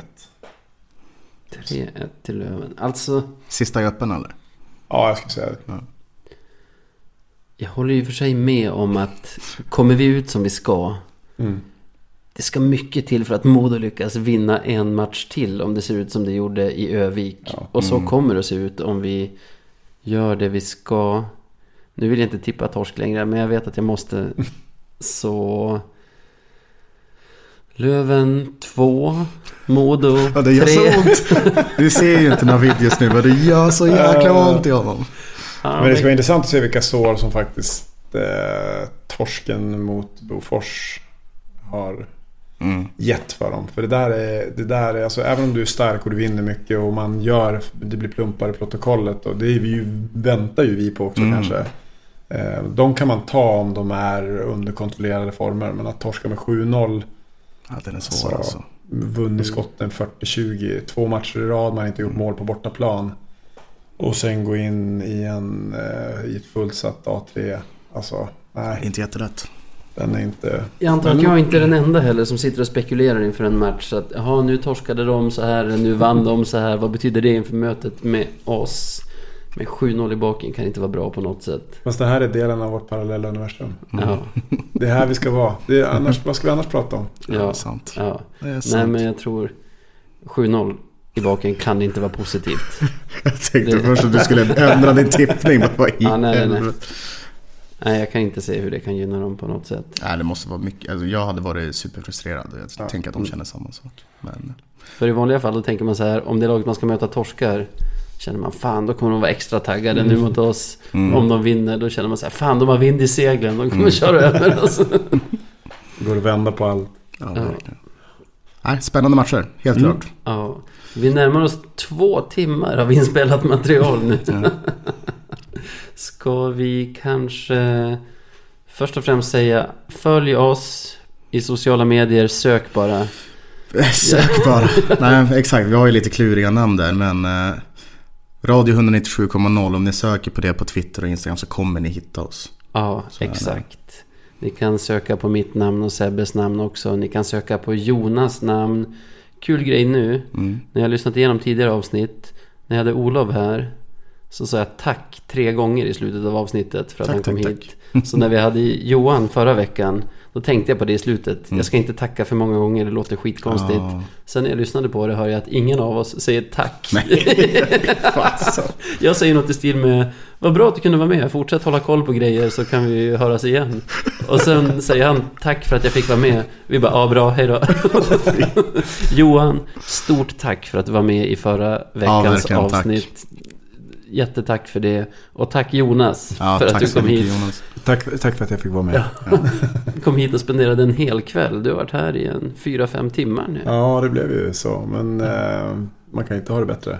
3-1 till Löven. Alltså, Sista är öppen eller? Ja, jag skulle säga det. jag håller ju för sig med om att kommer vi ut som vi ska. Mm. Det ska mycket till för att Modo lyckas vinna en match till om det ser ut som det gjorde i Övik. Ja. Och så Mm. kommer det att se ut om vi gör det vi ska. Nu vill jag inte tippa torsk längre, men jag vet att jag måste. [LAUGHS] Så... Löven 2, Modo 3. Ja, det gör så ont. Du ser ju inte Navid just nu men det gör så jäkla ont i honom. Men det ska vara intressant att se vilka sår som faktiskt eh, torsken mot Bofors har Mm. gett för dem. För det där är, det där är alltså, även om du är stark och du vinner mycket och man gör, det blir plumpar i protokollet och det är vi ju, väntar ju vi på också Mm. kanske. Eh, de kan man ta om de är under kontrollerade former men att torska med 7-0, Ja, den är svår Så- alltså. vunnit skotten 40-20, två matcher i rad, man har inte gjort mål på bortaplan. Och sen gå in i, en, eh, i ett fullsatt A3. Alltså, nej, Inte jättelätt. den är inte... Jag antar att jag inte är den enda heller som sitter och spekulerar inför en match. Så att, jaha, nu torskade de så här, nu vann de så här. Vad betyder det inför mötet med oss? Med 7-0 i baken kan inte vara bra på något sätt. Fast det här är delen av vårt parallella universum. Ja, Det är här vi ska vara. Det är annars, vad ska vi annars prata om? Ja, det ja, är sant. ja. Det är Nej, sant. men jag tror 7-0 i baken kan inte vara positivt. [LAUGHS] Jag tänkte det- först att du skulle ändra din tippning. Men i Ja, nej, nej, nej. Nej, jag kan inte se hur det kan gynna dem på något sätt. Nej, det måste vara mycket. Alltså, jag hade varit superfrustrerad. Jag Ja. tänker att de känner samma sak. Men För i vanliga fall då tänker man så här, om det laget man ska möta torskar känner man fan då kommer de vara extra taggade nu mot oss. Mm. Om de vinner då känner man så här, fan de har vind i seglen, de kommer Mm. köra över oss. Det [LAUGHS] går att vända på allt. ja, Ja. Nej, spännande matcher, helt Mm. klart. Ja. Vi närmar oss två timmar av inspelat material nu. Ja. [LAUGHS] Ska vi kanske först och främst säga följ oss i sociala medier, sök bara. [LAUGHS] Sök bara. Nej, exakt. Vi har ju lite kluriga namn där men eh, Radio 197,0 om ni söker på det på Twitter och Instagram så kommer ni hitta oss. Ja, Så exakt. Ni kan söka på mitt namn och Sebbes namn också. Ni kan söka på Jonas namn. Kul grej nu. Mm. När jag lyssnat igenom tidigare avsnitt. När jag hade Olof här. Så sa jag tack tre gånger i slutet av avsnittet för att Tack, han kom tack, hit. Så när vi hade Johan förra veckan. Då tänkte jag på det i slutet. Jag ska inte tacka för många gånger, det låter skitkonstigt. Ja. Sen när jag lyssnade på det hör jag att ingen av oss säger tack. [LAUGHS] Jag säger något i stil med Vad bra att du kunde vara med, fortsätt hålla koll på grejer så kan vi höras igen. Och sen säger han tack för att jag fick vara med. Vi bara, ja bra, hejdå. [LAUGHS] Johan, stort tack för att du var med i förra veckans verkligen, tack. Jättetack för det. Och tack Jonas Ja, för att du kom hit. Jonas. Tack, tack för att jag fick vara med. [LAUGHS] Kom hit och spenderade en hel kväll. Du har varit här i en fyra fem timmar nu. Ja, det blev ju så. Men eh, man kan inte ha det bättre.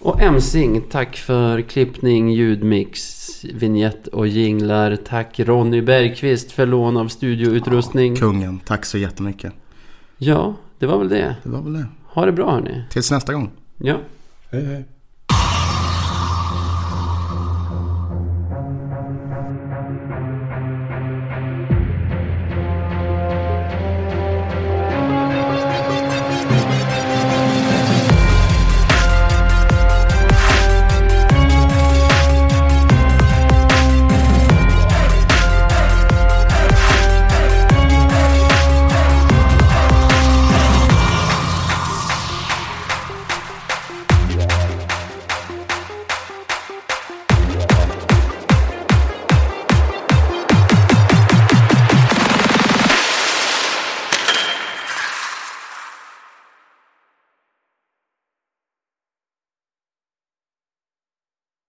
Och Emsing, tack för klippning, ljudmix, vignett och jinglar. Tack Ronny Bergqvist för lån av studioutrustning. Kungen, tack så jättemycket. Ja, det var väl det. Det var väl det. Ha det bra hörni. Tills nästa gång. Ja. Hej, hej.